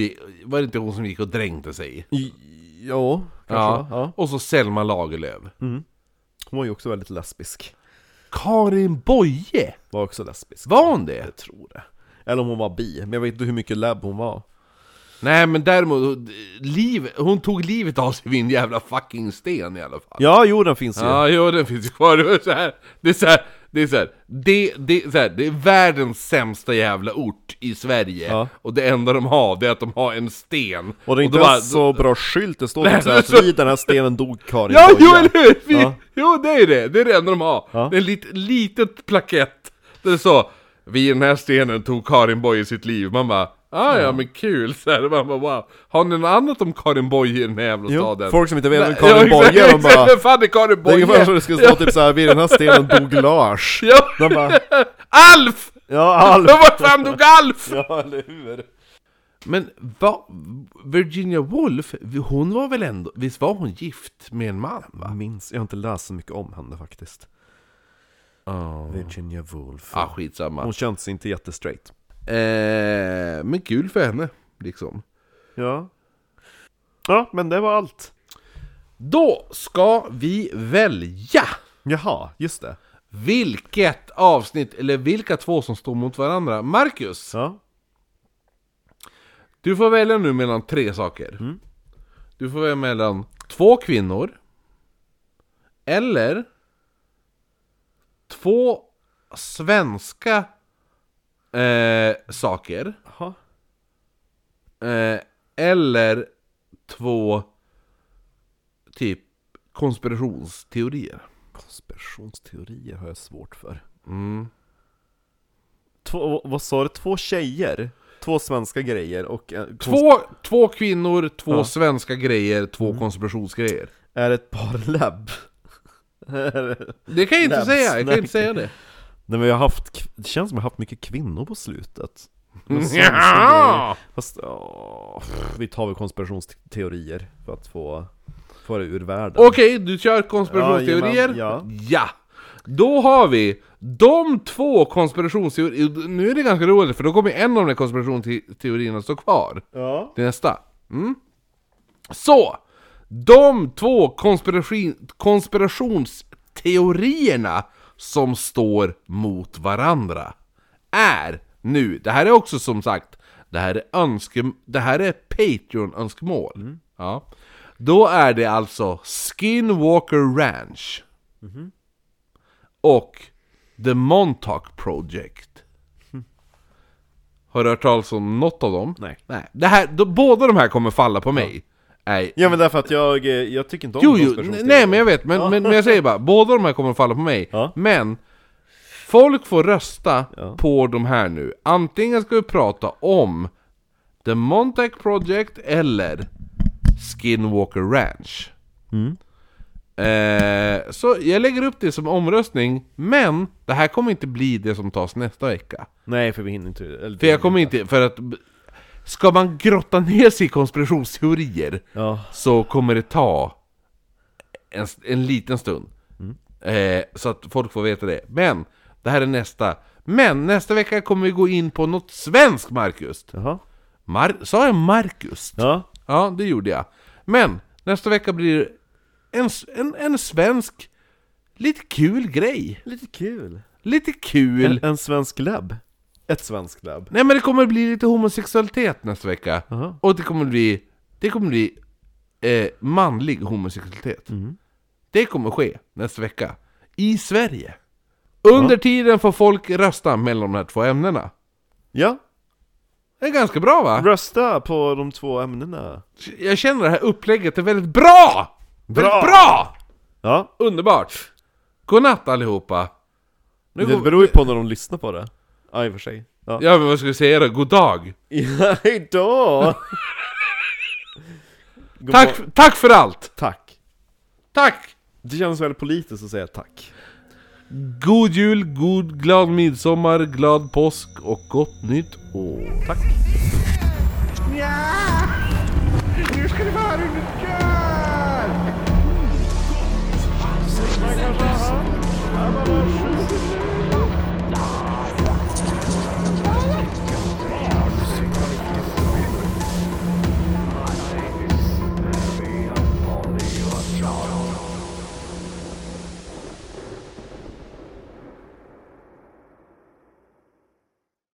var det inte hon som gick och dränkte sig? I, jo, kanske Ja. ja. Och så Selma Lagerlöf. Hon var ju också väldigt lesbisk. Karin Boye! Var också lesbisk. Var hon det? Jag tror det. Eller om hon var bi, men jag vet inte hur mycket lab hon var. Nej men däremot, liv, hon tog livet av sig vid en jävla fucking sten i alla fall. Ja, jo den finns ju. Ja, jo den finns ju kvar. Det så här, det är så här, det är så här, det, det, så här, det är världens sämsta jävla ort i Sverige. Ja. Och det enda de har, det är att de har en sten. Och det är inte då bara- ens så bra skylt, det står typ såhär att så- vid den här stenen dog Karin Ja, jo eller hur! Ja. Jo det är det, det är det enda de har. Ja. Det är ett lit, litet plakett. Där det så vid den här stenen tog Karin Boye sitt liv. Man bara, ah, ja men kul. Så här, man bara, wow. Har ni något annat om Karin Boye i den här jävla Jo, staden? folk som inte vet vem Karin ja, Boye, de exakt, bara... Vem fan är Karin Det är Boye? ungefär som det skulle stå typ såhär, vid den här stenen dog Lars. Ja, De bara, Alf! ja Alf! Vart fan dog Alf? Ja, eller hur? Men va, Virginia Woolf, hon var väl ändå, visst var hon gift med en man va? Jag minns, jag har inte läst så mycket om henne faktiskt. Virginia Woolf. Ah, skitsamma. Hon känns inte jättestraight. Eh, men kul för henne, liksom. Ja. Ja, men det var allt. Då ska vi välja Jaha, just det. vilket avsnitt, eller vilka två som står mot varandra. Marcus, Ja. du får välja nu mellan tre saker. Du får välja mellan två kvinnor, eller två svenska eh, saker, eh, eller två typ konspirationsteorier. Konspirationsteorier har jag svårt för. Mm. Två, vad sa du? Två tjejer? Två svenska grejer och... kons- Två, två kvinnor, två Ja. Mm. svenska grejer, två konspirationsgrejer. Är det ett par läbb? Det kan jag inte Labs, säga, jag kan nej. inte säga det. Nej men vi har haft, det känns som vi har haft mycket kvinnor på slutet. Men Ja! Fast, åh, vi tar väl konspirationsteorier för att få, få det ur världen. Okej, du kör konspirationsteorier? Jajamän, ja. ja! Då har vi de två konspirationsteorierna, nu är det ganska roligt för då kommer en av de konspirationsteorierna stå kvar Ja. till nästa. Mm. Så! De två konspiration, konspirationsteorierna som står mot varandra är nu, det här är också som sagt, det här är önske, det här är Patreon-önskemål. Ja. Då är det alltså Skinwalker Ranch. Och The Montauk Project. Har du hört talas om något av dem? Nej. Nej. Det här, de, båda de här kommer falla på mig. Nej. Ja men därför att jag, eh, jag tycker inte om Jo, jo, nej men jag vet, men, men, men jag säger bara, båda de här kommer att falla på mig. Ja. Men, folk får rösta Ja. på de här nu. Antingen ska vi prata om The Montauk Project eller Skinwalker Ranch. Mm. Eh, så jag lägger upp det som omröstning, men det här kommer inte bli det som tas nästa vecka. Nej för vi hinner inte eller, För jag kommer inte, för att Ska man grotta ner sig i konspirationsteorier Ja, så kommer det ta en, en liten stund. Eh, så att folk får veta det. Men, det här är nästa. Men nästa vecka kommer vi gå in på något svenskt Marcus. jaha Mar- Sa jag Marcus? Ja, Ja, det gjorde jag. Men, nästa vecka blir en, en, en svensk, lite kul grej. lite kul Lite kul. en, en svensk lab Ett svenskt lab Nej men det kommer bli lite homosexualitet nästa vecka. Jaha. Och det kommer bli, det kommer bli eh, manlig homosexualitet. Mm. Det kommer ske nästa vecka. I Sverige. Under tiden får folk rösta mellan de här två ämnena. Ja, Det är ganska bra va? rösta på de två ämnena Jag känner det här upplägget är väldigt bra! Bra! Väldigt bra! Ja, Underbart! Godnatt allihopa! Nu det beror ju på när de lyssnar på det Ja i och för sig Ja, Ja men vad ska vi säga då? God dag! ja hejdå! God Tack, mor- tack för allt! Tack Tack! Det känns väldigt politiskt att säga tack God jul, god glad midsommar, glad påsk och gott nytt år. Tack Ja! Nu ska det vara under kör!